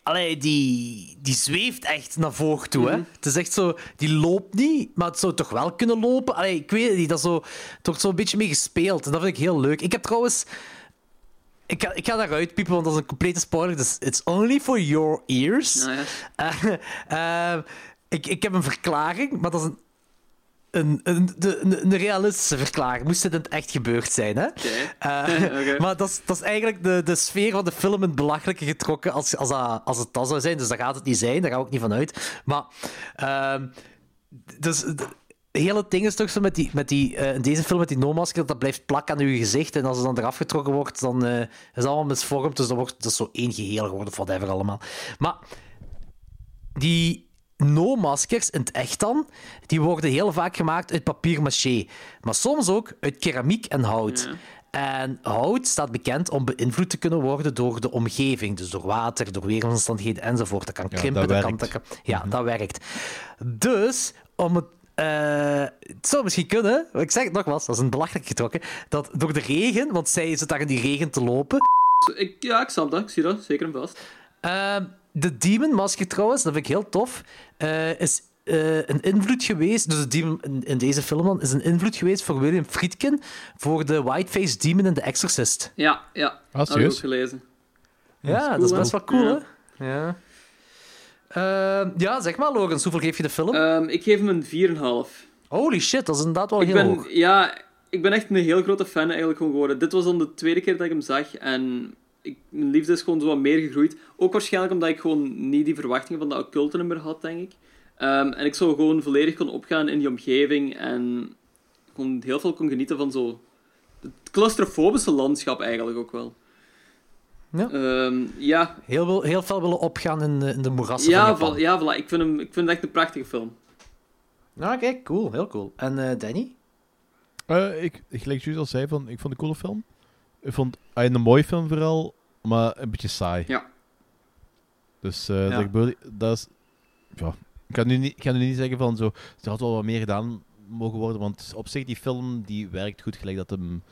S1: Allee, die, die zweeft echt naar voren toe. hè? Het is echt zo, die loopt niet, maar het zou toch wel kunnen lopen. Allee, ik weet het niet, dat zo, er wordt zo een beetje mee gespeeld. En dat vind ik heel leuk. Ik heb trouwens. Ik ga, ik ga daaruit piepen, want dat is een complete spoiler. Dus it's only for your ears.
S2: Ja.
S1: Eh, eh, ik, ik heb een verklaring, maar dat is een, een, een, de, een, realistische verklaring. Moest dit in het echt gebeurd zijn, hè? Eh. Maar dat is, dat is eigenlijk de, de sfeer van de film in het belachelijke getrokken als, als, dat, als het dat zou zijn. Dus daar gaat het niet zijn, daar ga ik ook niet van uit. Maar... ehm, dus... de- het hele ding is toch zo met die, met die eh, in deze film met die no-masker, dat blijft plakken aan je gezicht. En als het dan eraf getrokken wordt, dan eh, is het allemaal misvormd. Dus dan wordt het zo één geheel geworden, of whatever allemaal. Maar die no-maskers in het echt dan, die worden heel vaak gemaakt uit papier-maché. Maar soms ook uit keramiek en hout. En hout staat bekend om beïnvloed te kunnen worden door de omgeving. Dus door water, door weersomstandigheden enzovoort. Dat kan
S3: Ja,
S1: krimpen,
S3: dat
S1: dat, kan... ja, dat werkt. Dus, om het... eh, het zou misschien kunnen, ik zeg het nogmaals, dat is een belachelijk getrokken, dat door de regen, want zij zit daar in die regen te lopen,
S2: Ik, ja, ik snap dat. Ik zie dat. Zeker en vast.
S1: Ehm, de Demon-masker trouwens, dat vind ik heel tof, eh, is eh, een invloed geweest, dus de demon in, in deze film dan, is een invloed geweest voor William Friedkin voor de Whiteface Demon in The Exorcist.
S2: Ja, ja.
S3: Ah,
S2: Heb ik ook gelezen.
S1: Ja, dat is,
S2: cool,
S1: best wel cool,
S2: Ja.
S1: hè? Ja. Ehm, ja, zeg maar, Logans, hoeveel geef je de film?
S2: Ehm, ik geef hem een 4,5.
S1: Holy shit, dat is inderdaad wel
S2: Ik
S1: heel
S2: ben,
S1: hoog.
S2: ja, ik ben echt een heel grote fan eigenlijk gewoon geworden. Dit was dan de tweede keer dat ik hem zag en ik, mijn liefde is gewoon zo wat meer gegroeid. Ook waarschijnlijk omdat ik gewoon niet die verwachtingen van de occulte nummer had, denk ik. Ehm, en ik zo gewoon volledig kon opgaan in die omgeving en gewoon heel veel kon genieten van zo het claustrofobische landschap eigenlijk ook wel.
S1: Ja.
S2: Ehm, ja,
S1: Heel, wil- heel veel willen opgaan in de, in de moerassen van
S2: ja,
S1: Japan.
S2: val- ja voilà. ik, vind hem, ik vind het echt een prachtige film.
S1: Nou, Oké, cool, heel cool. En eh, Danny?
S3: Eh, ik, gelijk juist al zei, van, ik vond het een coole film. Ik vond een mooie film vooral, maar een beetje saai.
S2: Ja.
S3: Dus eh,
S1: Ja.
S3: dat, gebeurde- dat is... Ja, ik kan nu niet, ik kan nu niet zeggen van zo... Er had wel wat meer gedaan mogen worden, want op zich, die film die werkt goed gelijk dat hem...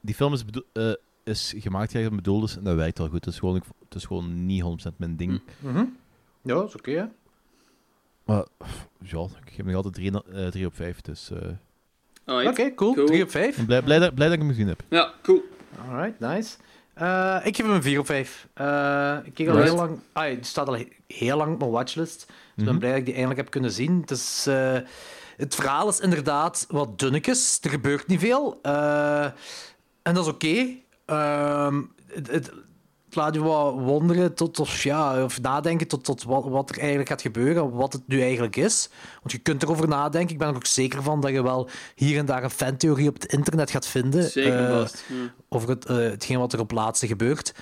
S3: Die film is, bedo- eh, is gemaakt gelijk dat het bedoeld is en dat werkt wel goed. Het is gewoon, het is gewoon niet 100% mijn ding.
S1: Mhm. Ja, dat is oké, hè.
S3: Maar ja, ik geef nog altijd 3 eh, drie op 5, dus... eh,
S2: Alright.
S1: Oké, cool.
S2: Cool.
S1: 3 op 5.
S3: ik ben blij, blij, dat, blij dat ik hem gezien heb.
S2: Ja, cool.
S1: Alright, nice. Eh, ik geef hem een 4 op 5. Eh, ik keek al
S3: Right.
S1: heel lang... Ah, die staat al he- heel lang op mijn watchlist. Dus ik ben
S3: Mhm.
S1: blij dat ik die eindelijk heb kunnen zien. Het, is, eh, het verhaal is inderdaad wat dunnetjes. Er gebeurt niet veel. En dat is oké. Ehm, het, het, het laat je wat wonderen tot, of, ja, of nadenken tot, tot wat, wat er eigenlijk gaat gebeuren. Wat het nu eigenlijk is. Want je kunt erover nadenken. Ik ben er ook zeker van dat je wel hier en daar een fantheorie op het internet gaat vinden.
S2: Zeker
S1: Eh.
S2: Ja.
S1: over het, eh, hetgeen wat er op laatste gebeurt.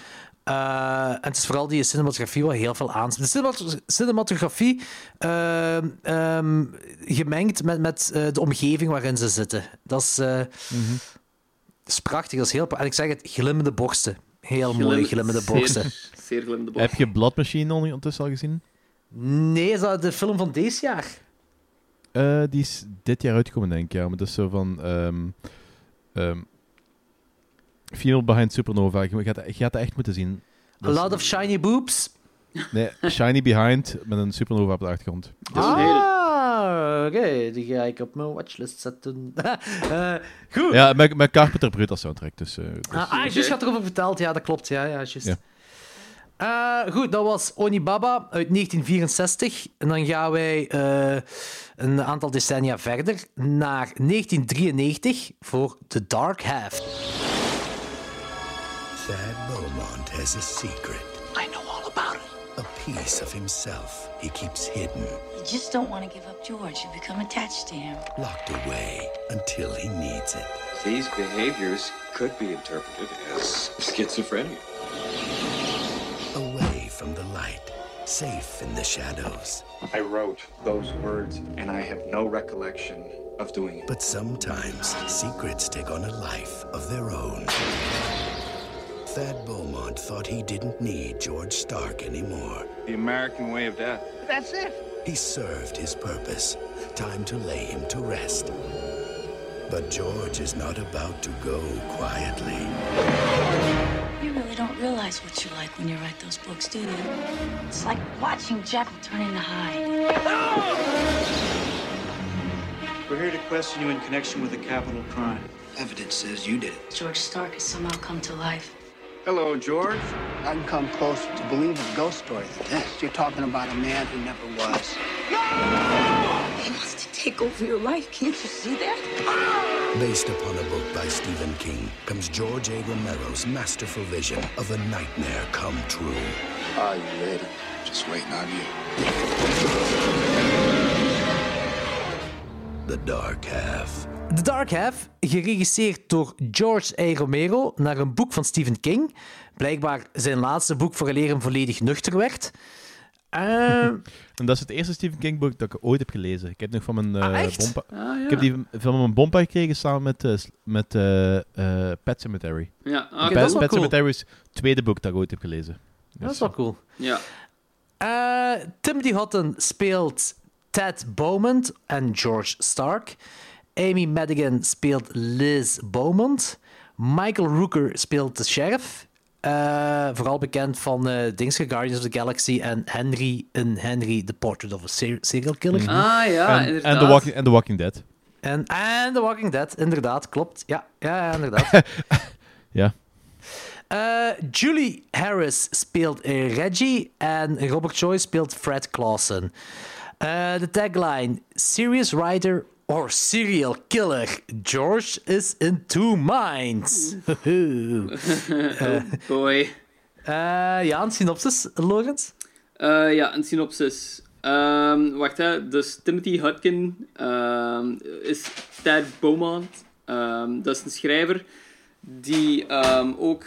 S1: Eh, en het is vooral die cinematografie wat heel veel aanspreekt. De cinemat- cinematografie ehm, gemengd met, met de omgeving waarin ze zitten. Dat is, dat is prachtig. Dat is heel, en ik zeg het, glimmende borsten. Heel mooi
S2: Glim-
S1: glimmende
S2: zeer-
S1: borsten.
S2: Zeer glimmende.
S3: Heb je Blood Machine ondertussen al gezien?
S1: Nee, is dat de film van deze jaar?
S3: Eh, die is dit jaar uitgekomen, denk ik. Ja, maar dat is zo van... ehm ehm, Female Behind Supernova. Je gaat, je gaat dat echt moeten zien.
S1: A
S3: is-
S1: lot of shiny boobs.
S3: Nee, Shiny Behind met een supernova op de achtergrond.
S1: Ah, oké. Die ga ik op mijn watchlist zetten. Eh, goed.
S3: Ja, met, met Carpenter Brut als soundtrack. Dus, eh, dus-
S1: Ah, ah juist, had erover verteld. Ja, dat klopt. Ja, ja, juist.
S3: Ja.
S1: Eh, goed, dat was Onibaba uit 1964. En dan gaan wij eh, een aantal decennia verder naar 1993 voor The Dark Half.
S6: Thad Beaumont has a secret. A piece of himself he keeps hidden,
S7: You just don't want to give up George. You become attached to him.
S6: locked away until he needs it.
S8: These behaviors could be interpreted as schizophrenia.
S6: Away from the light, safe in the shadows.
S8: I wrote those words, and I have no recollection of doing it.
S6: But sometimes secrets take on a life of their own. Thad Beaumont thought he didn't need George Stark anymore.
S8: The American way of death.
S9: That's it.
S6: He served his purpose. Time to lay him to rest. But George is not about to go quietly.
S7: You really don't realize what you like when you write those books, do you? It's like watching Jekyll turn into Hyde.
S10: We're here to question you in connection with a capital crime. Evidence says you did it.
S7: George Stark has somehow come to life.
S8: Hello, George.
S11: I can come closer to believe a ghost story than this. You're talking about a man who never was. No!
S7: He wants to take over your life. Can't you see that?
S6: Based upon a book by Stephen King comes George A. Romero's masterful vision of a nightmare come true.
S11: Are you ready?
S8: Just waiting on you.
S6: The Dark Half.
S1: The Dark Half, geregisseerd door George A. Romero naar een boek van Stephen King. Blijkbaar zijn laatste boek vooraleer hem volledig nuchter werd. Eh,
S3: En dat is het eerste Stephen King boek dat ik ooit heb gelezen. Ik heb nog van mijn
S1: Ah,
S3: eh,
S1: echt?
S3: bompa...
S2: Ah, ja.
S3: Ik heb die van mijn bompa gekregen samen met, s- met eh, eh, Pet Cemetery.
S2: Ja,
S1: Oké,
S2: ah,
S3: Pet,
S1: dat is wel
S3: Pet
S1: cool.
S3: Cemetery is het tweede boek dat ik ooit heb gelezen.
S1: dat
S3: Dus,
S1: is wel cool.
S2: ja.
S1: Eh, Timothy Hutton speelt Ted Beaumont en George Stark. Amy Madigan speelt Liz Beaumont. Michael Rooker speelt de sheriff. Eh, vooral bekend van eh Dingske Guardians of the Galaxy en Henry in Henry, The Portrait of a Ser- Serial Killer.
S2: Ah ja,
S3: en,
S2: inderdaad.
S3: en, The Walking, en The Walking Dead.
S1: En, en The Walking Dead, inderdaad, klopt. Ja, ja, ja inderdaad.
S3: Ja.
S1: Eh, Julie Harris speelt Reggie en Robert Joy speelt Fred Clausen. Eh, de tagline: Serious writer or serial killer. George is in two minds.
S2: oh boy.
S1: Eh, ja, een synopsis, Lorenz?
S2: Eh, ja, een synopsis. Ehm, wacht, hè. Dus Timothy Hutkin ehm, is Ted Beaumont. Ehm, dat is een schrijver die ook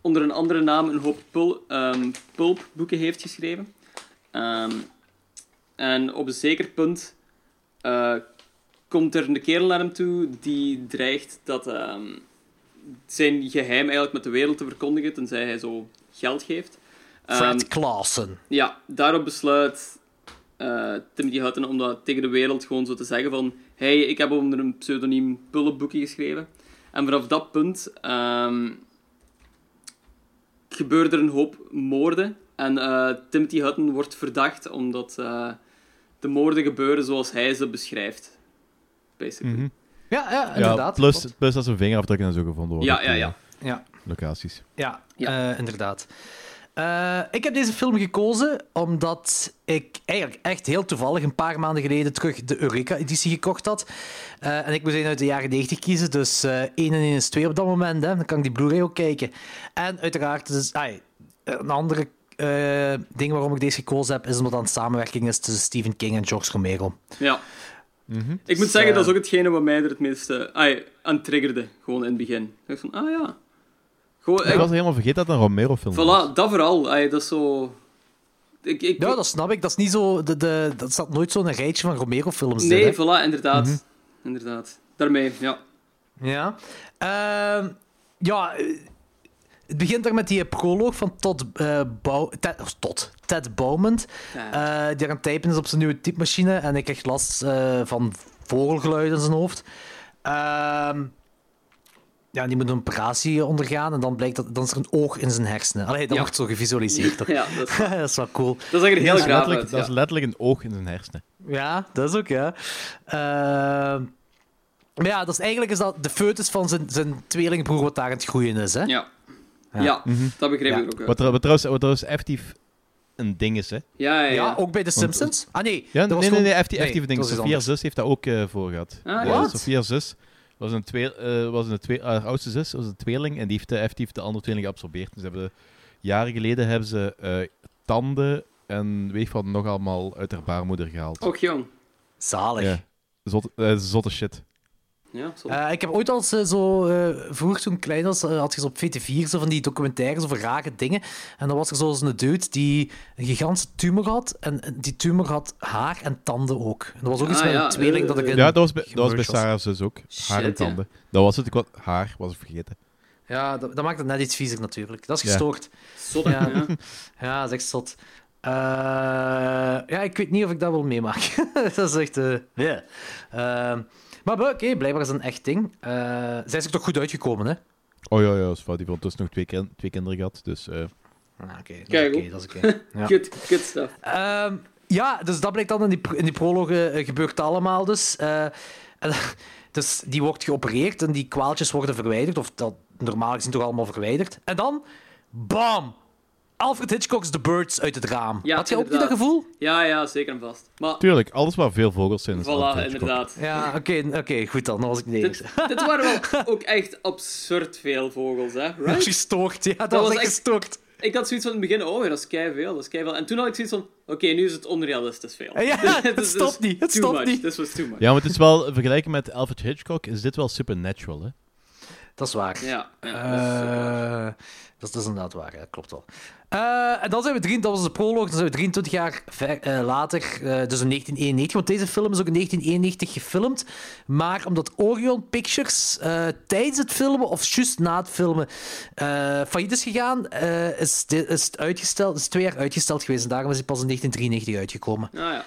S2: onder een andere naam een hoop pul pulpboeken heeft geschreven. En op een zeker punt eh, komt er een kerel naar hem toe die dreigt dat ehm, zijn geheim eigenlijk met de wereld te verkondigen, tenzij hij zo geld geeft.
S1: Fred
S2: Ehm,
S1: Clausen.
S2: Ja, daarop besluit eh, Timothy Hutton om dat tegen de wereld gewoon zo te zeggen van hey, ik heb onder een pseudoniem Bulletboekje geschreven. En vanaf dat punt ehm gebeuren er een hoop moorden. En eh, Timothy Hutton wordt verdacht omdat eh, de moorden gebeuren zoals hij ze beschrijft. Basically.
S3: Mhm.
S1: Ja, ja,
S3: Ja,
S1: inderdaad.
S3: plus,
S1: klopt.
S3: plus dat zijn vingerafdrukken en zo gevonden worden.
S2: Ja, ja, ja.
S1: Ja.
S3: Locaties.
S1: Ja, eh, inderdaad. Eh, ik heb deze film gekozen omdat ik eigenlijk echt heel toevallig een paar maanden geleden terug de Eureka-editie gekocht had. Eh, en ik moest een uit de jaren 90 kiezen, dus eh 1 en 1 is 2 op dat moment. Hè. Dan kan ik die Blu-ray ook kijken. En uiteraard, dus, ai, een andere eh, ding waarom ik deze gekozen heb, is omdat het een samenwerking is tussen Stephen King en George Romero.
S2: Ja.
S3: Mhm.
S2: Ik moet zeggen, dat is ook hetgene wat mij er het meeste ai, aan triggerde, gewoon in het begin. Ik dacht van, ah ja. Gewoon,
S3: Ik
S2: ik-
S3: was helemaal vergeten dat het een Romero-film was.
S2: voilà, dat vooral. Ai, dat is zo... Ik, ik,
S1: Ja, dat snap ik. Dat is niet zo... De, de, dat staat nooit zo in een rijtje van Romero-films.
S2: Nee, voilà, inderdaad.
S3: Mhm.
S2: Inderdaad. Daarmee, ja.
S1: Ja. Ehm, ja, eh, het begint er met die proloog van Todd, eh Bou- Ted, of Todd, Ted Bowman,
S2: Ja.
S1: eh, die aan het typen is op zijn nieuwe typemachine en hij krijgt last eh, van vogelgeluiden in zijn hoofd. Ehm, ja, die moet een operatie ondergaan en dan blijkt dat dan is er een oog in zijn hersenen. Allee, dat
S2: Ja.
S1: wordt zo gevisualiseerd. toch?
S2: Ja, dat is-
S1: dat is wel cool.
S2: Dat heel
S3: is,
S2: graaf
S3: letterlijk,
S2: uit.
S3: dat is letterlijk een oog in zijn hersenen.
S1: Ja, dat is ook, ja. Ehm, maar ja, dat is, eigenlijk is dat de foetus van zijn, zijn tweelingbroer wat daar aan het groeien is, hè?
S2: Ja. Ja, dat begreep
S1: Ja.
S2: ik ook.
S3: Wat, er- wat, trouwens, wat trouwens effectief een ding is, hè.
S2: Ja, ja, ja.
S1: Ja, ook bij de
S3: Want-
S1: Simpsons? Ah, nee.
S3: Ja,
S1: dat
S3: nee,
S1: was
S3: nee, nee, effectief, effectief een ding.
S1: dat
S3: Sophia's zus heeft dat ook eh voor gehad.
S2: Ah, ja.
S1: Wat?
S3: Sophia's zus was een, twee, eh, was een twee, haar oudste zus, was een tweeling, en die heeft eh, effectief de andere tweeling geabsorbeerd. Dus ze hebben, jaren geleden hebben ze eh, tanden en weet wat nog allemaal uit haar baarmoeder gehaald.
S2: Och, jong.
S1: Zalig.
S3: Ja. Zot, zotte shit.
S2: Ja, zo.
S1: Eh, ik heb ooit al eens, eh, zo, eh, vroeger toen ik klein was, had je zo op VT4 zo van die documentaires over rare dingen. En dan was er zo'n dude die een gigantische tumor had. En die tumor had haar en tanden ook. En dat was ook iets
S2: Ah,
S1: met
S2: ja,
S1: een tweeling dat ik in
S3: Ja, dat was bij, dat was bij. Sarah's zus ook. Haar en
S2: ja.
S3: tanden. Dat was het. Ik was, haar was ik vergeten.
S1: Ja, dat, dat maakt het net iets viezer natuurlijk. Dat is gestoord.
S2: Zot,
S1: Ja.
S2: ja.
S1: Ja, dat is echt zot. Eh, ja, ik weet niet of ik dat wil meemaken. dat is echt... eh yeah. Eh, maar oké, blijkbaar is dat een echt ding. Eh, zij is er toch goed uitgekomen, hè?
S3: Oh ja, ja, fout. Die heeft ondertussen nog twee, kin- twee kinderen gehad. Dus, eh,
S1: Ah, oké, dat is
S2: Kijk,
S1: oké,
S2: goed.
S1: dat is oké. Ja.
S2: Good, good stuff.
S1: Ehm, ja, dus dat blijkt dan in die, in die prologen eh, gebeurt allemaal dus. Eh, en, dus die wordt geopereerd en die kwaaltjes worden verwijderd, of dat normaal gezien toch allemaal verwijderd. En dan, bam! Alfred Hitchcock's The Birds uit het raam.
S2: Ja,
S1: Had je ook niet dat gevoel?
S2: Ja, ja, zeker en vast. Maar,
S3: tuurlijk, alles waar veel vogels zijn. is
S2: voilà, inderdaad.
S1: Ja, oké, oké, goed dan. Dan was ik niet
S2: Dit, waren wel ook echt absurd veel vogels, hè? Right?
S1: is gestoord, ja, dat,
S2: Dat
S1: was
S2: was
S1: echt gestoord.
S2: Ik had zoiets van in het begin, oh, dat is keiveel, dat is keiveel. En toen had ik zoiets van, oké, nu is het onrealistisch veel.
S1: Ja, het stopt niet, het
S2: too
S1: stopt
S2: much.
S1: niet.
S2: This was too much.
S3: Ja, maar het is wel, vergelijken met Alfred Hitchcock, is dit wel supernatural, hè?
S1: Dat is waar.
S2: Ja, ja, dat is zo waar.
S1: Eh, dat, is, dat is inderdaad waar, ja, klopt wel. Eh, en dan zijn we, drie, dat was de proloog, dan zijn we 23 jaar ver- eh, later, eh, dus in 1991, want deze film is ook in 1991 gefilmd, maar omdat Orion Pictures eh, tijdens het filmen, of juist na het filmen, eh failliet is gegaan, eh, is, di- is het uitgesteld, is twee jaar uitgesteld geweest en daarom is hij pas in 1993 uitgekomen.
S2: Ah, ja.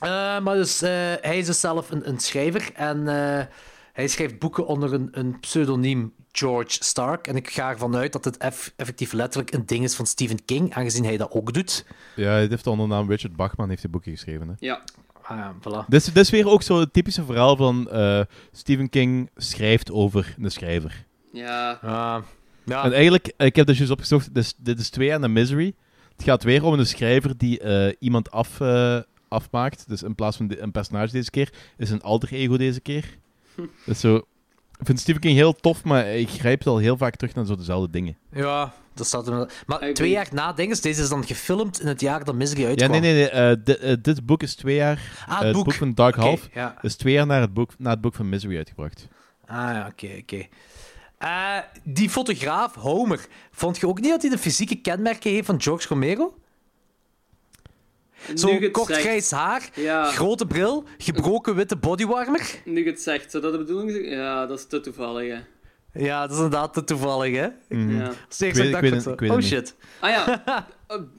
S1: Eh, maar dus, eh, hij is dus zelf een, een schrijver en eh, hij schrijft boeken onder een, een pseudoniem George Stark. En ik ga ervan uit dat het eff- effectief letterlijk een ding is van Stephen King, aangezien hij dat ook doet.
S3: Ja, hij heeft onder de naam Richard Bachman heeft die boeken geschreven, hè?
S2: Ja.
S1: Ah, ja, voilà.
S3: Dit is, dit is weer ook zo'n typische verhaal van eh, Stephen King schrijft over een schrijver.
S2: Ja.
S1: Ah, ja.
S3: En eigenlijk, ik heb dus juist opgezocht, dit is, dit is twee aan de Misery. Het gaat weer om een schrijver die eh, iemand af, eh, afmaakt. Dus in plaats van de- een personage deze keer, is een alter ego deze keer. Dus zo... Ik vind Stephen King heel tof, maar ik grijp al heel vaak terug naar zo dezelfde dingen.
S1: Ja, dat staat er. Maar twee jaar na Dinges, deze is dan gefilmd in het jaar dat Misery
S3: Ja,
S1: uitkwam.
S3: nee, nee, nee. eh, eh, dit boek is twee jaar...
S1: Ah,
S3: eh,
S1: het
S3: het
S1: boek.
S3: boek van Dark Half
S1: ja.
S3: is twee jaar na het boek, na het boek van Misery uitgebracht.
S1: Ah ja, oké, oké. Die fotograaf, Homer, vond je ook niet dat hij de fysieke kenmerken heeft van George Romero?
S2: Nu
S1: Zo
S2: je het
S1: kort
S2: zegt-
S1: grijs haar,
S2: Ja.
S1: grote bril, gebroken witte bodywarmer.
S2: Nu je het zegt, zou dat de bedoeling zijn? Ja, dat is te toevallig, hè.
S1: Ja, dat is inderdaad te toevallig, hè?
S3: Mhm.
S2: Ja.
S3: Ik weet-
S1: dat
S3: ik weet weet
S1: Oh shit.
S2: Ah ja, eh,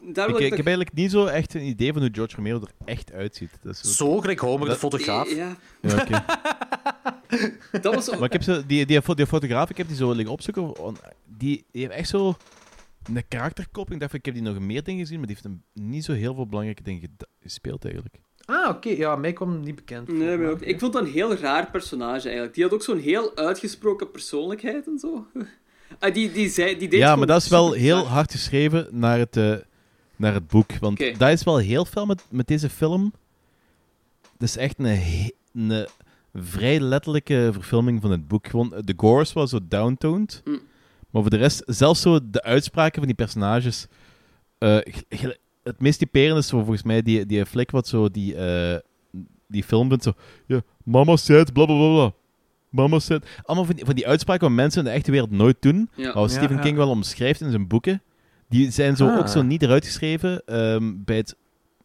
S2: daar
S3: Ik,
S2: wil
S3: ik
S2: ik,
S3: heb eigenlijk niet zo echt een idee van hoe George Romero er echt uitziet. Dat is
S1: Zo, gelijk Homer, de fotograaf.
S2: Ja,
S3: Ja, oké.
S2: dat was zo...
S3: Maar ik heb zo, die, die, fo- die fotograaf, ik heb die zo liggen opzoeken. Die, die heeft echt zo een karakterkop. Ik dacht, van, ik heb die nog meer dingen gezien, maar die heeft hem niet zo heel veel belangrijke dingen gespeeld eigenlijk.
S1: Ah, oké. Ja, mij kwam het niet bekend. voor,
S2: Nee, maar ook, ik vond dat een heel raar personage eigenlijk. Die had ook zo'n heel uitgesproken persoonlijkheid en zo. Ah, die, die, zei, die deed
S3: Ja, maar dat is wel
S2: super
S3: heel hard geschreven naar het, eh, naar het boek. Want dat is wel heel veel met, met deze film. Dat is echt een, een vrij letterlijke verfilming van het boek. Gewoon, de gore is wel zo downtoned.
S2: Mm.
S3: Maar voor de rest, zelfs zo de uitspraken van die personages. eh, het meest typerende is zo volgens mij die, die flik wat zo die, eh, die film bent. Zo, ja, mama said, bla bla bla. Mama said. Allemaal van die, van die uitspraken wat mensen in de echte wereld nooit doen.
S2: Ja.
S3: Maar wat Stephen
S1: ja.
S3: King wel omschrijft in zijn boeken. Die zijn zo
S1: Ah.
S3: ook zo niet eruit geschreven ehm, bij, het,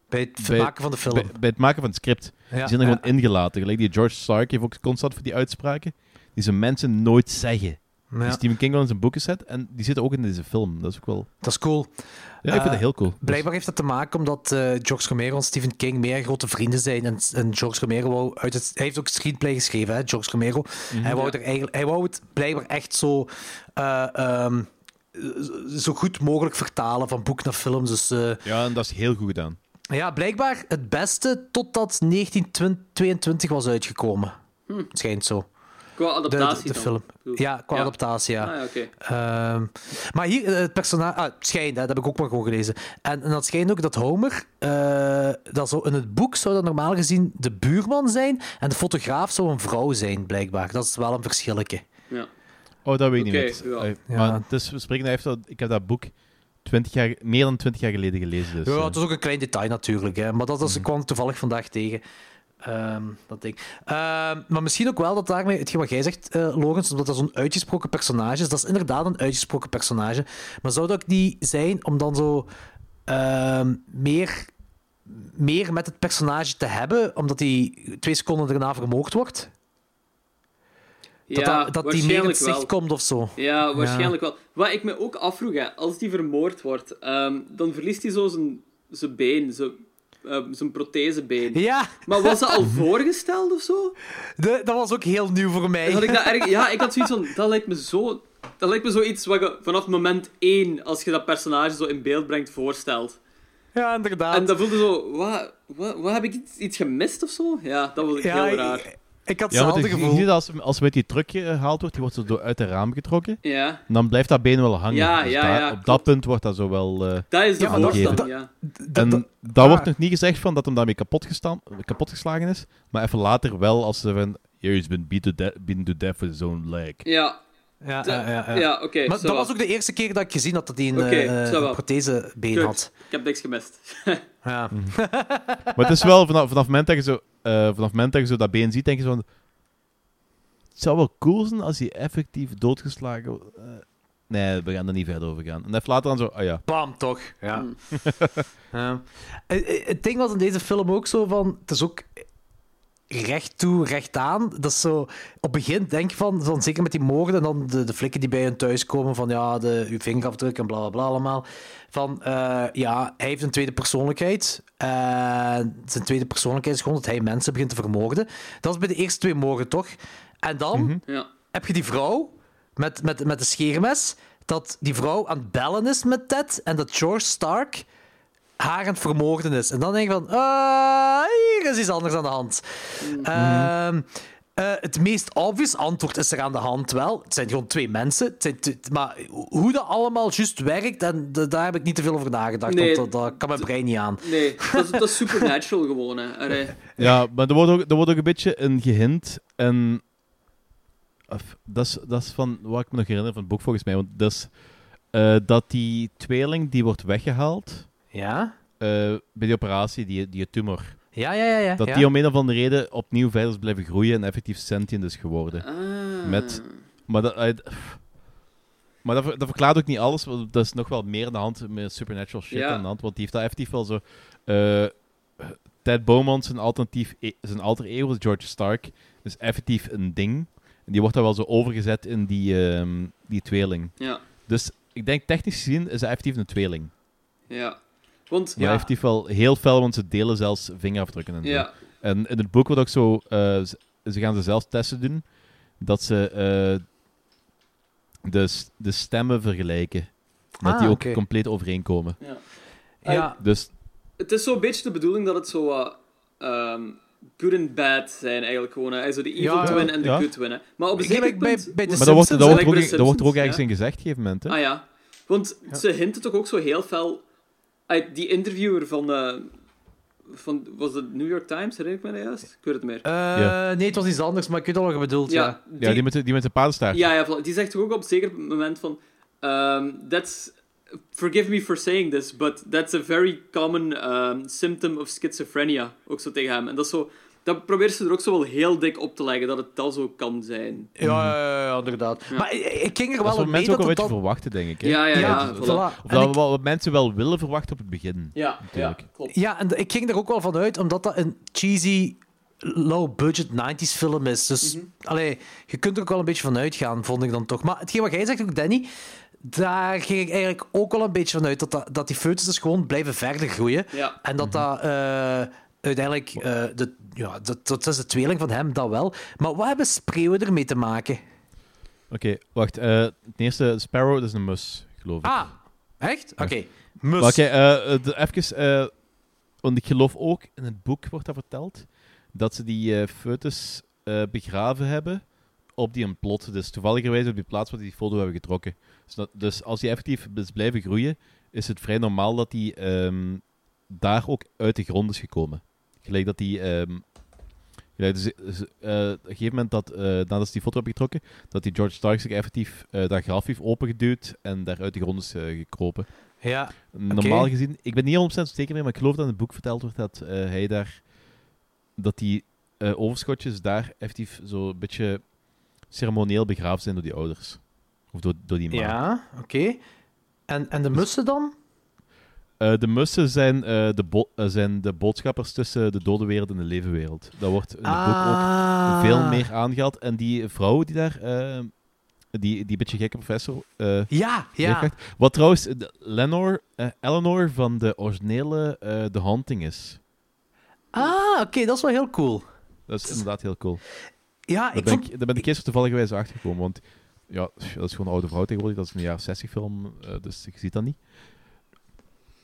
S1: Bij het
S3: bij-
S1: maken van de film.
S3: bij, bij het maken van het script.
S1: Ja,
S3: die zijn er
S1: ja.
S3: gewoon ingelaten. Gelijk die George Stark heeft ook constant voor die uitspraken. Die zijn mensen nooit zeggen.
S1: Ja,
S3: Die Stephen King wel in zijn boeken zet. En die zitten ook in deze film. Dat is ook wel...
S1: dat is cool.
S3: Ja, ik vind
S1: Eh,
S3: dat heel cool. Dus-
S1: Blijkbaar heeft dat te maken omdat eh, George Romero en Stephen King meer grote vrienden zijn. En, en George Romero wou uit het, hij heeft ook screenplay geschreven, hè, George Romero.
S3: Mhm.
S1: hij, wou er eigenlijk, hij wou het blijkbaar echt zo, eh, ehm, zo goed mogelijk vertalen van boek naar film. Dus eh,
S3: Ja, en dat is heel goed gedaan.
S1: ja, blijkbaar het beste totdat 1922 was uitgekomen. Het schijnt zo.
S2: Qua
S1: De,
S2: adaptatie
S1: de, film. Ja, qua
S2: Ja.
S1: adaptatie, ja.
S2: Ah, ja.
S1: Ehm, maar hier, het personage... Ah, het schijnt, hè, dat heb ik ook maar gewoon gelezen. En, en dat schijnt ook dat Homer... eh, dat zo, in het boek zou dat normaal gezien de buurman zijn en de fotograaf zou een vrouw zijn, blijkbaar. Dat is wel een verschilletje.
S2: Ja.
S3: Oh, dat weet ik niet.
S2: ja.
S1: Ja.
S3: Maar het is, we spreken daar even, ik heb dat boek 20 jaar, meer dan 20 jaar geleden gelezen. Dus,
S1: ja,
S3: eh,
S1: het is ook een klein detail natuurlijk, hè, maar dat is, ik kwam toevallig vandaag tegen. Ehm, dat. Ehm, maar misschien ook wel dat daarmee, hetgeen wat jij zegt, eh Logans, omdat dat zo'n uitgesproken personage is, dat is inderdaad een uitgesproken personage. Maar zou dat ook niet zijn om dan zo ehm, meer, meer met het personage te hebben, omdat hij twee seconden daarna vermoord wordt? Dat,
S2: ja,
S1: dat, dat die meer in het zicht komt of zo.
S2: Ja, waarschijnlijk wel. Wat ik me ook afvroeg, hè, als die vermoord wordt, dan verliest hij zo zijn, zijn been, zijn, ehm, zijn prothesebeen.
S1: Ja,
S2: Maar was dat al voorgesteld of zo?
S1: de- dat was ook heel nieuw voor mij.
S2: Had ik dat erg... Ja, ik had zoiets van, dat lijkt me zo... Dat lijkt me zoiets wat je vanaf moment één, als je dat personage zo in beeld brengt, voorstelt.
S1: Ja, inderdaad.
S2: En dat voelde zo... Wat, wat, wat heb ik iets, iets gemist of zo? Ja, dat was
S1: Ja,
S2: heel raar.
S1: Ik, ik had
S3: ja,
S1: hetzelfde
S3: je- je
S1: gevoel.
S3: ziet als, als met die truck gehaald wordt, die wordt zo door uit het raam getrokken.
S2: Ja,
S3: En dan blijft dat been wel hangen.
S2: Ja,
S3: Dus
S2: ja,
S3: daar-
S2: ja,
S3: op
S2: klopt.
S3: dat punt wordt dat zo wel... eh,
S2: dat is de
S1: Ja,
S2: voorstelling,
S3: en
S1: dat- ah.
S3: wordt nog niet gezegd van dat hem daarmee kapot, gestaan, kapot geslagen is. Maar even later wel, als ze van... Here, he's been beaten to, de- beaten to death with his own leg.
S2: Ja,
S1: Ja,
S2: de-
S1: ja, ja, ja.
S2: ja oké.
S1: Maar dat was ook de eerste keer dat ik gezien had dat hij een, eh,
S2: zo wel.
S1: een prothesebeen
S2: Goed.
S1: had.
S2: Ik heb niks gemist.
S1: Ja.
S3: Maar het is wel, vanaf, vanaf, het moment dat je zo, eh, vanaf het moment dat je zo dat been ziet, denk je zo van... Het zou wel cool zijn als hij effectief doodgeslagen... wordt. Eh, nee, we gaan er niet verder over gaan. En even later dan zo... Oh ja.
S1: Bam, toch. Ja.
S2: Mm.
S1: ja. Eh, Het ding was in deze film ook zo van... Het is ook recht toe, recht aan. Dat is zo... Op het begin denk je van, van zeker met die moorden en dan de, de flikken die bij hun thuis komen van ja, de, uw vingerafdruk en bla bla bla allemaal. Van eh, ja, hij heeft een tweede persoonlijkheid. En zijn tweede persoonlijkheid is gewoon dat hij mensen begint te vermoorden. Dat is bij de eerste twee moorden, toch? En dan
S2: Ja.
S1: heb je die vrouw met, met, met de scheermes, dat die vrouw aan het bellen is met Ted en dat George Stark haar aan het vermoorden is. En dan denk je van, ah, hier is iets anders aan de hand. Ehm, eh, het meest obvious antwoord is er aan de hand wel. Het zijn gewoon twee mensen. Het zijn maar hoe dat allemaal juist werkt, en daar heb ik niet te veel over nagedacht.
S2: Nee.
S1: want dat, dat kan mijn brein niet aan.
S2: Nee, dat is, dat is supernatural gewoon, hè.
S3: Ja, maar er wordt ook, er wordt ook een beetje een gehint. En dat, is, dat is van wat ik me nog herinner van het boek volgens mij. Want dat is eh, dat die tweeling die wordt weggehaald
S1: Ja?
S3: eh, bij die operatie, die, die tumor.
S1: Ja, ja, ja. ja.
S3: Dat
S1: ja.
S3: die om een of andere reden opnieuw verder is blijven groeien en effectief sentient is geworden.
S2: Ah.
S3: Met, maar dat, maar dat, ver- dat verklaart ook niet alles, want dat is nog wel meer aan de hand, meer supernatural shit
S2: Ja.
S3: aan de hand, want die heeft dat effectief wel zo... eh, Ted Beaumont, zijn, alternatief, e- zijn alter ego, George Stark, is effectief een ding. En die wordt dan wel zo overgezet in die, ehm, die tweeling.
S2: Ja.
S3: Dus ik denk technisch gezien is hij effectief een tweeling.
S2: Ja. Want,
S3: Maar effectief wel heel fel, want ze delen zelfs vingerafdrukken en.
S2: Ja.
S3: En in het boek wordt ook zo... eh, ze, ze gaan ze zelfs testen doen, dat ze eh, de, de stemmen vergelijken. Dat
S1: Ah,
S3: die ook compleet overeenkomen.
S2: Ja.
S1: Ja.
S3: Dus
S2: Het is zo'n beetje de bedoeling dat het zo ehm, good and bad zijn, eigenlijk gewoon. Hè. Zo de evil
S1: Ja,
S2: twin
S1: ja.
S2: en de
S3: Ja.
S2: good twin. Hè. Maar op een
S1: Gelijk
S2: zeker
S1: bij-
S2: punt...
S1: bij de
S3: maar dat wordt, dat, wordt er ook,
S2: Gelijk bij de
S3: dat wordt er ook ergens
S2: ja.
S3: in gezegd, op een gegeven moment. Hè?
S2: Ah ja. Want ze hinten toch ook zo heel fel... Uit die interviewer van... eh, van was het New York Times? Herinner ik me dat juist? Ik weet het meer.
S1: Eh,
S3: Ja.
S1: Nee, het was iets anders, maar ik weet al wat je bedoelt. Ja.
S2: ja,
S3: Ja, die met, de- die met zijn paardenstaart.
S2: Ja, ja, die zegt toch ook op een zeker moment van... ehm, that's... Forgive me for saying this, but that's a very common ehm, symptom of schizophrenia. Ook zo tegen hem. En dat is zo... Dat probeert ze er ook zo wel heel dik op te leggen, dat het dat zo kan zijn.
S1: Ja, ja, ja, inderdaad. Maar ik, ging er
S3: Dat is
S1: wel mee
S3: mensen ook
S1: dat
S3: een beetje
S1: dan...
S3: verwachten, denk ik. Hè?
S2: Ja, ja, ja.
S1: Ja,
S2: voilà.
S1: voilà.
S3: Of
S1: En
S3: dat
S1: ik-
S3: wat mensen wel willen verwachten op het begin.
S2: Ja,
S3: Natuurlijk.
S2: ja, klopt.
S1: Ja, en ik ging er ook wel van uit, omdat dat een cheesy, low-budget 90s film is. Dus
S2: Mhm.
S1: allee, je kunt er ook wel een beetje van uitgaan, vond ik dan toch. Maar hetgeen wat jij zegt ook, Danny, daar ging ik eigenlijk ook wel een beetje van uit dat, dat, dat die foetussen gewoon blijven verder groeien.
S2: Ja.
S1: En dat dat eh, uiteindelijk, eh, de, ja, dat, dat is de tweeling van hem, dat wel. Maar wat hebben spreeuwen ermee te maken?
S3: Oké, wacht. eh het eerste, Sparrow, dat is een mus, geloof ik.
S1: Ah, echt? Oké. Mus.
S3: Oké, eh, eh, even... eh, want ik geloof ook, in het boek wordt dat verteld, dat ze die eh foetus eh, begraven hebben op die een plot. Dus toevalligerwijs op die plaats waar die die foto hebben getrokken. Dus, dat- dus als die effectief is blijven groeien, is het vrij normaal dat die ehm, daar ook uit de grond is gekomen. Gelijk dat die... ehm, gelijk dus, dus, eh, op een gegeven moment dat, eh, nadat ze die foto hebben getrokken, dat die George Stark zich effectief eh, dat graf heeft opengeduwd en daar uit de grond is gekropen.
S1: Ja,
S3: Normaal gezien, ik ben niet 100% zeker meer, maar ik geloof dat in het boek verteld wordt dat hij daar, dat die overschotjes daar effectief zo een beetje ceremonieel begraven zijn door die ouders. Of door, door die maat.
S1: Ja, oké. En, en de mussen dan?
S3: Eh, de mussen zijn, eh, de bo- eh, zijn de boodschappers tussen de dode wereld en de levenwereld. Dat wordt in het boek
S1: Ah.
S3: ook veel meer aangehaald. En die vrouw die daar, die, die beetje gekke professor,
S1: Ja, ja.
S3: Wat trouwens eh, Eleanor van de originele The Haunting is.
S1: Ah, oké, dat is wel heel cool.
S3: Dat is inderdaad heel cool.
S1: Ja,
S3: Daar
S1: ik
S3: ben,
S1: vond...
S3: ik, daar ben ik toevallig geweest achtergekomen, want ja, dat is gewoon een oude vrouw tegenwoordig. Dat is een jaren 60 film, dus je ziet dat niet.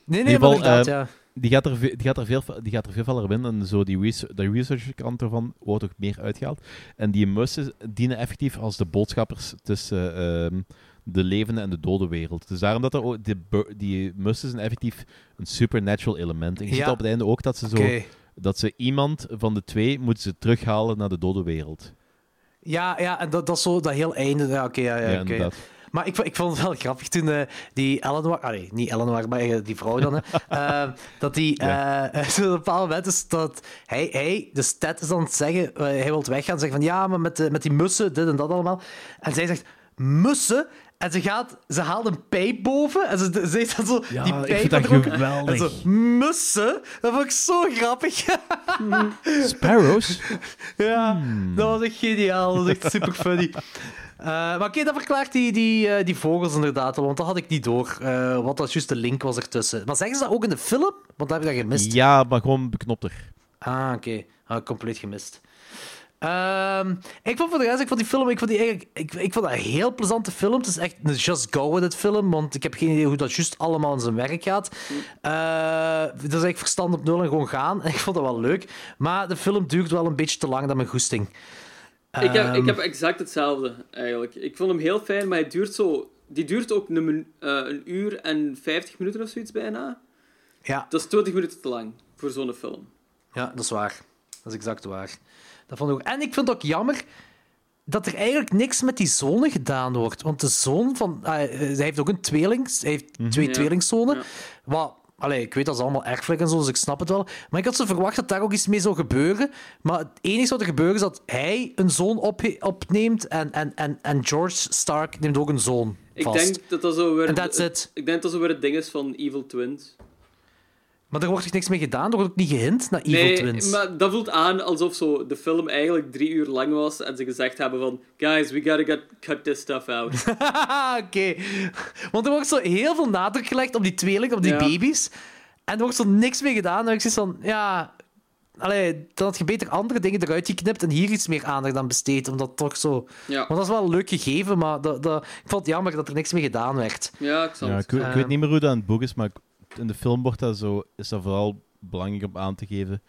S1: Nee, nee, maar
S3: eh,
S1: ja.
S3: die, gaat er, die, gaat er veel, die gaat er veel in en zo die res- de research kant ervan wordt ook meer uitgehaald. En die mussen dienen effectief als de boodschappers tussen ehm, de levende en de dode wereld. Dus daarom dat er ook, die, die mussen zijn effectief een supernatural element. En je
S1: Ja.
S3: ziet op het einde ook dat ze zo... Dat ze iemand van de twee moeten ze terughalen naar de dode wereld.
S1: Ja, ja, en dat, dat is zo dat heel einde. Ja, oké, ja, ja,
S3: Ja.
S1: Maar ik, vond- ik vond het wel grappig toen eh, die Eleanor... Ah, nee, niet Eleanor, maar eh, die vrouw dan. Hè, eh, dat die... op een bepaald moment is dat hij, hij de stat is aan het zeggen... hij wil weggaan. Zeggen van, ja, maar met, met die mussen, dit en dat allemaal. En zij zegt, mussen? En ze, gaat, ze haalt een pijp boven en ze, ze zegt dan zo...
S3: Ja,
S1: die
S3: ik
S1: pijp
S3: vind dat geweldig.
S1: En zo, mussen? Dat vond ik zo grappig.
S3: Sparrows?
S1: Ja, dat was echt geniaal. Dat was echt super funny. Eh, maar oké, dat verklaart die, die, eh, die vogels inderdaad wel, want dat had ik niet door. eh wat dat juist de link was ertussen. Maar zeggen ze dat ook in de film? Want dat heb ik dat gemist.
S3: Ja, maar gewoon beknopter.
S1: Ah, oké. Had ik compleet gemist. Ehm, ik vond voor de rest, ik vond die film, ik vond die eigenlijk, ik, ik vond dat een heel plezante film. Het is echt een just go with it film, want ik heb geen idee hoe dat juist allemaal in zijn werk gaat. Dat is eigenlijk verstand op nul en gewoon gaan. En ik vond dat wel leuk. Maar de film duurt wel een beetje te lang dan mijn goesting.
S2: Ik heb, ik
S1: Ehm,
S2: heb exact hetzelfde, eigenlijk. Ik vond hem heel fijn, maar hij duurt zo... Die duurt ook een, eh, een uur en 50 minuten of zoiets bijna.
S1: Ja.
S2: Dat is 20 minuten te lang voor zo'n film.
S1: Ja, dat is waar. Dat is exact waar. Dat vond ik ook. En ik vind het ook jammer dat er eigenlijk niks met die zonen gedaan wordt. Want de zoon van... ah, eh, hij heeft ook een tweeling. Hij heeft twee
S2: Ja.
S1: tweelingzonen.
S2: Ja.
S1: Wat... Allee, ik weet dat is allemaal erfelijk en zo, dus ik snap het wel. Maar ik had zo verwacht dat daar ook iets mee zou gebeuren. Maar het enige wat er gebeurt is dat hij een zoon op, opneemt en, en, en, en George Stark neemt ook een zoon
S2: Ik
S1: vast.
S2: denk dat dat zo weer...
S1: That's it.
S2: Ik denk dat dat zo weer het ding is van Evil Twins.
S1: Maar er wordt toch niks mee gedaan? Er wordt ook niet gehint naar Evil
S2: nee,
S1: Twins.
S2: maar dat voelt aan alsof zo de film eigenlijk drie uur lang was en ze gezegd hebben van guys, we gotta get, cut this stuff out.
S1: Oké. Want er wordt zo heel veel nadruk gelegd op die tweeling, op die
S2: Ja.
S1: baby's. En er wordt zo niks mee gedaan. En ik zeg van, ja... Allee, dan had je beter andere dingen eruit geknipt en hier iets meer aandacht aan besteed. Omdat toch zo...
S2: Ja.
S1: Want dat is wel een leuk gegeven, maar dat, dat, ik vond het jammer dat er niks mee gedaan werd.
S2: Ja, ik snap
S3: Ja,
S2: het.
S3: ik, weet- ik
S1: Ehm.
S3: weet niet meer hoe dat in het boek is, maar ik- in de film wordt dat zo, is dat vooral belangrijk om aan te geven.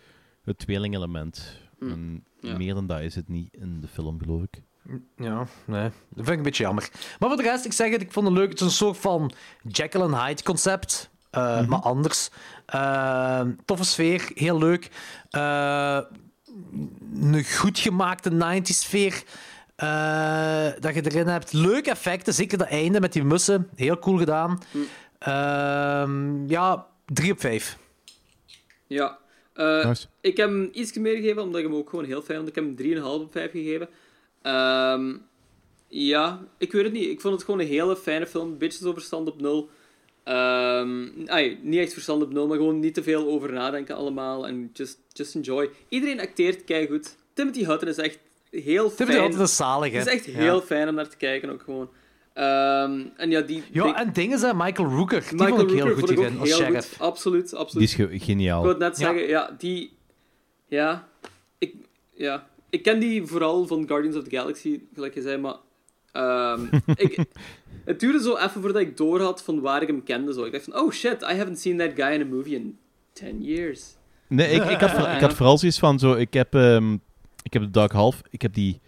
S3: Het tweelingelement.
S2: Hm.
S3: En
S2: Ja.
S3: Meer dan dat is het niet in de film, geloof ik.
S1: Ja, nee. Dat vind ik een beetje jammer. Maar voor de rest, ik zeg het, ik vond het leuk. Het is een soort van Jekyll and Hyde concept, eh, maar anders. Eh, toffe sfeer, heel leuk. Eh, een goed gemaakte 90s sfeer. eh, dat je erin hebt. Leuke effecten, zeker dat einde met die mussen. Heel cool gedaan. Ehm, ja, 3 op 5.
S2: Ja. Eh,
S3: Nice.
S2: Ik heb hem iets meer gegeven, omdat ik hem ook gewoon heel fijn vond. Ik heb hem 3,5 op 5 gegeven. Ehm, ja, ik weet het niet. Ik vond het gewoon een hele fijne film. Een beetje zo verstand op nul. Ehm, ai, niet echt verstand op nul, maar gewoon niet te veel over nadenken allemaal. En just, just enjoy. Iedereen acteert goed. Timothy Hutton is echt heel fijn.
S1: Timothy Hutton is zalig, hè?
S2: Het is echt
S1: Ja.
S2: heel fijn om naar te kijken ook gewoon. Ehm, en ja, die...
S1: Ja,
S2: die-
S1: en dingen zijn Michael Rooker. Die
S2: Michael
S1: vond ik heel
S2: Rooker
S1: goed hierin als sheriff.
S2: goed. Absoluut, absoluut.
S3: Die is ge- geniaal.
S2: Ik wou het net zeggen, ja, die... Ja, ik, ja, ik ken die vooral van Guardians of the Galaxy, gelijk je zei, maar... ehm, ik, het duurde zo even voordat ik doorhad van waar ik hem kende. Zo. Ik dacht van, oh shit, I haven't seen that guy in a movie in 10 years.
S3: Nee, ik, ik, had, ik had vooral zoiets van zo. Ik heb, ehm, ik heb de Dark Half. Ik heb die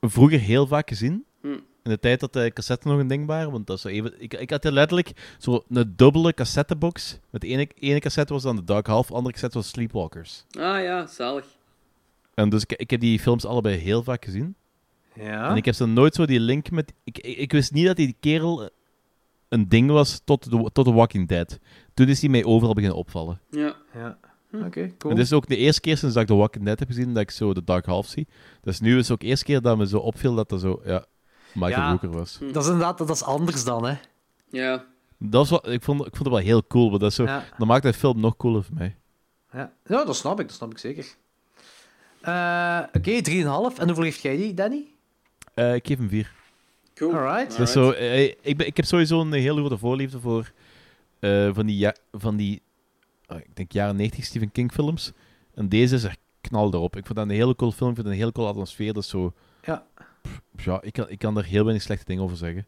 S3: vroeger heel vaak gezien.
S2: Hm.
S3: In de tijd dat de cassetten nog een ding waren. Want dat is zo even, ik, ik had er letterlijk zo een dubbele cassettebox. Met de ene, ene cassette was dan de Dark Half, de andere cassette was Sleepwalkers.
S2: Ah ja, zalig.
S3: En dus ik, ik heb die films allebei heel vaak gezien.
S1: Ja.
S3: En ik heb zo nooit zo die link met... Ik, ik, ik wist niet dat die kerel een ding was tot de, tot de Walking Dead. Toen is hij mij overal beginnen opvallen.
S2: Ja.
S1: Ja. Oké, cool.
S3: En dit is ook de eerste keer sinds dat ik The Walking Dead heb gezien dat ik zo de Dark Half zie. Dus nu is het ook de eerste keer dat me zo opviel dat er zo, ja, Michael
S1: Ja.
S3: Rooker was.
S1: Dat is inderdaad dat is anders dan, hè.
S2: Ja.
S3: Dat is wel, ik, vond, ik vond het wel heel cool, maar dat, is zo,
S1: Ja.
S3: dat maakt de film nog cooler voor mij.
S1: Ja, ja dat snap ik. Dat snap ik zeker. Eh, Oké, 3,5. En hoeveel geeft jij die, Danny?
S3: Eh, ik geef hem vier.
S2: Cool.
S1: Alright.
S3: Is zo, eh, ik, ben, ik heb sowieso een hele grote voorliefde voor eh, van die, ja, van die ah, ik denk jaren 90 Stephen King films. En deze is er knal erop. Ik vond dat een hele cool film, ik vind het een hele cool atmosfeer. Dat is zo,
S1: Ja.
S3: Ja, ik kan, ik kan daar heel weinig slechte dingen over zeggen.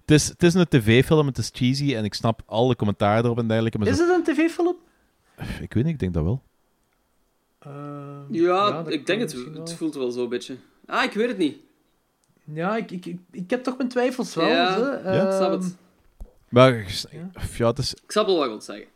S3: Het is, het is een tv-film, het is cheesy en ik snap alle commentaar erop en dergelijke. Maar
S1: Is
S3: zo-
S1: het een tv-film?
S3: Ik weet niet, ik denk dat wel.
S2: Ja,
S1: dat
S2: ik denk het,
S1: wel.
S2: het voelt wel zo een beetje. Ah, ik weet het niet.
S1: Ja, ik, ik, ik, ik heb toch mijn twijfels wel.
S2: Ja,
S1: hè.
S2: ja, ik snap
S1: Ehm,
S2: het.
S3: Maar ja, het is,
S2: Ik snap wel wat je wilt zeggen.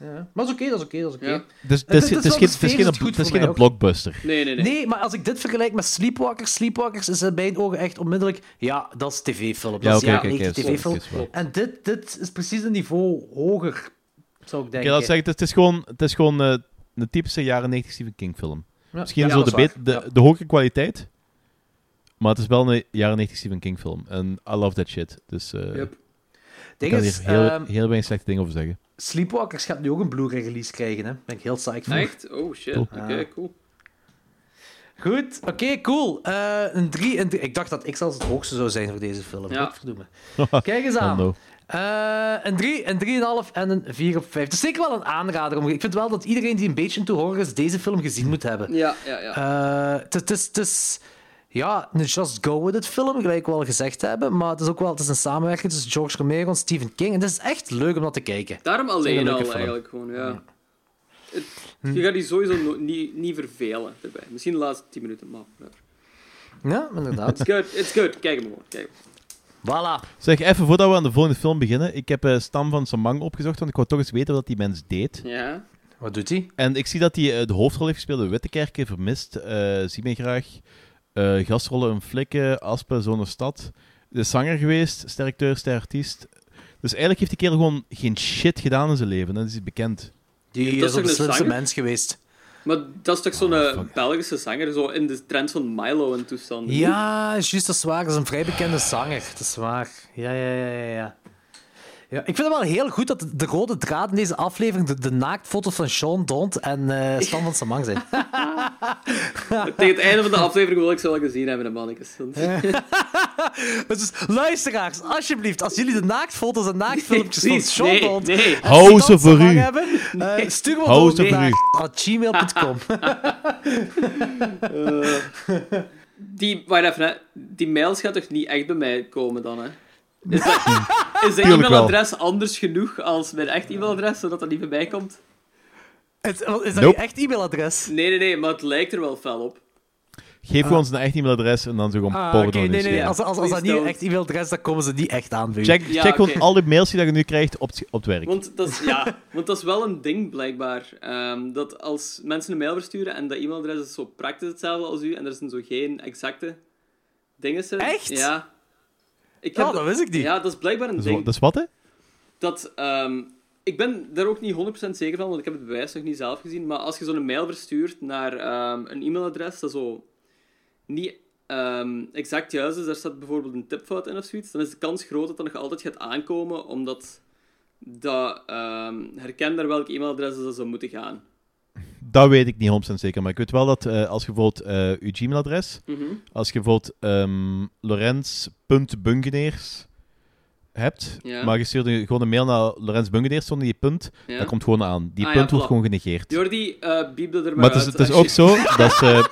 S1: Ja. Maar dat is oké, dat is oké, dat is oké.
S2: Ja.
S3: het is, het
S1: Het
S3: is, het is
S1: wel
S3: geen, het is geen, het is geen
S1: ook.
S3: blockbuster.
S2: Nee, nee, nee.
S1: Nee, maar als ik dit vergelijk met Sleepwalkers, Sleepwalkers is in mijn ogen echt onmiddellijk... Ja, dat is tv-film. Dat
S3: Ja,
S1: is
S3: oké,
S1: jaren
S3: oké, oké,
S1: 90
S3: is wel-
S1: tv-film.
S3: is.
S1: En dit, dit is precies een niveau hoger, zou ik
S3: Ik
S1: denken.
S3: dat zeggen, het is, het is gewoon, het is gewoon eh, een typische jaren 90 Stephen King film.
S1: Ja.
S3: Misschien
S1: Ja,
S3: zo
S1: dat
S3: de,
S1: is
S3: bet-
S1: waar.
S3: de,
S1: Ja.
S3: de hogere kwaliteit, maar het is wel een jaren 90 Stephen King film. En I love that shit. Dus eh
S2: Yep.
S3: ik
S1: Ding
S3: kan
S1: is,
S3: hier heel,
S1: ehm,
S3: heel weinig slechte dingen over zeggen.
S1: Sleepwalkers gaat nu ook een Blu-ray release krijgen, hè. Daar ben ik heel psyched voor.
S2: Echt? Oh shit.
S3: Cool.
S2: Oké, cool.
S1: Goed, oké, cool. Eh, een 3 en drie- Ik dacht dat ik zelfs het hoogste zou zijn voor deze film.
S2: Ja.
S1: Godverdomme. Kijk eens aan. Eh, een 3, een 3,5 en een 4 op 5. Het is zeker wel een aanrader. Om... Ik vind wel dat iedereen die een beetje into horror is, deze film gezien moet hebben.
S2: Ja, ja, ja.
S1: Eh, Het het is, het is ja, een Just Go With It film, gelijk we al gezegd hebben. Maar het is ook wel het is een samenwerking tussen George Romero en Stephen King. En het is echt leuk om dat te kijken.
S2: Daarom alleen
S1: leuke
S2: al
S1: film.
S2: eigenlijk gewoon, ja. Het- je gaat die sowieso no- niet, niet vervelen erbij. Misschien de laatste 10 minuten, maar whatever.
S1: Ja, inderdaad.
S2: It's good, it's good. Kijk hem gewoon. Kijk. hem.
S1: voilà.
S3: Zeg, even voordat we aan de volgende film beginnen. Ik heb eh, Stam van Samang opgezocht, want ik wou toch eens weten wat die mens deed.
S2: Ja.
S1: Wat doet hij?
S3: En ik zie dat hij eh, de hoofdrol heeft gespeeld in Wittekerke, Vermist, eh Zie mij graag, eh, gastrollen in Flikken, Aspen, Zone Stad. De zanger geweest, steracteur, sterartiest. Dus eigenlijk heeft die kerel gewoon geen shit gedaan in zijn leven. Dat is hij bekend.
S1: Die
S2: Dat is toch
S1: op de
S2: een
S1: slimste
S2: zanger?
S1: mens geweest.
S2: Maar dat is toch zo'n
S3: Oh,
S2: eh, Belgische zanger, zo in de trend van Milo en toestanden.
S1: Ja, is juist, dat is waar. Dat is een vrij bekende zanger. Dat is waar. Ja, ja, ja, ja. Ja, Ja, ik vind het wel heel goed dat de rode draad in deze aflevering de, de naaktfoto's van Sean Dont en eh Stan van Samang zijn.
S2: Tegen het einde van de aflevering wil ik ze wel gezien hebben, de mannetjes.
S1: Dus luisteraars, alsjeblieft, als jullie de naaktfoto's en naaktfilmpjes
S2: Nee,
S1: van Sean
S2: nee,
S1: Dont
S2: nee.
S1: en
S3: Hou
S1: Stan
S3: ze voor
S1: Samang
S3: u.
S1: hebben, eh, stuur me
S3: Hou
S1: door
S3: ze voor
S1: naar
S3: u.
S1: gmail.com.
S2: Die, wacht even, hè. die mails gaat toch niet echt bij mij komen dan, hè? Is dat, is dat e-mailadres anders genoeg als mijn echt e-mailadres, zodat dat niet bij mij komt?
S1: Is, is dat
S3: Nope.
S1: je echt e-mailadres?
S2: Nee, nee, nee, maar het lijkt er wel fel op.
S3: Geef gewoon ons een echt e-mailadres en dan zo gewoon
S1: Ah,
S3: porno
S1: oké, nee, nee, nee. Als, als, als dat niet echt e-mailadres is, dan komen ze niet echt aan bij u.
S3: Check,
S2: Ja,
S3: check gewoon al die mails die je nu krijgt op, het- op het werk.
S2: Want dat is, ja, want dat is wel een ding, blijkbaar. Ehm, dat als mensen een mail versturen en dat e-mailadres is zo praktisch hetzelfde als u en er zijn zo geen exacte dingen. in.
S1: Echt?
S2: Ja. Ik
S1: Oh, dat wist ik niet.
S2: Ja, dat is blijkbaar een
S3: Dat is,
S2: ding.
S3: dat is wat, hè?
S2: dat ehm, ik ben daar ook niet 100% zeker van, want ik heb het bewijs nog niet zelf gezien. Maar als je zo'n mail verstuurt naar ehm, een e-mailadres dat zo niet ehm, exact juist is, daar staat bijvoorbeeld een tipfout in of zoiets, dan is de kans groot dat dat nog altijd gaat aankomen, omdat dat ehm herkent naar welk e-mailadres dat zou moeten gaan.
S3: Dat weet ik niet 100% zeker, maar ik weet wel dat eh, als je bijvoorbeeld eh je Gmail-adres,
S2: Mhm.
S3: als je bijvoorbeeld ehm Lorenz.bungeneers hebt,
S2: Ja.
S3: maar je stuurt gewoon een mail naar Lorenz Bungeneers zonder die punt,
S2: Ja.
S3: dat komt gewoon aan. Die
S2: Ah, ja,
S3: punt wordt gewoon genegeerd.
S2: Jordi, eh biebde er maar,
S3: Maar het is,
S2: uit
S3: het is ook zo dat ze...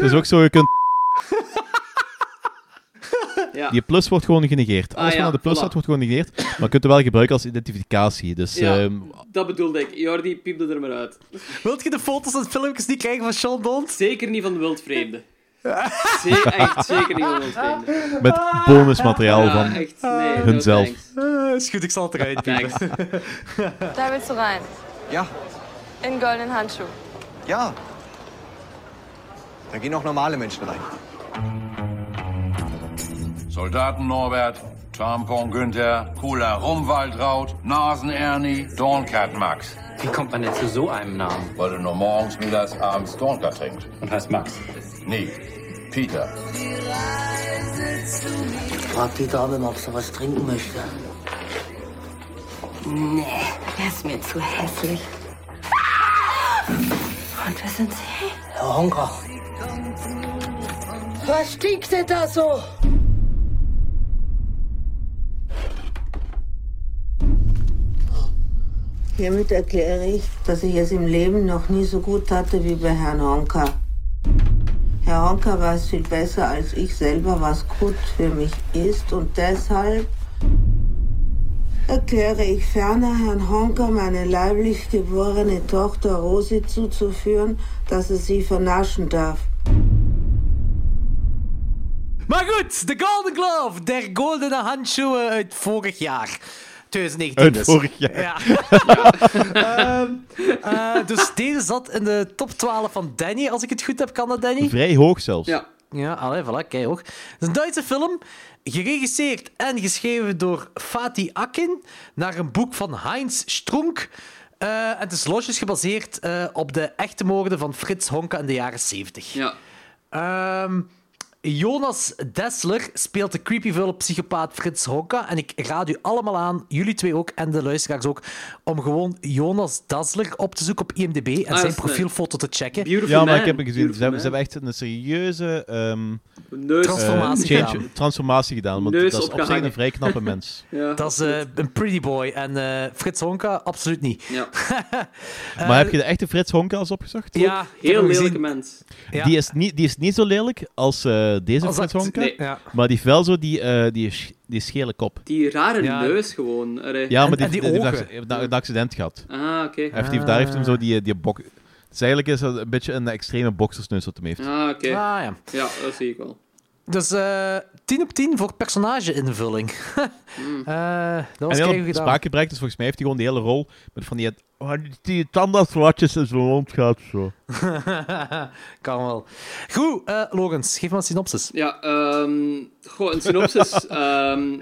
S3: Het is ook zo, je kunt...
S2: Ja.
S3: Die plus wordt gewoon genegeerd.
S2: Ah,
S3: Alles wat
S2: ja,
S3: aan de plus
S2: voilà.
S3: staat, wordt gewoon genegeerd. Maar je kunt het wel gebruiken als identificatie. Dus
S2: Ja,
S3: ehm,
S2: dat bedoelde ik. Jordi, piepde er maar uit.
S1: Wilt je de foto's en filmpjes niet krijgen van Sean Dont?
S2: Zeker niet van de wildvreemde. Ze echt zeker niet van
S3: met bonusmateriaal
S2: Ja,
S3: van
S2: echt, nee, no
S3: hunzelf.
S1: Eh, is goed, ik zal het eruit piepen.
S12: Da willst du rein.
S13: Ja,
S12: In goldenen Handschuh.
S13: ja. Da gehen auch normale Menschen rein.
S14: Soldaten Norbert, Tampon Günther, Cooler Rumwaldraut, Nasen Ernie, Dornkat Max.
S15: Wie kommt man denn zu so einem Namen?
S14: Weil du nur morgens, mittags, abends Dornkat trinkst.
S15: Und heißt Max.
S14: Nee, Peter.
S16: Frag die Dame, ob sie was trinken möchte.
S7: Nee, der ist mir zu hässlich. Und wer sind Sie?
S16: Herr Honker.
S7: Was stinkt denn da so?
S17: Hiermit erkläre ich, dass ich es im Leben noch nie so gut hatte wie bei Herrn Honka. Herr Honka weiß viel besser als ich selber, was gut für mich ist und deshalb erkläre ich ferner Herrn Honka meine leiblich geborene Tochter Rosi zuzuführen, dass er sie vernaschen darf.
S1: Maar goed, de Golden Glove, der goldene handschoenen uit vorig jaar. 2019
S3: Uit
S1: dus.
S3: vorig jaar.
S1: Ja. Ehm, eh, dus deze zat in de top 12 van Danny, als ik het goed heb. Kan dat, Danny?
S3: Vrij hoog zelfs.
S2: Ja.
S1: Ja, allee, voilà, kijk hoor. Het is een Duitse film, geregisseerd en geschreven door Fatih Akin, naar een boek van Heinz Strunk. Eh, en het is losjes gebaseerd eh, op de echte moorden van Frits Honka in de jaren 70.
S2: Ja.
S1: Ehm, Jonas Dessler speelt de creepyvolle psychopaat Frits Honka. En ik raad u allemaal aan, jullie twee ook en de luisteraars ook, om gewoon Jonas Dessler op te zoeken op IMDb en
S2: Ah,
S1: zijn profielfoto te checken.
S2: Beautiful
S3: Ja, maar
S2: man.
S3: ik heb het gezien. Ze hebben, ze
S2: man.
S3: hebben echt een serieuze ehm,
S2: Neus-
S1: Transformatie
S3: eh, change-
S1: gedaan.
S3: transformatie gedaan. Want
S2: Neus
S3: dat is op zich een vrij knappe mens.
S2: Ja,
S1: Dat is eh, een pretty boy. En eh, Frits Honka, absoluut niet.
S2: Ja.
S3: maar heb je de echte Frits Honka als opgezocht?
S1: Ja,
S2: Heel
S1: hem
S2: lelijke mens.
S1: Ja.
S3: Die, is niet, die is niet zo lelijk als eh, deze
S1: dat-
S3: Honka.
S2: nee.
S1: Ja.
S3: Maar die heeft wel zo die, eh, die, die schele kop.
S2: Die rare
S1: Ja.
S2: neus gewoon. Allee.
S3: Ja, maar
S1: En-
S3: die,
S1: en die
S3: die, heeft
S1: ogen.
S3: een- accident gehad.
S2: Ah, oké.
S3: Daar heeft hem zo die, die bok... Dus eigenlijk is dat een beetje een extreme boksersneus wat hem heeft.
S2: Ah, oké.
S1: Ah, ja.
S2: Ja, dat zie ik wel.
S1: Dus eh 10 op 10 voor personage-invulling.
S2: Hmm.
S1: Eh, dat was
S3: dus volgens mij heeft hij gewoon de hele rol met van die, oh, die, tandartslatjes in zijn mond gaat zo.
S1: kan wel. Goed, eh Logans, geef maar een synopsis.
S2: Ja, ehm goh, een synopsis. ehm,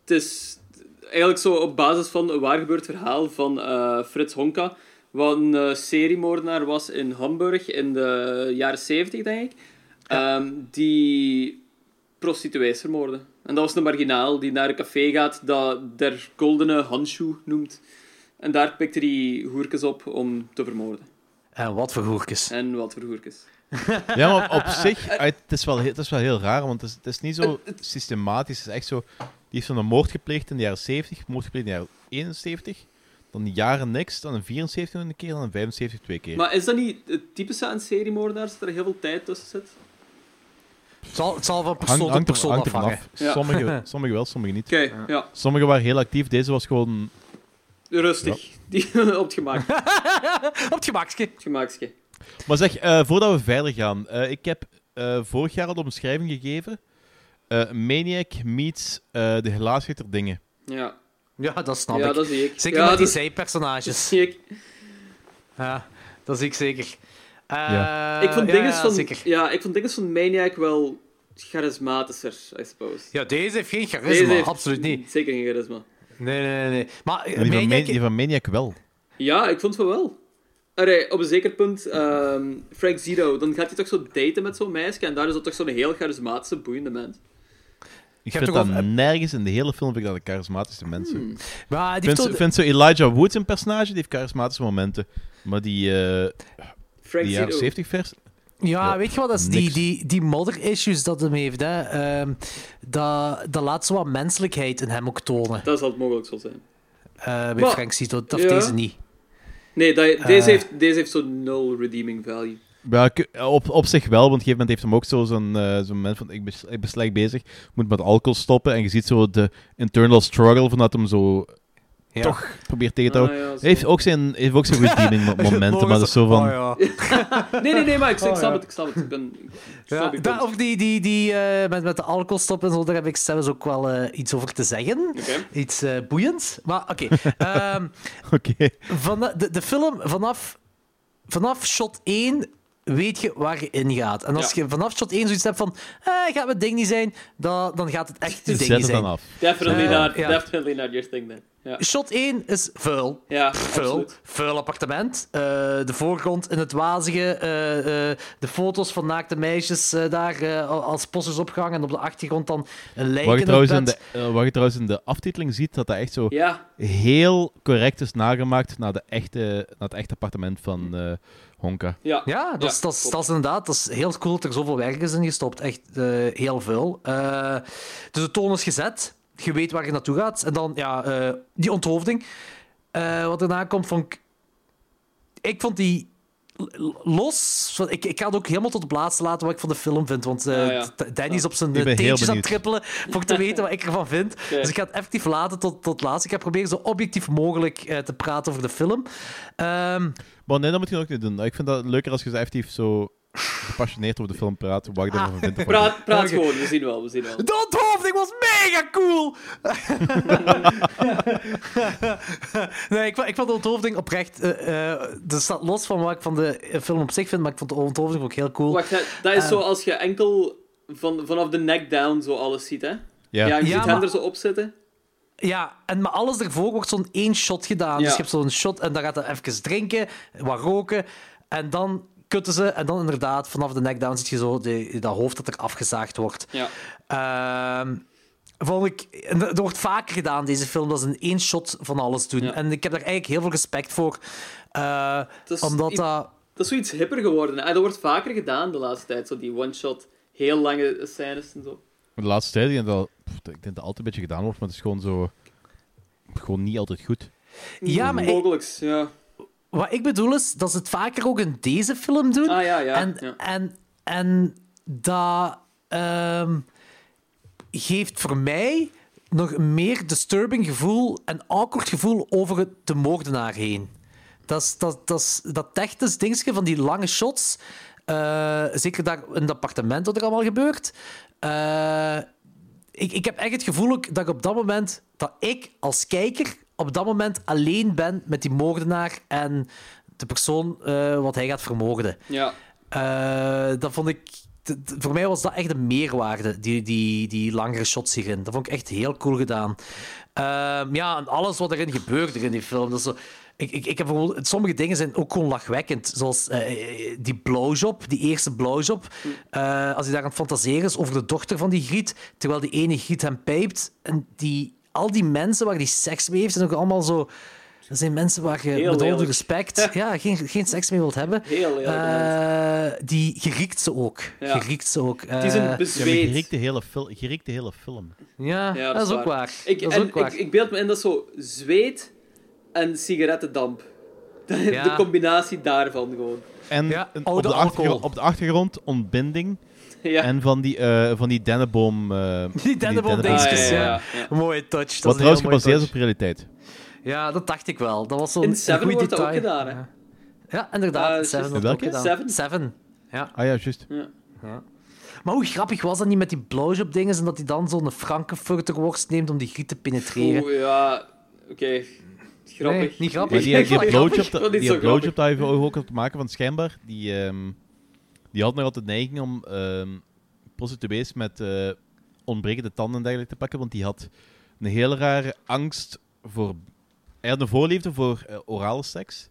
S2: het is eigenlijk zo op basis van een waargebeurd verhaal van eh, Frits Honka, wat een seriemoordenaar was in Hamburg in de jaren 70, denk ik. Ehm, die prostituees vermoordde. En dat was een marginaal die naar een café gaat dat der goldene handschoen noemt. En daar pikte hij hoerkes op om te vermoorden.
S1: En wat voor hoerkes.
S2: En wat voor hoerkes.
S3: Ja, maar op zich, eh, het is wel, heel- het is wel heel raar, want het is, het is niet zo systematisch. Het is echt zo, die heeft zo'n moord gepleegd in de jaren 70, moord gepleegd in de jaren 71, dan de jaren niks, dan in 74 een keer, dan in 75 twee keer.
S2: Maar is dat niet het typische aan seriemoordenaars, dat er heel veel tijd tussen zit?
S1: Het zal, het zal van persoon
S3: Hang-
S1: tot
S3: hangt er-
S1: persoon
S3: hangt ervan
S1: afhangen.
S3: af.
S2: Ja.
S3: Sommige, sommige wel, sommige niet.
S2: Oké, ja.
S3: Sommige waren heel actief, deze was gewoon...
S2: Rustig. Die, op het gemak.
S1: op het gemakske.
S3: Maar zeg, eh, voordat we verder gaan, eh, ik heb eh, vorig jaar al de omschrijving gegeven. Eh, Maniac meets eh, de helaasheid der dingen.
S2: Ja.
S1: Ja, dat snap
S2: Ja,
S1: ik.
S2: dat zie ik.
S1: Zeker
S2: Ja,
S1: met die
S2: dat-
S1: zijpersonages.
S2: Dat zie ik.
S1: Ja, dat zie ik zeker. Eh,
S3: Ja.
S2: ik vond
S1: ja,
S2: dingen
S1: ja,
S2: van,
S1: zeker.
S2: ja, ik vond dingen van Maniac wel charismatischer, I suppose.
S1: Ja, deze heeft geen charisma,
S2: Deze heeft
S1: absoluut niet.
S2: Zeker geen charisma.
S1: Nee, nee, nee. Maar
S3: En die, van
S1: Maniac-
S3: Man- die van Maniac wel.
S2: Ja, ik vond het wel. Allee, op een zeker punt, ehm, Frank Zito, dan gaat hij toch zo daten met zo'n meisje en daar is dat toch zo'n heel charismatische, boeiende mens.
S3: Ik
S1: heb
S3: vind
S1: toch
S3: dat nergens in de hele film vind ik dat de charismatische mensen.
S2: Hmm.
S1: Maar
S3: Ik
S1: die
S3: vind,
S1: heeft
S3: vind zo Elijah Wood een personage, die heeft charismatische momenten. Maar die, eh
S2: Frank
S3: die jaren
S2: Zito.
S3: 70 vers...
S1: Ja,
S3: Ja,
S1: weet je wat? Dat is die, die, die modder-issues dat hem heeft. Hè. Ehm, dat, dat laat zo wat menselijkheid in hem ook tonen.
S2: Dat zal het mogelijk zo zijn.
S1: Eh, bij
S2: Maar-
S1: Frank Zito. Dat
S2: ja.
S1: heeft deze niet.
S2: Nee, dat,
S1: Eh.
S2: deze, heeft, deze heeft zo'n nul redeeming value.
S3: Ja, op, op zich wel, want op een gegeven moment heeft hem ook zo zo'n eh, zo'n moment van ik ben, ik ben slecht bezig, moet met alcohol stoppen en je ziet zo de internal struggle van dat hem zo
S1: Ja.
S3: toch probeert tegen te
S2: Ah,
S3: houden.
S2: ja, zo.
S3: Hij heeft ook zijn, heeft ook zijn redeeming mo- momenten, maar dat is zo van...
S1: Oh, ja.
S2: Nee, nee, nee, maar ik, ik
S1: Oh,
S2: snap
S1: ja.
S2: het, ik snap het. Ik ben, ik snap
S1: daar, over die, die, die eh, met, met de alcoholstop en zo, daar heb ik zelfs ook wel eh, iets over te zeggen. Iets eh, boeiends. Maar oké. Ehm,
S3: Oké.
S1: van de, de, film, vanaf, vanaf shot 1 weet je waar je in gaat. En als
S2: Ja.
S1: je vanaf shot 1 zoiets hebt van, eh, gaat het ding niet zijn, dan, dan gaat het echt je ding
S3: Zet
S1: niet
S3: het
S1: zijn.
S3: dan af.
S2: Definitely, not, definitely not your thing, then. Ja,
S1: Shot 1 is vuil.
S2: ja
S1: Vuil.
S2: absoluut.
S1: Vuil appartement. Eh, de voorgrond in het wazige. eh, eh, de foto's van naakte meisjes daar eh, als posters opgehangen. En op de achtergrond dan een lijk
S3: Wat je,
S1: in
S3: trouwens in de, wat je trouwens in de aftiteling ziet, dat dat echt zo
S2: Ja,
S3: heel correct is nagemaakt naar, de echte, naar het echte appartement van eh, Honka.
S2: ja.
S1: Ja, dat, is, dat, is,
S2: klopt.
S1: dat is inderdaad dat is heel cool dat er zoveel werk is in gestopt. Echt eh, heel veel. Eh, dus de toon is gezet. Je weet waar je naartoe gaat. En dan, ja, eh, die onthoofding. Eh, wat daarna komt, vond ik... Ik vond die los... van- Ik, ik ga het ook helemaal tot op het laatste laten wat ik van de film vind. Want
S2: ja.
S1: D- Danny is op zijn teentjes aan het trippelen voor te weten wat ik ervan vind. Dus ik ga het effectief laten tot, tot het laatste. Ik ga proberen zo objectief mogelijk eh, te praten over de film. Ehm,
S3: Maar nee, dat moet je ook niet doen. Ik vind dat leuker als je zo effectief zo gepassioneerd over de film praat, wat ik
S1: Ah.
S3: vind.
S2: Praat, praat gewoon, we zien wel, we zien wel.
S1: De onthoofding was mega cool! nee, ik, vond- ik vond de onthoofding oprecht... eh eh, dat staat los van wat ik van de eh, film op zich vind, maar ik vond de onthoofding ook heel cool.
S2: Wacht, dat is zo als je enkel van, vanaf de neck down zo alles ziet, hè?
S3: Ja.
S2: Ja, je
S1: Ja,
S2: ziet hen
S1: maar-
S2: er zo op zitten.
S1: Ja, en maar alles ervoor wordt zo'n één shot gedaan. Dus
S2: Ja.
S1: je hebt zo'n shot en dan gaat hij even drinken, wat roken, en dan kutten ze, en dan inderdaad, vanaf de neck down zie je zo de, dat hoofd dat er afgezaagd wordt.
S2: Ja.
S1: Ehm, vond ik, er wordt vaker gedaan, deze film, dat ze in één shot van alles doen.
S2: Ja.
S1: En ik heb daar eigenlijk heel veel respect voor. eh,
S2: Dat is
S1: omdat dat...
S2: Dat is zoiets hipper geworden. En dat wordt vaker gedaan de laatste tijd. Zo die one-shot, heel lange scènes en zo.
S3: De laatste tijd, ik denk dat, pff, ik denk dat het altijd een beetje gedaan wordt, maar het is gewoon zo... Gewoon niet altijd goed.
S1: Ja, maar
S2: Mogelijks, ja.
S1: Wat ik bedoel is dat ze het vaker ook in deze film doen.
S2: Ah, ja, ja,
S1: En,
S2: ja.
S1: en, en dat ehm, geeft voor mij nog een meer disturbing gevoel en awkward gevoel over het, de moordenaar heen. Dat is dat, dat, is, dat technisch dingetje van die lange shots. eh, zeker daar in het appartement wat er allemaal gebeurt. Eh, ik, ik heb echt het gevoel dat ik op dat moment, dat ik als kijker op dat moment alleen ben met die moordenaar en de persoon eh, wat hij gaat vermoorden.
S2: Ja.
S1: Eh, dat vond ik. voor mij was dat echt een meerwaarde, die, die, die langere shots hierin. Dat vond ik echt heel cool gedaan. Ehm, ja, en alles wat erin gebeurt er in die film. Dat is zo, ik, ik, ik heb bijvoorbeeld, sommige dingen zijn ook gewoon lachwekkend. Zoals eh, die blowjob, die eerste blowjob. Eh, als hij daar aan het fantaseren is over de dochter van die Griet, terwijl die ene Griet hem pijpt. En die, al die mensen waar die seks mee heeft, zijn ook allemaal zo... Dat zijn mensen waar je
S2: Heel
S1: met
S2: lelijk.
S1: respect ja, geen, geen seks mee wilt hebben.
S2: Heel
S1: Eh, die geriekt ze ook.
S2: Ja.
S1: Geriekt ze ook.
S2: Het is een
S1: Eh,
S3: Ja,
S2: bezweet.
S3: je riekt de hele, riekt de hele film.
S1: ja,
S2: Ja,
S1: dat, is ook waar.
S2: Ik,
S1: dat is
S2: en
S1: ook waar.
S2: Ik, ik beeld me in dat zo zweet en sigarettendamp.
S1: Ja.
S2: De combinatie daarvan gewoon.
S3: En
S1: Ja,
S3: de achtergrond, op de achtergrond ontbinding
S2: Ja.
S3: en van die, eh, van die dennenboom... eh, van
S1: Die dennenboom-dingetjes,
S2: Ah, ja,
S1: ja.
S2: ja, ja.
S1: Mooie touch. Dat
S3: Wat trouwens gebaseerd is op realiteit.
S1: Ja, dat dacht ik wel. Dat was zo'n
S2: In Seven wordt dat ook gedaan, hè?
S1: Ja, inderdaad. In Seven wordt ook
S3: Welke?
S1: gedaan.
S2: Seven?
S1: Seven. Ja.
S3: Ah ja, juist.
S2: Ja.
S1: Maar hoe grappig was dat niet met die blowjob-dingen en dat hij dan zo'n Frankenfurterworst neemt om die griet te penetreren?
S2: Oeh, ja, oké. Grappig.
S1: Nee, niet grappig.
S3: Maar die, die
S2: Grappig.
S3: blowjob, die blowjob dat heeft ook te maken, want schijnbaar, die, ehm, die had nog altijd de neiging om ehm prostituees met eh, ontbrekende tanden en dergelijke te pakken, want die had een hele rare angst voor... Hij had een voorliefde voor eh, orale seks.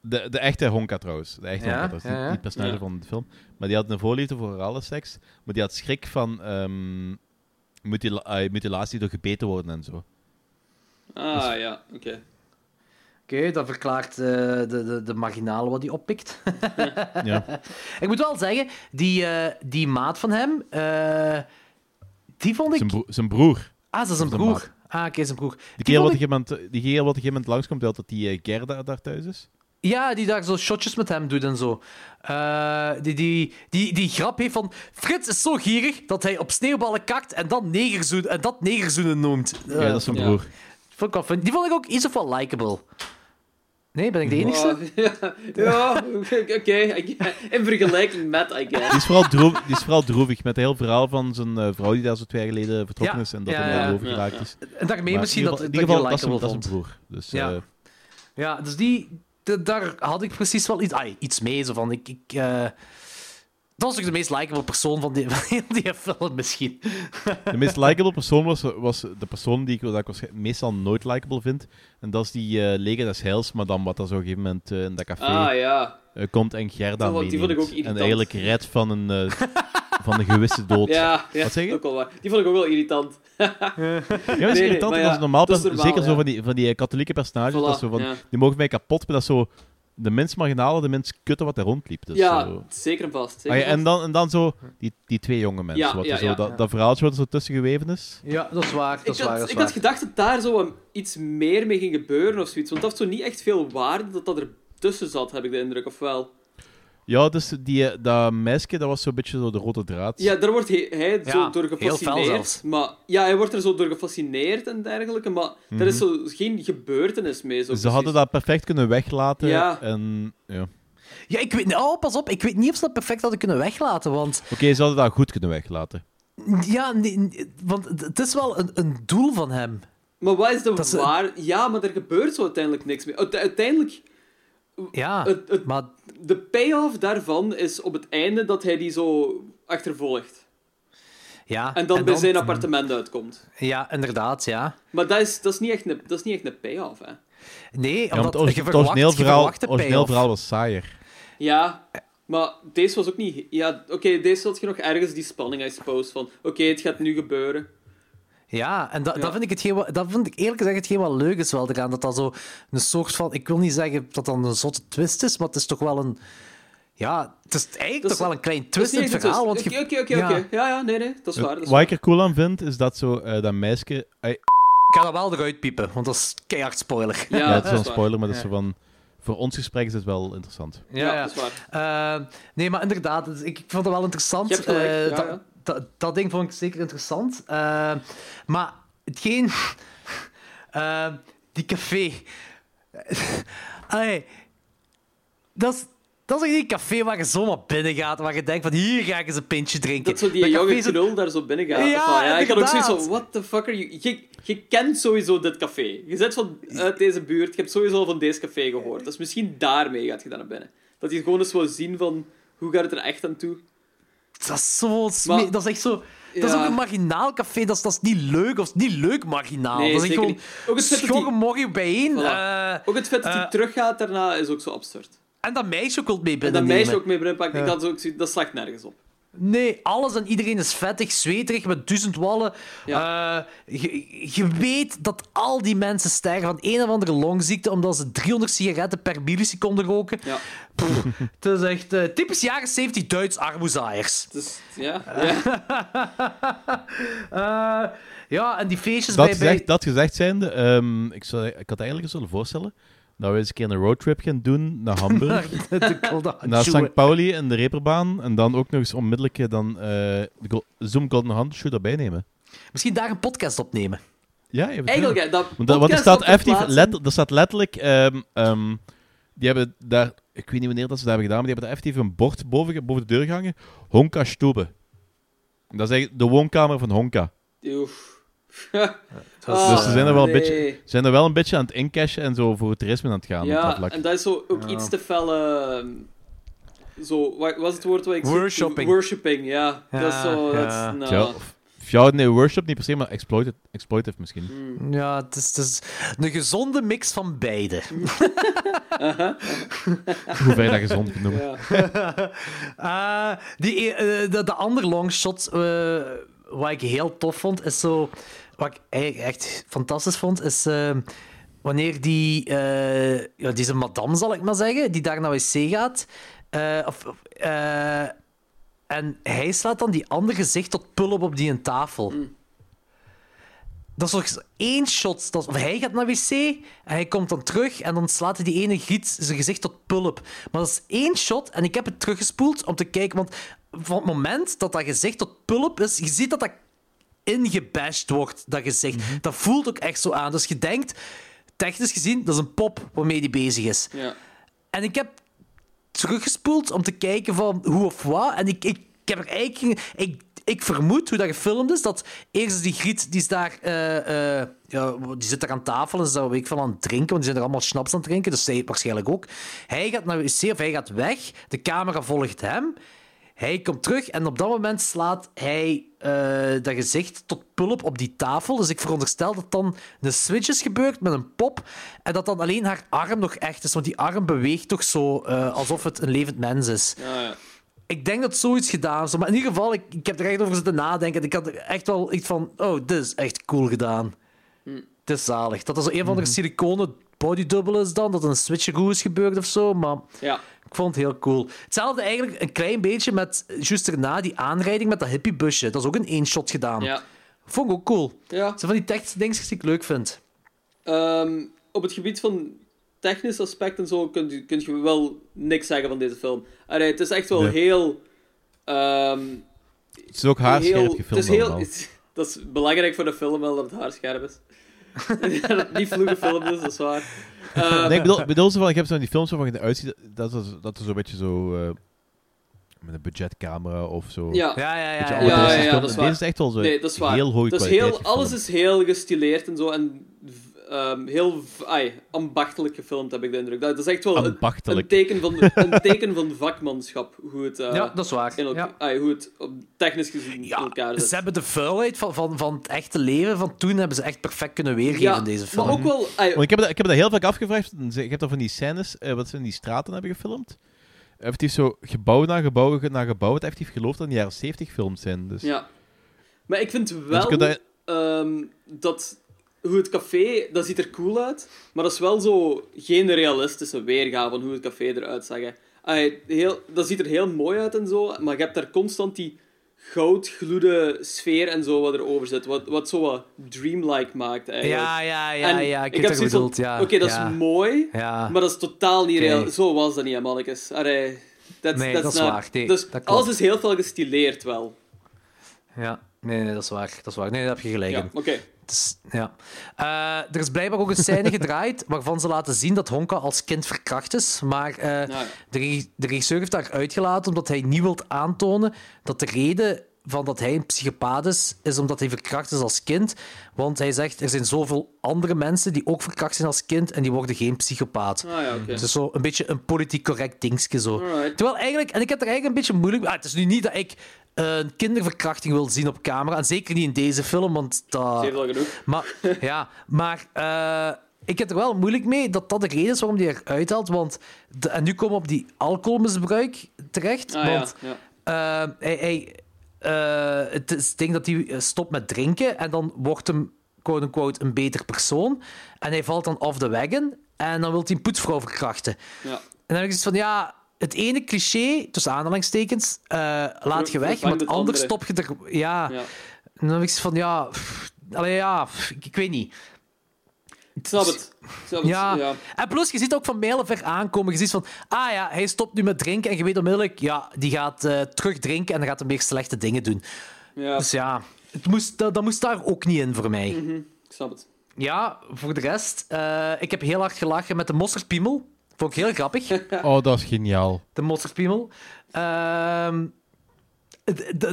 S3: De, de echte Honka trouwens. De echte
S1: Ja,
S3: Honka, dat is
S1: ja,
S3: niet,
S1: ja.
S3: niet van de film. Maar die had een voorliefde voor orale seks, maar die had schrik van ehm, mutila- eh, mutilatie door gebeten worden en zo.
S2: Ah, ja, oké.
S1: Oké, dat verklaart eh, de, de, de marginale wat hij oppikt.
S3: Ja.
S1: Ik moet wel zeggen, die, eh, die maat van hem, eh, die vond ik...
S3: Zijn, bro- zijn broer.
S1: Ah, dat is een
S3: de
S1: broer. Ah, oké, zijn broer.
S3: Die kerel wat gegeven moment- die kerel wat moment langskomt, wel dat die Gerda daar thuis is.
S1: Ja, die daar zo shotjes met hem doet en zo. Die, die, die, die grap heeft van... Frits is zo gierig dat hij op sneeuwballen kakt en, dan negerzoen, en dat negerzoenen noemt.
S3: ja, dat is zijn
S2: ja.
S3: Broer.
S1: Vond ik wel fun. Die vond ik ook iets of wel likable. Nee, ben ik de enige?
S2: Ja, ja oké. In vergelijking met, I
S3: Die
S2: guess.
S3: is vooral, droef, die is vooral droevig met het hele verhaal van zijn eh, vrouw die daar zo twee jaar geleden vertrokken
S1: Ja,
S3: is en dat
S1: ja,
S3: hij
S1: ja,
S3: daar
S2: ja.
S3: overgeraakt is.
S1: En daarmee
S3: Maar
S1: misschien
S3: in
S1: dat,
S3: in
S1: die
S3: ieder geval, dat dat is
S1: vond.
S3: broer. Dus,
S1: Ja.
S3: eh,
S1: Ja, dus die, de- daar had ik precies wel iets, ai, iets mee. Zo van, ik, ik, eh, dat was ook de meest likable persoon van die, van die film, misschien.
S3: de meest likable persoon was, was de persoon die ik, dat ik waarschijnlijk meestal nooit likable vind. En dat is die eh Lega des Heils, maar dan wat dat zo op een gegeven moment eh, in dat café
S2: Ah, ja.
S3: eh, komt en Gerda
S2: vond- die vond ik ook irritant.
S3: En eigenlijk redt van een, eh, van een gewisse dood.
S2: Ja, ja,
S3: Wat zeg je?
S2: ook wel waar. Die vond ik ook wel irritant.
S3: Ja, dat is
S2: Nee, nee,
S3: irritant,
S2: maar ja,
S3: normaal,
S2: dat is normaal,
S3: zeker zo van die, van die katholieke personages,
S2: Voilà,
S3: dat zo van,
S2: ja.
S3: die mogen mij kapot, maar dat is zo de minst marginale, de minst kutte wat er rondliep. Dus
S2: ja,
S3: zo.
S2: zeker en vast. Zeker
S3: Ah ja,
S2: en
S3: dan, en dan zo die, die twee jonge mensen,
S2: Ja,
S3: wat
S2: ja,
S3: zo,
S2: ja.
S3: dat, dat verhaaltje wat er zo tussen geweven is.
S1: Ja, dat is waar. Dat
S2: Ik
S1: is waar,
S2: had,
S1: dat
S2: ik had
S1: waar.
S2: gedacht dat daar zo iets meer mee ging gebeuren of zoiets. Want dat heeft zo niet echt veel waarde dat dat er tussen zat, heb ik de indruk, of wel?
S3: Ja, dus die, eh, dat meisje, dat was zo'n beetje zo de rode draad.
S2: Ja, daar wordt hij, hij
S1: Ja,
S2: zo door
S1: heel fel
S2: gefascineerd. Maar, ja, hij wordt er zo door gefascineerd en dergelijke, maar er is zo geen gebeurtenis mee. Zo
S3: Mhm. Ze
S2: precies.
S3: hadden dat perfect kunnen weglaten.
S2: Ja.
S3: En, ja.
S1: Ja, ik weet... Oh, pas op. Ik weet niet of ze dat perfect hadden kunnen weglaten, want...
S3: Oké, ze hadden dat goed kunnen weglaten.
S1: Ja, nee, want het is wel een, een doel van hem.
S2: Maar wat is de
S1: Dat
S2: waar... Ja, maar er gebeurt zo uiteindelijk niks mee. Uite- Uiteindelijk...
S1: Ja,
S2: Het, het-
S1: maar...
S2: De payoff daarvan is op het einde dat hij die zo achtervolgt.
S1: Ja,
S2: En dan bij zijn appartement uitkomt.
S1: Ja, inderdaad, ja.
S2: Maar dat is, dat is, niet, echt een, dat is niet echt een payoff, hè.
S1: Nee,
S3: Ja,
S1: omdat
S3: het
S1: verwacht,
S3: origineel verhaal, origineel verhaal was saaier.
S2: Ja, maar deze was ook niet... Ja, oké, deze had je nog ergens die spanning, I suppose, van... Oké, het gaat nu gebeuren.
S1: Ja, en dat,
S2: Ja.
S1: dat vind ik hetgeen wat, dat vind ik eerlijk gezegd hetgeen wat leuk is wel eraan. Dat dat zo een soort van... Ik wil niet zeggen dat dat een zotte twist is, maar het is toch wel een... Ja, het is eigenlijk
S2: is-
S1: toch wel een klein twist in het verhaal.
S2: Oké, oké, oké, oké. Ja, ja, nee, nee, dat is waar. Dat is
S3: Wat ik er cool aan vind, is dat zo, eh, dat meisje...
S1: Ik ga dat wel eruit piepen, want dat is keihard spoiler.
S2: Ja,
S3: ja, het is wel een spoiler, maar dat is zo van... Voor ons gesprek is het wel interessant.
S2: Ja, dat is waar.
S1: Eh, nee, maar inderdaad, dus ik, ik vond het wel interessant.
S2: Je hebt gelijk,
S1: Eh,
S2: ja,
S1: dat,
S2: ja.
S1: Dat, dat ding vond ik zeker interessant. Eh, maar hetgeen... eh, die café... Allee, dat is... Dat is echt een café waar je zomaar binnen gaat, waar je denkt van hier ga ik eens een pintje drinken.
S2: Dat zo die
S1: Dat
S2: jonge
S1: een-
S2: knul daar zo binnen gaat.
S1: Ja,
S2: Van, ja, ik had ook zoiets van, what the fuck are you... Je, je kent sowieso dit café. Je zit van uit deze buurt, je hebt sowieso al van deze café gehoord. Dus misschien daarmee gaat je daar naar binnen. Dat je gewoon eens wil zien van, hoe gaat het er echt aan toe?
S1: Dat is zo...
S2: Maar-
S1: dat is echt zo... Dat is
S2: Ja.
S1: ook een marginaal café. Dat is, dat is niet leuk. Of niet leuk marginaal.
S2: Nee,
S1: dat is gewoon...
S2: Ook het feit dat
S1: schorre morgen bijeen.
S2: Voilà.
S1: eh,
S2: ook het feit dat hij
S1: eh,
S2: teruggaat daarna is ook zo absurd.
S1: en dat meisje ook wil mee
S2: En dat meisje ook mee binnenpakt,
S1: Ja.
S2: dat, is ook, zo- dat slaagt nergens op.
S1: Nee, alles en iedereen is vettig, zweterig, met duizend wallen. Eh, je, je weet dat al die mensen sterven van een of andere longziekte omdat ze 300 sigaretten per milliseconde roken.
S2: Ja.
S1: Pff, het is echt eh, typisch jaren 70 Duits armoezaaiers.
S2: Dus, ja, ja.
S1: Eh, ja, en die feestjes
S3: Dat
S1: bij...
S3: gezegd,
S1: bij...
S3: dat gezegd zijnde, ehm, ik, zou, ik had eigenlijk eens willen voorstellen dat we eens een keer een roadtrip gaan doen naar Hamburg. Naar. St. Pauli en de Reeperbaan. En dan ook nog eens onmiddellijk eh, dan, eh, de Zoom Golden Handshoe erbij nemen.
S1: Misschien daar een podcast opnemen.
S3: Ja.
S2: Eigenlijk, hè, dat
S3: want, dat- want er staat, effectief, let, er staat letterlijk... ehm, ehm, die hebben daar... Ik weet niet wanneer dat ze dat hebben gedaan, maar die hebben daar effectief een bord boven, boven de deur gehangen. Honka Stube. Dat is eigenlijk de woonkamer van Honka.
S2: Oef.
S3: dus ze zijn er, wel een
S2: Ah, nee.
S3: beetje, zijn er wel een beetje aan het incashen en zo voor het toerisme aan het gaan. op dat
S2: Ja, en dat is zo ook iets te fel... ehm, zo, wat was het woord wat ik...
S1: Worshipping.
S2: Worshipping, ja. dat is
S1: Ja,
S2: zo... Dat
S1: ja.
S2: is, nou,
S3: of- of ja, nee, worship niet per se, maar exploited, exploitive misschien.
S2: Hmm.
S1: Ja, het is, het is een gezonde mix van beide.
S3: Hoe je dat gezond kunt noemen.
S1: Eh, die, eh, de, de andere longshot, eh wat ik heel tof vond, is zo... Wat ik eigenlijk echt fantastisch vond, is eh, wanneer die... eh ja, deze madame, zal ik maar zeggen, die daar naar wc gaat. eh, of, eh, en hij slaat dan die andere gezicht tot pull-up op die een tafel. Dat is nog één shot. Dat, of hij gaat naar wc en hij komt dan terug en dan slaat hij die ene giet zijn gezicht tot pulp. Maar dat is één shot en ik heb het teruggespoeld om te kijken. Want van het moment dat dat gezicht tot pulp is, je ziet dat dat ingebashed wordt, dat gezicht. Dat voelt ook echt zo aan. Dus je denkt, technisch gezien, dat is een pop waarmee die bezig is.
S2: Ja.
S1: En ik heb teruggespoeld om te kijken van hoe of wat. En ik, ik, ik heb er eigenlijk... Ik, ik vermoed hoe dat gefilmd is, dat eerst is die Griet, die is daar... eh, eh, ja, die zit daar aan tafel en is daar weet ik van aan het drinken, want die zijn er allemaal schnaps aan het drinken, dus zij waarschijnlijk ook. Hij gaat naar de wc of hij gaat weg, de camera volgt hem, hij komt terug en op dat moment slaat hij eh, dat gezicht tot pulp op die tafel. Dus ik veronderstel dat dan een switch is gebeurd met een pop en dat dan alleen haar arm nog echt is, want die arm beweegt toch zo eh, alsof het een levend mens is.
S2: Ja, ja.
S1: Ik denk dat zoiets gedaan is. Maar in ieder geval, ik, ik heb er echt over zitten nadenken. Ik had er echt wel iets van... Oh, dit is echt cool gedaan.
S2: Hm.
S1: Het is zalig. Dat zo een van de siliconen bodydouble is dan. Dat er een switcheroo is gebeurd of zo. Maar
S2: Ja.
S1: ik vond het heel cool. Hetzelfde eigenlijk een klein beetje met... Juist erna, die aanrijding met dat hippiebusje. Dat is ook een één-shot gedaan.
S2: Ja.
S1: Vond ik ook cool.
S2: Ja.
S1: Dat zijn van die technische dingen die ik leuk vind.
S2: Ehm, op het gebied van technisch aspect en zo kun je, kun je wel niks zeggen van deze film. Allee, het is echt wel
S3: Nee.
S2: heel... ehm,
S3: Het is ook haarscherp gefilmd
S2: het is heel, het- Dat is belangrijk voor de film wel, dat het haarscherp is. dat het niet vloeg gefilmd is, dat is waar. Ehm,
S3: nee, ik bedoel, ik bedoel zo van, ik heb zo die films waarvan je eruit ziet dat, dat, dat er zo'n beetje zo... eh, met een budgetcamera of zo.
S2: Ja.
S1: Ja, ja, ja, ja,
S2: ja,
S3: amateuristisch
S2: ja, ja,
S3: film.
S2: dat is
S3: Deze
S2: waar.
S3: is echt wel zo
S2: Nee, dat is waar.
S3: heel hoge
S2: dat is
S3: kwaliteit
S2: heel, Alles is heel gestileerd en zo. En ehm, heel ai, ambachtelijk gefilmd, heb ik de indruk. Dat, dat is echt wel een, teken van, een teken van vakmanschap. Hoe het, eh,
S1: Ja, dat is waar.
S2: in
S1: Ja.
S2: ai, hoe het op- technisch gezien in elkaar zit.
S1: Ze hebben de vuilheid van, van, van het echte leven van toen hebben ze echt perfect kunnen weergeven
S2: Ja,
S1: in deze film.
S2: maar ook wel... ai,
S3: Want ik heb, dat, ik heb dat heel vaak afgevraagd. Ik heb dan van die scènes, eh, wat ze in die straten hebben gefilmd. Effectief zo gebouw na gebouw na gebouw. Het effectief geloof dat in de jaren 70 films zijn. Dus.
S2: Ja. Maar ik vind wel
S3: je dat-
S2: ehm, dat hoe het café, dat ziet er cool uit, maar dat is wel zo geen realistische weergave van hoe het café eruit zag. hè. Heel, dat ziet er heel mooi uit en zo, maar je hebt daar constant die goudgloede sfeer en zo wat erover zit, wat, wat zo wat dreamlike maakt eigenlijk.
S1: Ja, ja, ja,
S2: En
S1: ja, ik
S2: ik
S1: heb het
S2: zoiets
S1: bedoeld, ja.
S2: Oké, dat
S1: ja.
S2: is mooi,
S1: Ja.
S2: maar dat is totaal niet
S1: Oké.
S2: real. Zo was dat niet, hè, mannetjes. Allee, that's,
S1: Nee,
S2: that's
S1: dat is waar. Nee,
S2: dus
S1: dat
S2: alles is heel veel gestileerd wel.
S1: Ja, nee, nee, dat is waar. Dat is waar. Nee, daar heb je gelijk
S2: Ja, oké.
S1: Is- ja. Eh, er is blijkbaar ook een scène gedraaid waarvan ze laten zien dat Honka als kind verkracht is. Maar eh,
S2: ja.
S1: de, reg- de regisseur heeft daar uitgelaten omdat hij niet wil aantonen dat de reden van dat hij een psychopaat is, is omdat hij verkracht is als kind. Want hij zegt, er zijn zoveel andere mensen die ook verkracht zijn als kind en die worden geen psychopaat.
S2: Ah, ja.
S1: Het is zo een beetje een politiek correct dingetje zo.
S2: Alright.
S1: Terwijl eigenlijk, en ik heb er eigenlijk een beetje moeilijk... Ah, het is nu niet dat ik een kinderverkrachting wil zien op camera. En zeker niet in deze film, want dat...
S2: Ze heeft al genoeg.
S1: Maar, ja, maar eh, ik heb er wel moeilijk mee dat dat de reden is waarom hij eruit haalt. Want de- en nu komen we op die alcoholmisbruik terecht.
S2: Ah, ja,
S1: want
S2: ja.
S1: eh, hij, hij, eh, het is het ding dat hij eh, stopt met drinken en dan wordt hem quote-unquote een beter persoon. En hij valt dan off the wagon en dan wil hij een poetsvrouw verkrachten.
S2: Ja.
S1: En dan heb ik zoiets van, ja, het ene cliché, tussen aanhalingstekens, eh, laat je weg, maar het
S2: het
S1: andere
S2: andere.
S1: stop je er... Ja.
S2: Ja.
S1: En dan heb ik zoiets van, ja... pff, allee, ja, pff, ik, ik weet niet.
S2: Ik snap het. Ik snap het,
S1: Ja.
S2: ja.
S1: En plus, je ziet ook van mijlen ver aankomen. Je ziet van, ah ja, hij stopt nu met drinken. En je weet onmiddellijk, ja, die gaat eh, terug drinken en dan gaat hij weer slechte dingen doen.
S2: Ja.
S1: Dus ja, het moest, dat, dat moest daar ook niet in voor mij.
S2: Mhm, Ik snap het.
S1: Ja, voor de rest, eh, ik heb heel hard gelachen met de mosterdpiemel. Vond ik heel grappig.
S3: Oh, dat is geniaal.
S1: De mosterdpiemel. Ehm,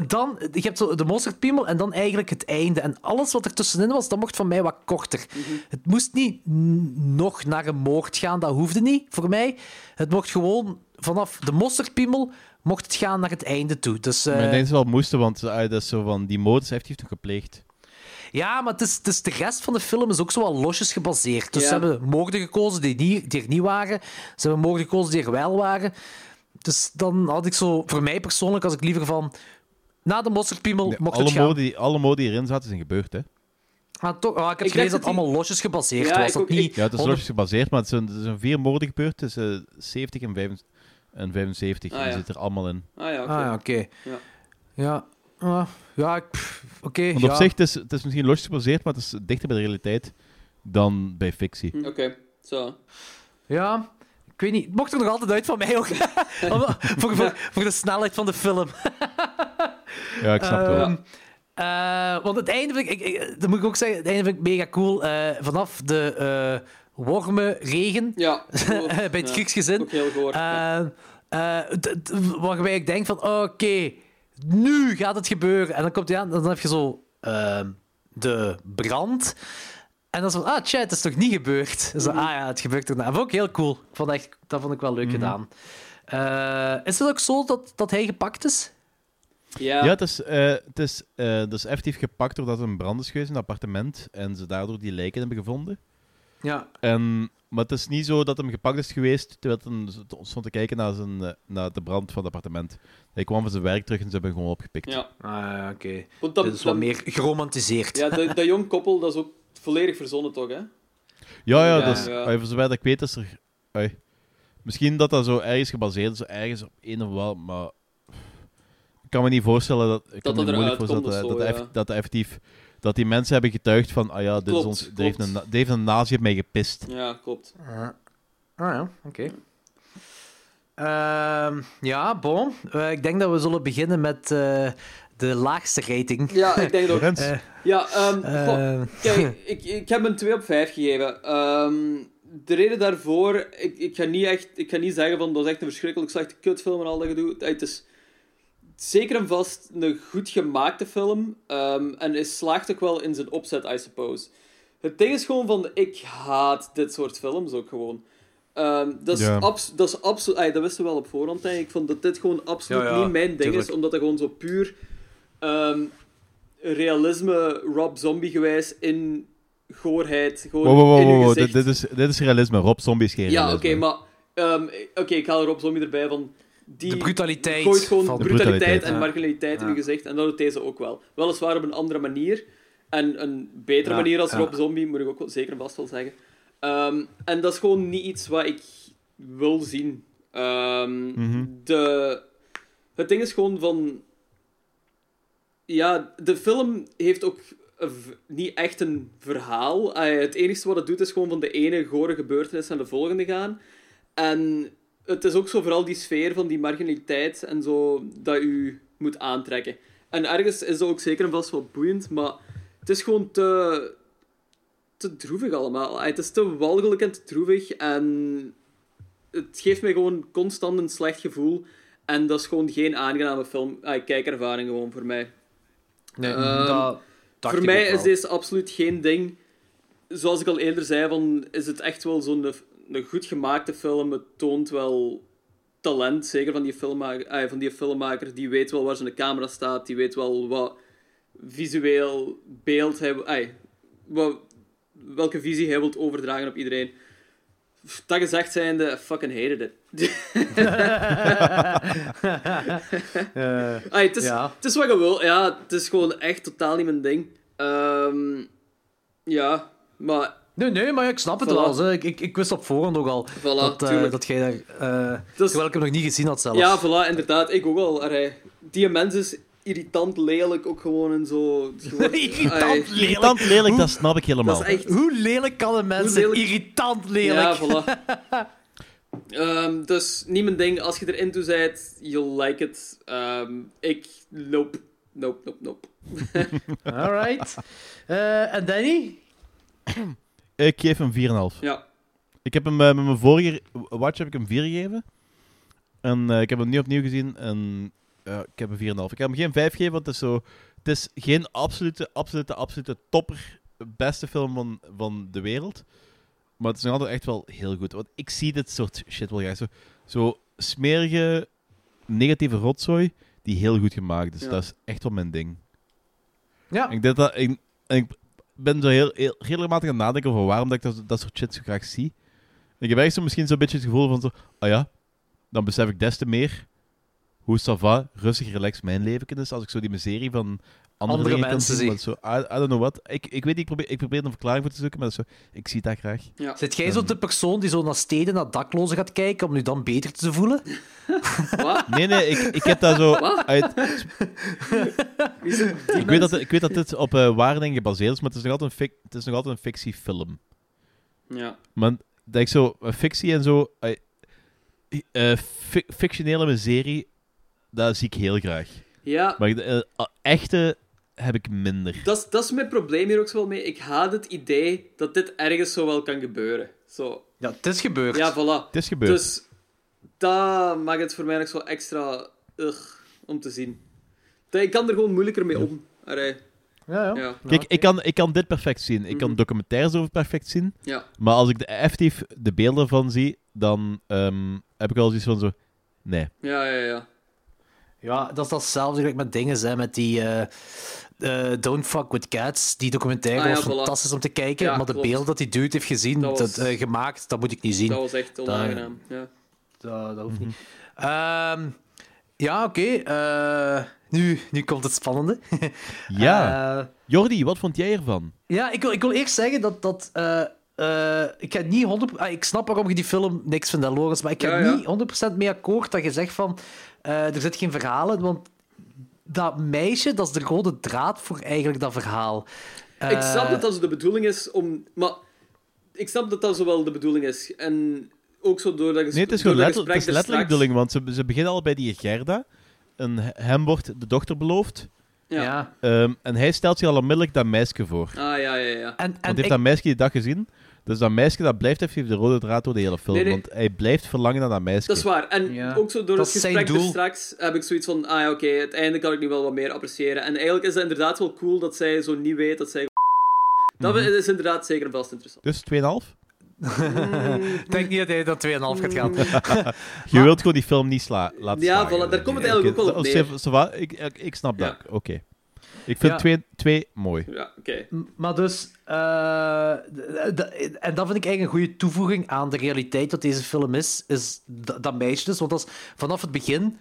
S1: dan, je hebt zo de mosterdpiemel en dan eigenlijk het einde. En alles wat er tussenin was, dat mocht van mij wat korter. Het moest niet nog naar een moord gaan, dat hoefde niet voor mij. Het mocht gewoon vanaf de mosterdpiemel mocht het gaan naar het einde toe. Dus, eh,
S3: Maar ik denk dat ze wel moesten, want eh, dat is zo van, die moord heeft hij toch gepleegd.
S1: Ja, maar het is, het is de rest van de film is ook zo wel losjes gebaseerd. Dus
S2: Ja.
S1: ze hebben moorden gekozen die, niet, die er niet waren. Ze hebben moorden gekozen die er wel waren. Dus dan had ik zo, voor mij persoonlijk, als ik liever van... Na de mosterdpiemel mocht
S3: alle,
S1: het gaan.
S3: moorden die, alle moorden die erin zaten zijn gebeurd, hè?
S1: Ah, toch, ah, ik heb
S2: Ik
S1: gelezen dat het
S2: die-
S1: allemaal losjes gebaseerd
S2: Ja,
S1: was.
S2: ik
S1: Dat
S2: ook-
S1: niet
S3: Ja, het is
S1: 100
S3: logisch gebaseerd, maar het zijn, er zijn vier moorden gebeurd tussen 70 en, 75 en 75.
S2: Ah,
S3: en
S2: ja.
S3: zit er allemaal in.
S2: Ah ja, oké.
S1: Ah, ja, oké.
S2: Ja.
S1: Ja, ah, ja, oké.
S3: Want
S1: ja.
S3: op zich, het is, het is misschien logisch gebaseerd, maar het is dichter bij de realiteit dan bij fictie.
S2: Hm, Oké, zo.
S1: Ja, ik weet niet. Het mocht er nog altijd uit van mij ook. Voor, voor, voor de snelheid van de film.
S3: Ja, ik snap het wel.
S1: Ehm, eh, want het einde vind ik, ik, ik- dat moet ik ook zeggen, het einde vind ik mega cool. Eh, vanaf de eh wormenregen
S2: Ja.
S1: bij het
S2: Ja,
S1: Grieks gezin.
S2: Ook heel gehoord.
S1: Eh, eh, d- waarbij ik denk van, oké, nu gaat het gebeuren. En dan komt hij aan, dan heb je zo ehm, de brand. En dan zo, ah, tja, het is toch niet gebeurd? Zo, ah ja, het gebeurt erna. Dat vond ik heel cool. Ik vond echt, dat vond ik wel leuk gedaan. Eh, is het ook zo dat, dat hij gepakt is?
S2: Ja.
S3: Ja, het is, eh, het is, eh, dus effectief gepakt doordat er een brand is geweest in het appartement en ze daardoor die lijken hebben gevonden.
S1: Ja.
S3: En, maar het is niet zo dat hem gepakt is geweest terwijl hij stond te kijken naar, zijn, naar de brand van het appartement. Hij kwam van zijn werk terug en ze hebben hem gewoon opgepikt.
S2: Ja.
S1: Ah, oké.
S2: Dat-
S1: is wat
S2: dat-
S1: meer geromantiseerd.
S2: Ja, dat, dat jong koppel, dat is ook volledig verzonnen, toch, hè?
S3: Ja, ja,
S2: Ja,
S3: dus,
S2: ja.
S3: eh, voor zover dat ik weet is er... eh, misschien dat dat zo ergens gebaseerd is, ergens op een of wel, maar... Ik kan me niet voorstellen dat... Ik kan
S2: dat
S3: me moeilijk voorstellen
S2: komt
S3: dat, dat,
S2: zo, ja.
S3: dat effectief... Dat die mensen hebben getuigd van, ah ja, dit is ons, er, heeft een, er heeft een nazi op mij gepist.
S2: Ja, klopt.
S1: Ah ja, oké. Ehm, ja, bon. Eh, ik denk dat we zullen beginnen met eh, de laagste rating.
S2: Ja, ik denk dat ook.
S1: Eh,
S2: Ja, ehm, goh,
S1: Eh.
S2: kijk, ik, ik heb een 2 op 5 gegeven. Ehm, de reden daarvoor, ik, ik, ga niet echt, ik ga niet zeggen van dat is echt een verschrikkelijk slechte kutfilm en al dat gedoe. Het is zeker en vast een goed gemaakte film ehm, en is slaagt ook wel in zijn opzet, I suppose. Het ding is gewoon van, ik haat dit soort films ook gewoon. Ehm, dat, is
S3: Ja.
S2: abs- dat is absoluut, dat wisten we wel op voorhand. Denk ik. ik vond dat dit gewoon absoluut
S1: Ja, ja,
S2: niet mijn ding
S1: tuurlijk.
S2: is, omdat het gewoon zo puur ehm, realisme Rob Zombie gewijs in goorheid. Gewoon
S3: Wow, wow, wow,
S2: in uw
S3: wow, wow,
S2: gezicht.
S3: Dit, dit, is, dit is realisme. Rob Zombie is geen
S2: Ja, oké, maar ehm, oké, ik haal Rob Zombie erbij van. Die
S1: De brutaliteit
S2: gooit gewoon
S1: De
S2: brutaliteit,
S3: brutaliteit,
S2: en
S1: ja.
S2: marginaliteit in je gezicht. En dat doet deze ook wel. Weliswaar op een andere manier. En een betere
S1: Ja,
S2: manier als
S1: ja.
S2: Rob Zombie, moet ik ook wel zeker en vast wel zeggen. Ehm, en dat is gewoon niet iets wat ik wil zien. Ehm,
S3: Mhm.
S2: de, het ding is gewoon van... Ja, de film heeft ook niet echt een verhaal. Het enige wat het doet is gewoon van de ene gore gebeurtenis naar de volgende gaan. En het is ook zo vooral die sfeer van die marginaliteit en zo dat u moet aantrekken. En ergens is dat ook zeker en vast wel boeiend, maar het is gewoon te, te droevig allemaal. Het is te walgelijk en te droevig en het geeft mij gewoon constant een slecht gevoel. En dat is gewoon geen aangename film, kijkervaring gewoon voor mij.
S1: Nee,
S2: Ehm,
S1: dat dacht
S2: voor mij is deze absoluut geen ding. Zoals ik al eerder zei, van, is het echt wel zo'n een goed gemaakte film. Het toont wel talent, zeker van die, filmmaker, eh, van die filmmaker. Die weet wel waar zijn camera staat. Die weet wel wat visueel beeld hij... eh, wat, welke visie hij wilt overdragen op iedereen. Dat gezegd zijnde, fucking hated it. Ai, het, is,
S1: ja.
S2: het is wat je wil. Ja, het is gewoon echt totaal niet mijn ding. Ehm, ja, maar...
S1: Nee, nee, maar ik snap het
S2: Voilà.
S1: wel. Zo. Ik, ik, ik wist op voorhand ook al
S2: Voilà,
S1: dat, eh, dat jij daar... eh
S2: Dus-
S1: terwijl ik hem nog niet gezien had zelfs.
S2: Ja, voilà, inderdaad. Ik ook al. Allee, die mens is irritant lelijk ook gewoon en zo. Gewoon,
S1: Irritant lelijk.
S3: Irritant lelijk, dat snap ik helemaal.
S2: Dat is echt...
S1: Hoe lelijk kan een mens
S2: lelijk-
S1: Irritant lelijk.
S2: Ja, voilà. Ehm, dus niet mijn ding. Als je erin toe bent, you'll like it. Ehm, ik, nope. Nope, nope, nope.
S1: Alright. Eh, en Danny?
S3: Ik geef hem 4,5.
S2: Ja.
S3: Ik heb hem eh, met mijn vorige watch heb ik hem 4 gegeven. En eh, ik heb hem nu opnieuw gezien en ik heb hem 4,5. Ik heb hem geen 5 gegeven, want het is, zo, het is geen absolute, absolute, absolute topper, beste film van, van de wereld. Maar het is nog altijd echt wel heel goed. Want ik zie dit soort shit wel graag. Zo, zo smerige, negatieve rotzooi die heel goed gemaakt is.
S2: Ja.
S3: Dat is echt wel mijn ding.
S1: Ja.
S3: Ik, denk dat, ik, en ik ben zo heel, heel, regelmatig aan het nadenken over waarom dat ik dat, dat soort shit zo graag zie. Ik heb echt zo misschien zo'n beetje het gevoel van zo, ah ja, dan besef ik des te meer hoe ça va, rustig, relaxed mijn leven is als ik zo die miserie van andere,
S1: mensen
S3: zien.
S1: zie.
S3: Zo, I, I don't know what. Ik, ik weet niet, ik probeer, ik probeer een verklaring voor te zoeken, maar zo, ik zie dat graag.
S2: Ja.
S1: Zit jij zo de persoon die zo naar steden, naar daklozen gaat kijken om nu dan beter te voelen?
S2: Wat?
S3: Nee, nee, ik, ik heb dat zo...
S2: Wat?
S3: Uit, ik, weet dat, ik weet dat dit op eh dingen gebaseerd is, maar het is nog altijd een, fic- het is nog altijd een fictiefilm.
S2: Ja.
S3: Maar dat ik zo, eh, fictie en zo, eh, fi- fictionele miserie, dat zie ik heel graag.
S2: Ja.
S3: Maar de, eh, ah, echte heb ik minder.
S2: Dat is, dat is mijn probleem hier ook zo wel mee. Ik haat het idee dat dit ergens zo wel kan gebeuren. Zo.
S1: Ja, het is gebeurd.
S2: Ja, voilà.
S3: Het is gebeurd.
S2: Dus dat maakt het voor mij nog zo extra ugh, om te zien. Ik kan er gewoon moeilijker mee om.
S1: Ja, ja.
S2: Ja.
S3: Kijk, ik, kan, ik kan dit perfect zien. Ik kan documentaires over perfect zien.
S2: Mhm. Ja.
S3: Maar als ik de, effectief de beelden van zie, dan ehm, heb ik al zoiets van zo... Nee.
S2: Ja, ja, ja.
S1: Ja, dat is datzelfde gelijk met dingen, hè, met die eh, eh, Don't Fuck With Cats. Die documentaire
S2: Ah, ja,
S1: was
S2: voilà.
S1: fantastisch om te kijken,
S2: Ja,
S1: maar de beelden dat die dude heeft gezien,
S2: Dat
S1: dat
S2: was-
S1: eh, gemaakt, dat moet ik niet zien.
S2: Dat was echt onaangenaam. Ja.
S1: Dat, dat hoeft niet. Ehm, ja, oké. eh, nu, nu komt het spannende.
S3: Ja. Jordi, wat vond jij ervan?
S1: ja, ik wil, ik wil eerst zeggen dat... dat eh, eh, ik, ga niet 100, ah, ik snap waarom je die film niks vindt, Lorenz, maar ik
S2: Ja, ja.
S1: niet 100% mee akkoord dat je zegt van... eh, er zit geen verhaal in, want dat meisje, dat is de rode draad voor eigenlijk dat verhaal.
S2: Ik snap
S1: Eh,
S2: dat dat zo de bedoeling is om... Maar ik snap dat dat zo wel de bedoeling is. En ook zo door dat ges-
S3: Nee, het is gewoon letterlijk, het is
S2: gesprek
S3: letterlijk de bedoeling, want ze, ze beginnen al bij die Gerda. En hem wordt de dochter beloofd.
S2: Ja.
S1: Ja.
S3: Ehm, en hij stelt zich al onmiddellijk dat meisje voor.
S2: Ah, ja, ja, ja.
S1: En,
S3: Want heeft
S1: ik-
S3: dat meisje die dag gezien. Dus dat meisje dat blijft even de rode draad door de hele film.
S2: Nee, nee.
S3: Want hij blijft verlangen naar dat meisje.
S2: Dat is waar. En
S1: Ja.
S2: ook zo door
S1: Dat
S2: het gesprek
S1: doel.
S2: straks heb ik zoiets van, ah ja, oké, het einde kan ik nu wel wat meer appreciëren. En eigenlijk is het inderdaad wel cool dat zij zo niet weet dat zij... Dat
S3: Mhm.
S2: is inderdaad zeker vast interessant.
S3: Dus 2,5?
S1: Ik denk niet dat hij dat 2,5 gaat gaan.
S3: Je wilt gewoon die film niet sla laten
S2: Ja,
S3: slagen.
S2: voilà, daar komt het eigenlijk ook wel op neer.
S3: ik, ik, ik snap dat.
S2: Ja.
S3: Oké. Ik vind
S1: Ja.
S3: twee, twee mooi.
S2: Ja, oké.
S1: Maar dus, eh, en dat vind ik eigenlijk een goede toevoeging aan de realiteit dat deze film is, is dat, meisje dus. Want dat is, vanaf het begin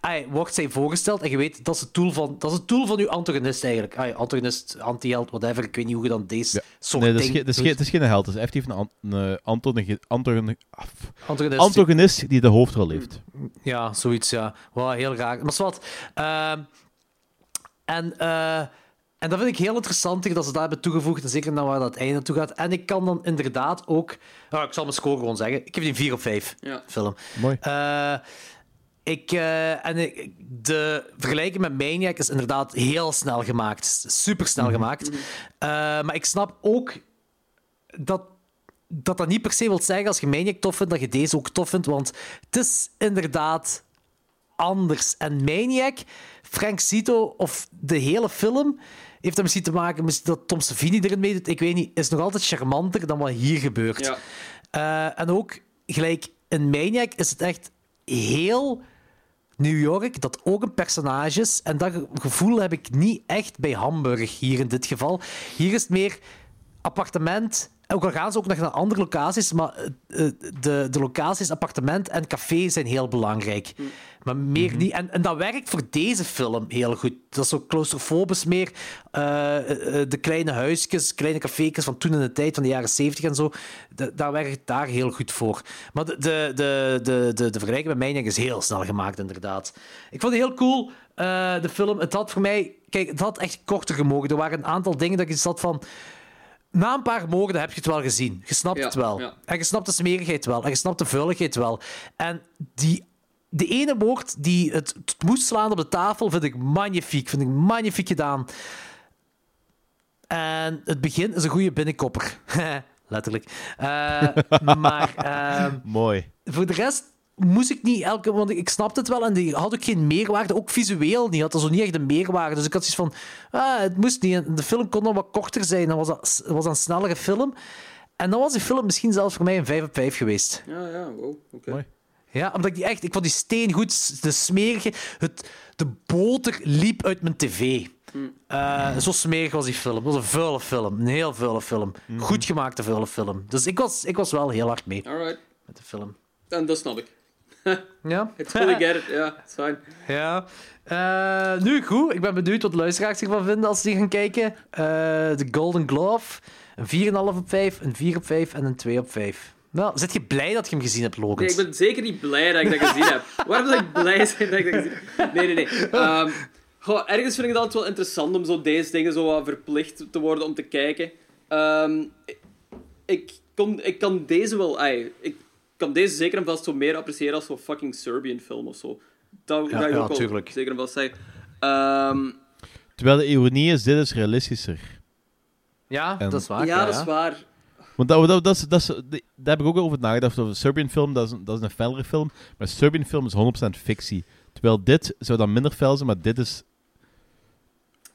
S1: ai, wordt zij voorgesteld en je weet, dat is het doel van, dat is het doel van uw antagonist eigenlijk. Ai, antagonist, anti-held, whatever, ik weet niet hoe je dan deze soort
S3: Nee, dat is, dat, is geen, dat is geen held. Dat is effectief een, an- een af-
S1: Antagonist.
S3: antagonist die de hoofdrol heeft.
S1: Ja, zoiets, ja. Wow, heel raar. Maar zwart. ehm en, eh, en dat vind ik heel interessant dat ze daar hebben toegevoegd. En zeker naar waar dat einde naartoe gaat. En ik kan dan inderdaad ook... Nou, ik zal mijn score gewoon zeggen. Ik heb die 4 op 5
S2: Ja.
S1: film.
S3: Mooi.
S1: Eh, ik, eh, en ik- de vergelijking met Maniac is inderdaad heel snel gemaakt. Super snel gemaakt. Eh, maar ik snap ook dat, dat dat niet per se wil zeggen als je Maniac tof vindt, dat je deze ook tof vindt. Want het is inderdaad anders. En Maniac, Frank Zito, of de hele film, heeft dat misschien te maken met dat Tom Savini erin meedoet. Ik weet niet, is nog altijd charmanter dan wat hier gebeurt.
S2: Ja.
S1: Eh, en ook, gelijk in Maniac, is het echt heel New York, dat ook een personage is. En dat ge- gevoel heb ik niet echt bij Hamburg hier in dit geval. Hier is het meer appartement. Ook al gaan ze ook nog naar andere locaties, maar eh, eh, de, de locaties, appartement en café zijn heel belangrijk. Maar meer niet. En, en dat werkt voor deze film heel goed. Dat is zo claustrofobisch meer. eh, de kleine huisjes, kleine café's van toen in de tijd, van de jaren 70 en zo. Da- daar werkt het daar heel goed voor. Maar de, de, de, de, de, de vergelijking met Maniac is heel snel gemaakt, inderdaad. Ik vond het heel cool, de film. Het had voor mij... Kijk, het had echt korter gemogen. Er waren een aantal dingen dat ik zat van... Na een paar moorden heb je het wel gezien. Je snapt
S2: Ja,
S1: het wel.
S2: ja.
S1: En je snapt de smerigheid wel. En je snapt de vuiligheid wel. En die, de ene moord die het, het moest slaan op de tafel, vind ik magnifiek. Vind ik magnifiek gedaan. En het begin is een goede binnenkopper. Letterlijk. Eh, maar ehm,
S3: Mooi.
S1: voor de rest moest ik niet elke... Want ik snapte het wel en die had ook geen meerwaarde. Ook visueel niet. Had er zo niet echt een meerwaarde. Dus ik had zoiets van... Ah, het moest niet. De film kon nog wat korter zijn. Dan was dat was dat een snellere film. En dan was die film misschien zelfs voor mij een 5 op 5 geweest.
S2: Ja, ja, wow, oké.
S3: Mooi.
S1: Ja, omdat ik die echt... Ik vond die steen goed. De smerige... Het, de boter liep uit mijn tv. Eh, zo smerig was die film. Het was een vuile film. Een heel vuile film. Goed gemaakte vuile film. Dus ik was, ik was wel heel hard mee
S2: Alright.
S1: met de film.
S2: En dat snap ik.
S1: Ja?
S2: I totally get it. Ja, it's fine.
S1: Ja. Eh, nu, goed. Ik ben benieuwd wat de luisteraars ervan vinden als ze die gaan kijken. Eh, De Golden Glove. Een 4,5 op 5, een 4 op 5 en een 2 op 5. Nou, zit je blij dat je hem gezien hebt, Logan?
S2: Nee, ik ben zeker niet blij dat ik dat gezien heb. Waarom zou ik blij zijn dat ik dat gezien heb? Nee, nee, nee. Ehm, goh, ergens vind ik het altijd wel interessant om zo deze dingen zo wat verplicht te worden om te kijken. Ehm, ik, kon, ik kan deze wel... ai, ik kan deze zeker en vast zo meer appreciëren als zo'n fucking Serbian film of zo. Dat
S1: Ja,
S2: ga ik
S1: ja,
S2: ook wel zeker en vast zeggen. Ehm,
S3: Terwijl de ironie is, dit is realistischer.
S1: Ja,
S3: En-
S1: dat is waar.
S2: ja, dat is waar.
S3: Want dat, dat, dat, dat daar heb ik ook over nagedacht. Over Serbian film, dat is, een- dat is een fellere film. Maar Serbian film is 100% fictie. Terwijl dit zou dan minder fel zijn, maar dit is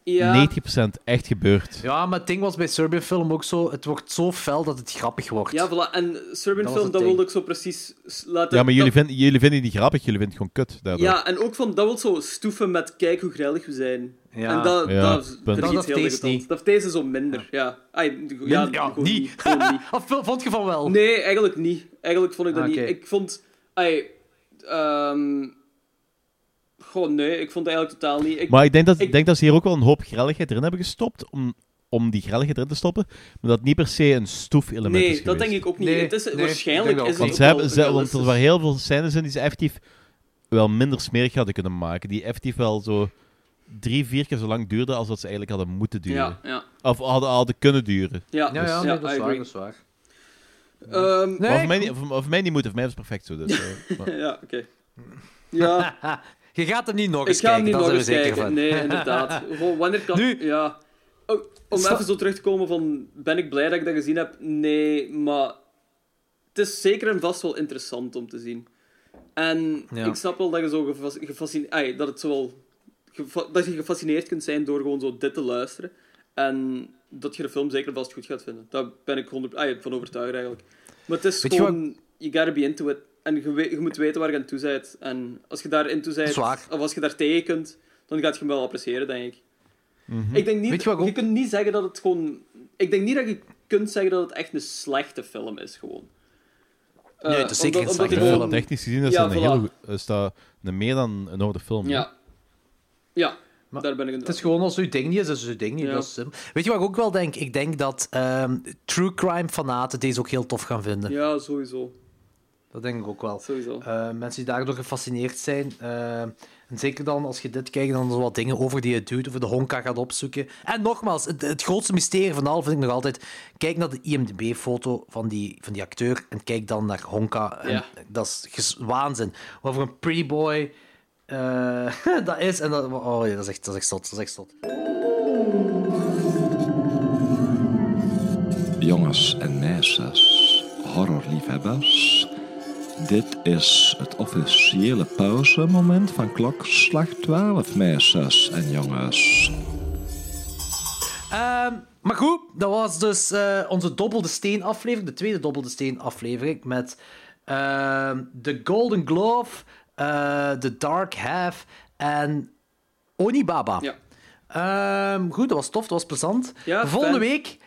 S2: Ja.
S3: 90% echt gebeurd.
S1: Ja, maar het ding was bij Serbian film ook zo... Het wordt zo fel dat het grappig wordt.
S2: Ja, voilà. En Serbian
S1: Dat
S2: film, dat wilde ik zo precies laten...
S3: Ja, maar jullie,
S2: dat-
S3: vinden, jullie vinden die niet grappig, jullie vinden het gewoon kut. Daardoor.
S2: Ja, en ook van, dat wil zo stoeven met kijk hoe grillig we zijn.
S1: Ja.
S2: En dat,
S3: Ja,
S2: dat,
S1: Dat
S2: iets
S1: heeft
S2: heel irritant. Dat heeft deze zo minder, ja. Ja,
S1: niet.
S2: niet. Gewoon niet.
S1: Of vond je van wel?
S2: Nee, eigenlijk niet. Eigenlijk vond ik dat
S1: Ah,
S2: niet. Ik vond... Ehm gewoon nee, ik vond het eigenlijk totaal niet. Ik,
S3: Maar ik denk, dat,
S2: ik-
S3: denk dat ze hier ook wel een hoop grelligheid erin hebben gestopt. Om, om die grelligheid erin te stoppen. Maar dat het niet per se een stoef-element is
S2: nee, dat denk ik ook niet.
S1: Nee,
S2: het is,
S1: nee,
S2: waarschijnlijk is het
S3: Want,
S2: ook
S3: ze hebben,
S2: wel
S3: ze, want er waren heel veel scènes in die ze effectief wel minder smerig hadden kunnen maken. Die effectief wel zo drie, vier keer zo lang duurden als dat ze eigenlijk hadden moeten duren.
S2: Ja, ja.
S3: Of hadden, hadden kunnen duren.
S2: Ja,
S1: Ja, ja,
S2: dus-
S1: nee, dat is waar.
S2: agree.
S1: Dat is waar.
S2: Ehm,
S1: Nee,
S3: maar voor mij, niet, voor, voor mij niet moeten, voor mij is het perfect zo. Dus, eh,
S2: ja, oké. Ja,
S1: Je gaat hem niet nog
S2: ik
S1: eens kijken,
S2: niet
S1: daar
S2: nog eens
S1: zeker
S2: kijken.
S1: van.
S2: Nee, inderdaad. Gewoon, wanneer kan...
S1: Nu-
S2: Ja. Om even zo terug te komen van... Ben ik blij dat ik dat gezien heb? Nee, maar... Het is zeker en vast wel interessant om te zien. En
S1: Ja.
S2: ik snap wel dat je zo gefas- gefascineerd... dat het zo wel... gefa- Dat je gefascineerd kunt zijn door gewoon zo dit te luisteren. En dat je de film zeker en vast goed gaat vinden. Daar ben ik 100 ai, van overtuigd eigenlijk. Maar het is
S1: Weet
S2: gewoon... You gotta be into it. En je, weet- je moet weten waar je aan toe bent. En als je daar into bent, of als je daar tegen kunt, dan gaat je hem wel appreciëren, denk ik.
S3: Mhm.
S2: Ik denk niet,
S1: Weet je wat ik
S2: je kunt niet zeggen dat het gewoon... Ik denk niet dat je kunt zeggen dat het echt een slechte film is, gewoon. Eh,
S1: Nee, het is zeker
S2: omdat-
S1: geen
S2: omdat
S1: slechte film.
S3: technisch gezien is
S2: Ja,
S3: dat een
S2: voilà.
S3: hele goe- is dat een meer dan een orde film.
S2: Ja. Ja,
S1: Maar
S2: daar ben ik
S1: Het is gewoon als uw ding niet is, is uw ding niet.
S2: Ja.
S1: Dat is simpel. Weet je wat ik ook wel denk? Ik denk dat ehm, true crime fanaten deze ook heel tof gaan vinden.
S2: Ja, sowieso.
S1: Dat denk ik ook wel.
S2: Sowieso.
S1: Eh, mensen die daardoor gefascineerd zijn. eh, en zeker dan als je dit kijkt, dan zo wat dingen over die je doet, over de Honka gaat opzoeken. En nogmaals, het, het grootste mysterie van al vind ik nog altijd. Kijk naar de IMDb-foto van die, van die acteur en kijk dan naar Honka. En
S2: Ja.
S1: Dat is waanzin. Wat voor een pretty boy eh, dat is. En dat, oh, ja, dat, is echt, dat is echt zot. Dat is echt zot.
S18: Jongens en meisjes, horrorliefhebbers. Dit is het officiële pauzemoment van klokslag 12, meisjes en jongens.
S1: Ehm, maar goed, dat was dus eh, onze Dobbelde Steen aflevering, de tweede Dobbelde Steen aflevering, met ehm, de Golden Glove, eh, The Dark Half en Onibaba.
S2: Ja.
S1: Ehm, goed, dat was tof, dat was plezant.
S2: Ja,
S1: Volgende
S2: fijn.
S1: week,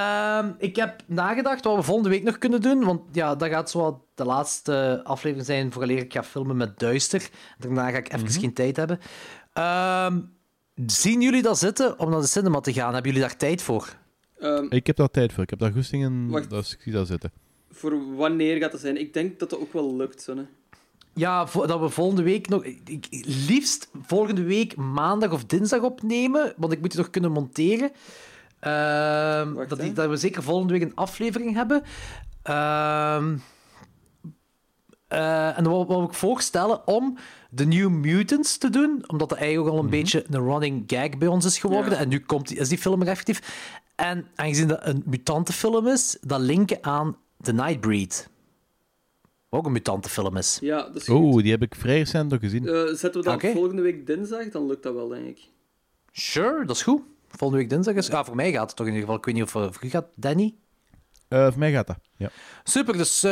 S1: ehm, ik heb nagedacht wat we volgende week nog kunnen doen, want ja, dat gaat zo de laatste aflevering zijn vooraleer ik ga filmen met Duister. Daarna ga ik even geen tijd hebben. Ehm, zien jullie dat zitten om naar de cinema te gaan? Hebben jullie daar tijd voor?
S2: Ehm,
S3: Ik heb daar tijd voor. Ik heb daar goesting in.
S2: Wacht.
S3: Dus ik zie dat zitten.
S2: voor wanneer gaat dat zijn? Ik denk dat dat ook wel lukt, Sonne.
S1: Ja, dat we volgende week nog... ik- liefst volgende week maandag of dinsdag opnemen, want ik moet die nog kunnen monteren. Ehm, dat, die- dat we zeker volgende week een aflevering hebben. Ehm, eh, en dan wil, ik voorstellen om de New Mutants te doen, omdat dat eigenlijk ook al een beetje een running gag bij ons is geworden.
S2: Ja.
S1: En nu komt die, is die film er effectief. En aangezien dat een mutantenfilm is, dat linken aan The Nightbreed. Wat ook een mutantenfilm is.
S2: Ja, dat is.
S3: Oh, die heb ik vrij recent nog gezien.
S2: Eh, zetten we dat volgende week dinsdag, dan lukt dat wel, denk ik.
S1: Sure, dat is goed. Volgende week dinsdag is... Ah, voor mij gaat het toch in ieder geval. Ik weet niet of het voor u gaat, Danny.
S3: Eh, voor mij gaat dat. Ja.
S1: Super, dus eh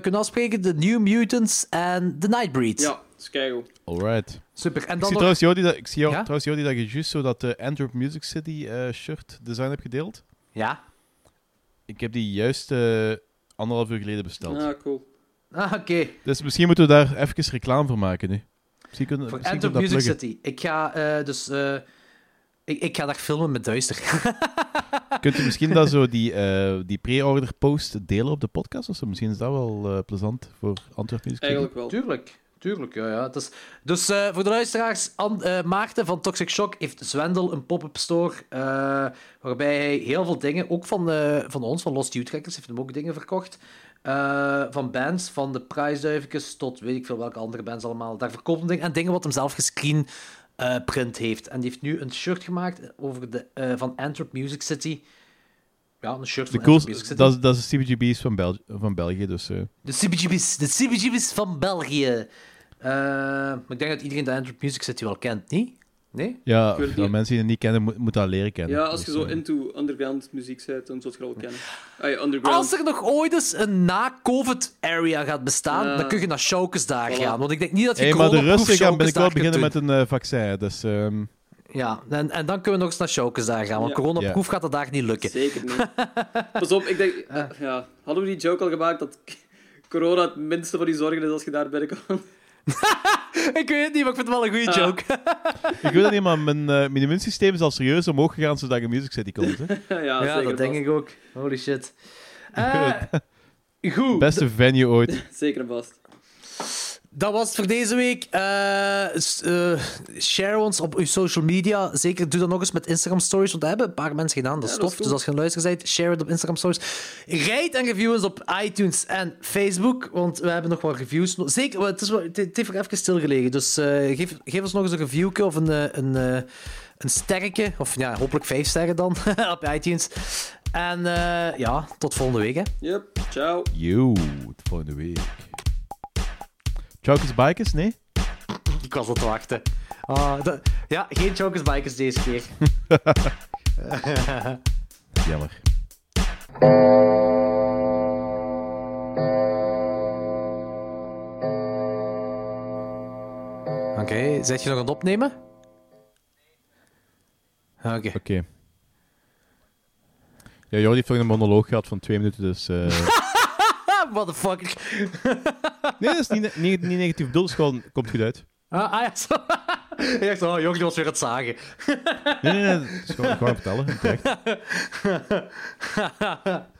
S1: kunnen afspreken de New Mutants en The Nightbreed.
S2: Ja, is keigoed.
S3: Alright.
S1: Super. En
S3: Ik
S1: dan
S3: zie
S1: nog...
S3: trouwens, Jody, dat, ik zie jou,
S1: Ja?
S3: trouwens, Jody, dat je juist zo dat de Antwerp Music City eh, shirt design hebt gedeeld.
S1: Ja.
S3: Ik heb die juist eh, anderhalf uur geleden besteld.
S2: Ah, cool.
S1: Ah, oké.
S3: Dus misschien moeten we daar even reclame voor maken nu. Misschien kunnen,
S1: Voor
S3: misschien
S1: Antwerp Music
S3: pluggen.
S1: City. Ik ga eh, dus... eh, ik, ik ga daar filmen met Duister.
S3: Kunt u misschien dat zo die, eh, die pre-order post delen op de podcast? Of zo? Misschien is dat wel eh, plezant voor Antwerp Music City.
S2: Eigenlijk wel.
S1: Tuurlijk. Tuurlijk, ja. ja. Het is... Dus eh, voor de luisteraars, An- eh, Maarten van Toxic Shock heeft Zwendel een pop-up store, eh, waarbij hij heel veel dingen, ook van, eh, van ons, van Lost Youth Trackers, heeft hem ook dingen verkocht. Eh, van bands, van de Prijsduivikjes tot weet ik veel welke andere bands allemaal. Daar verkoopt hij dingen en dingen wat hem zelf gescreen eh, print heeft. En die heeft nu een shirt gemaakt over de, eh, van Antwerp Music City. Ja, een shirt van
S3: De coolste,
S1: Music City.
S3: dat, is- dat is de CBGB's van, van België, dus... eh,
S1: De CBGB's, de CBGB's van België. Maar ik denk dat iedereen de Antwerp Music City wel kent, niet? Nee?
S3: ja, ja, mensen die het niet kennen, mo- moeten dat leren kennen.
S2: Ja, als je
S3: Dus,
S2: zo
S3: eh,
S2: into underground muziek bent, dan zult je het wel kennen. Ah, ja, underground.
S1: Als er nog ooit eens een na-COVID-area gaat bestaan,
S2: Ja.
S1: dan kun je naar Showkes daar
S2: Voilà.
S1: gaan. Want ik denk niet dat je
S3: Hey, maar de Russen gaan binnenkort beginnen met een eh, vaccin, dus... ehm.
S1: Ja, en, en dan kunnen we nog eens naar Showkes daar gaan. Want
S2: Ja.
S1: coronaproof gaat dat daar niet lukken.
S2: Zeker niet. Pas op, ik denk... eh, ja, hadden we die joke al gemaakt dat corona het minste van die zorgen is als je daar binnenkomt?
S1: ik weet het niet, maar ik vind het wel een goede
S2: Ah.
S1: joke.
S3: ik weet dat niet, maar mijn, eh, mijn immuunsysteem is al serieus omhoog gegaan zodat je Music City komt. Hè.
S2: ja,
S1: Ja,
S2: zeker
S1: dat denk ik ook. Holy shit. Eh, goed.
S3: Beste venue ooit.
S2: Zeker en vast.
S1: Dat was het voor deze week. Eh, eh, share ons op uw social media. Zeker doe dat nog eens met Instagram stories, want dat hebben een paar mensen gedaan. Dat is
S2: Ja, dat
S1: tof.
S2: is
S1: dus als je een luisteraar bent, share het op Instagram stories. Rate en review ons op iTunes en Facebook, want we hebben nog wat reviews. Zeker, het, is wel, het, heeft er even stilgelegen. Dus eh, geef, geef ons nog eens een reviewke of een, een, eh, een sterke, of ja, hopelijk vijf sterren dan op iTunes. En eh, ja, tot volgende week. Hè.
S2: Yep, ciao.
S3: Yo, tot volgende week. Chokers Bikers, nee?
S1: Ik was al te wachten. Ah, dat- ja, geen Chokers Bikers deze keer.
S3: Jammer.
S1: Oké, zet je nog aan het opnemen? Oké.
S3: Oké. Ja, Jordi heeft nog een monoloog gehad van twee minuten, dus... eh,
S1: Motherfucker.
S3: nee, dat is niet, niet, niet negatief bedoeld, is gewoon, komt goed uit.
S1: Ah, ah ja, zo. Ik dacht, oh, Jordi was weer het zagen.
S3: Nee, nee, nee, het is gewoon, gewoon vertellen, terecht.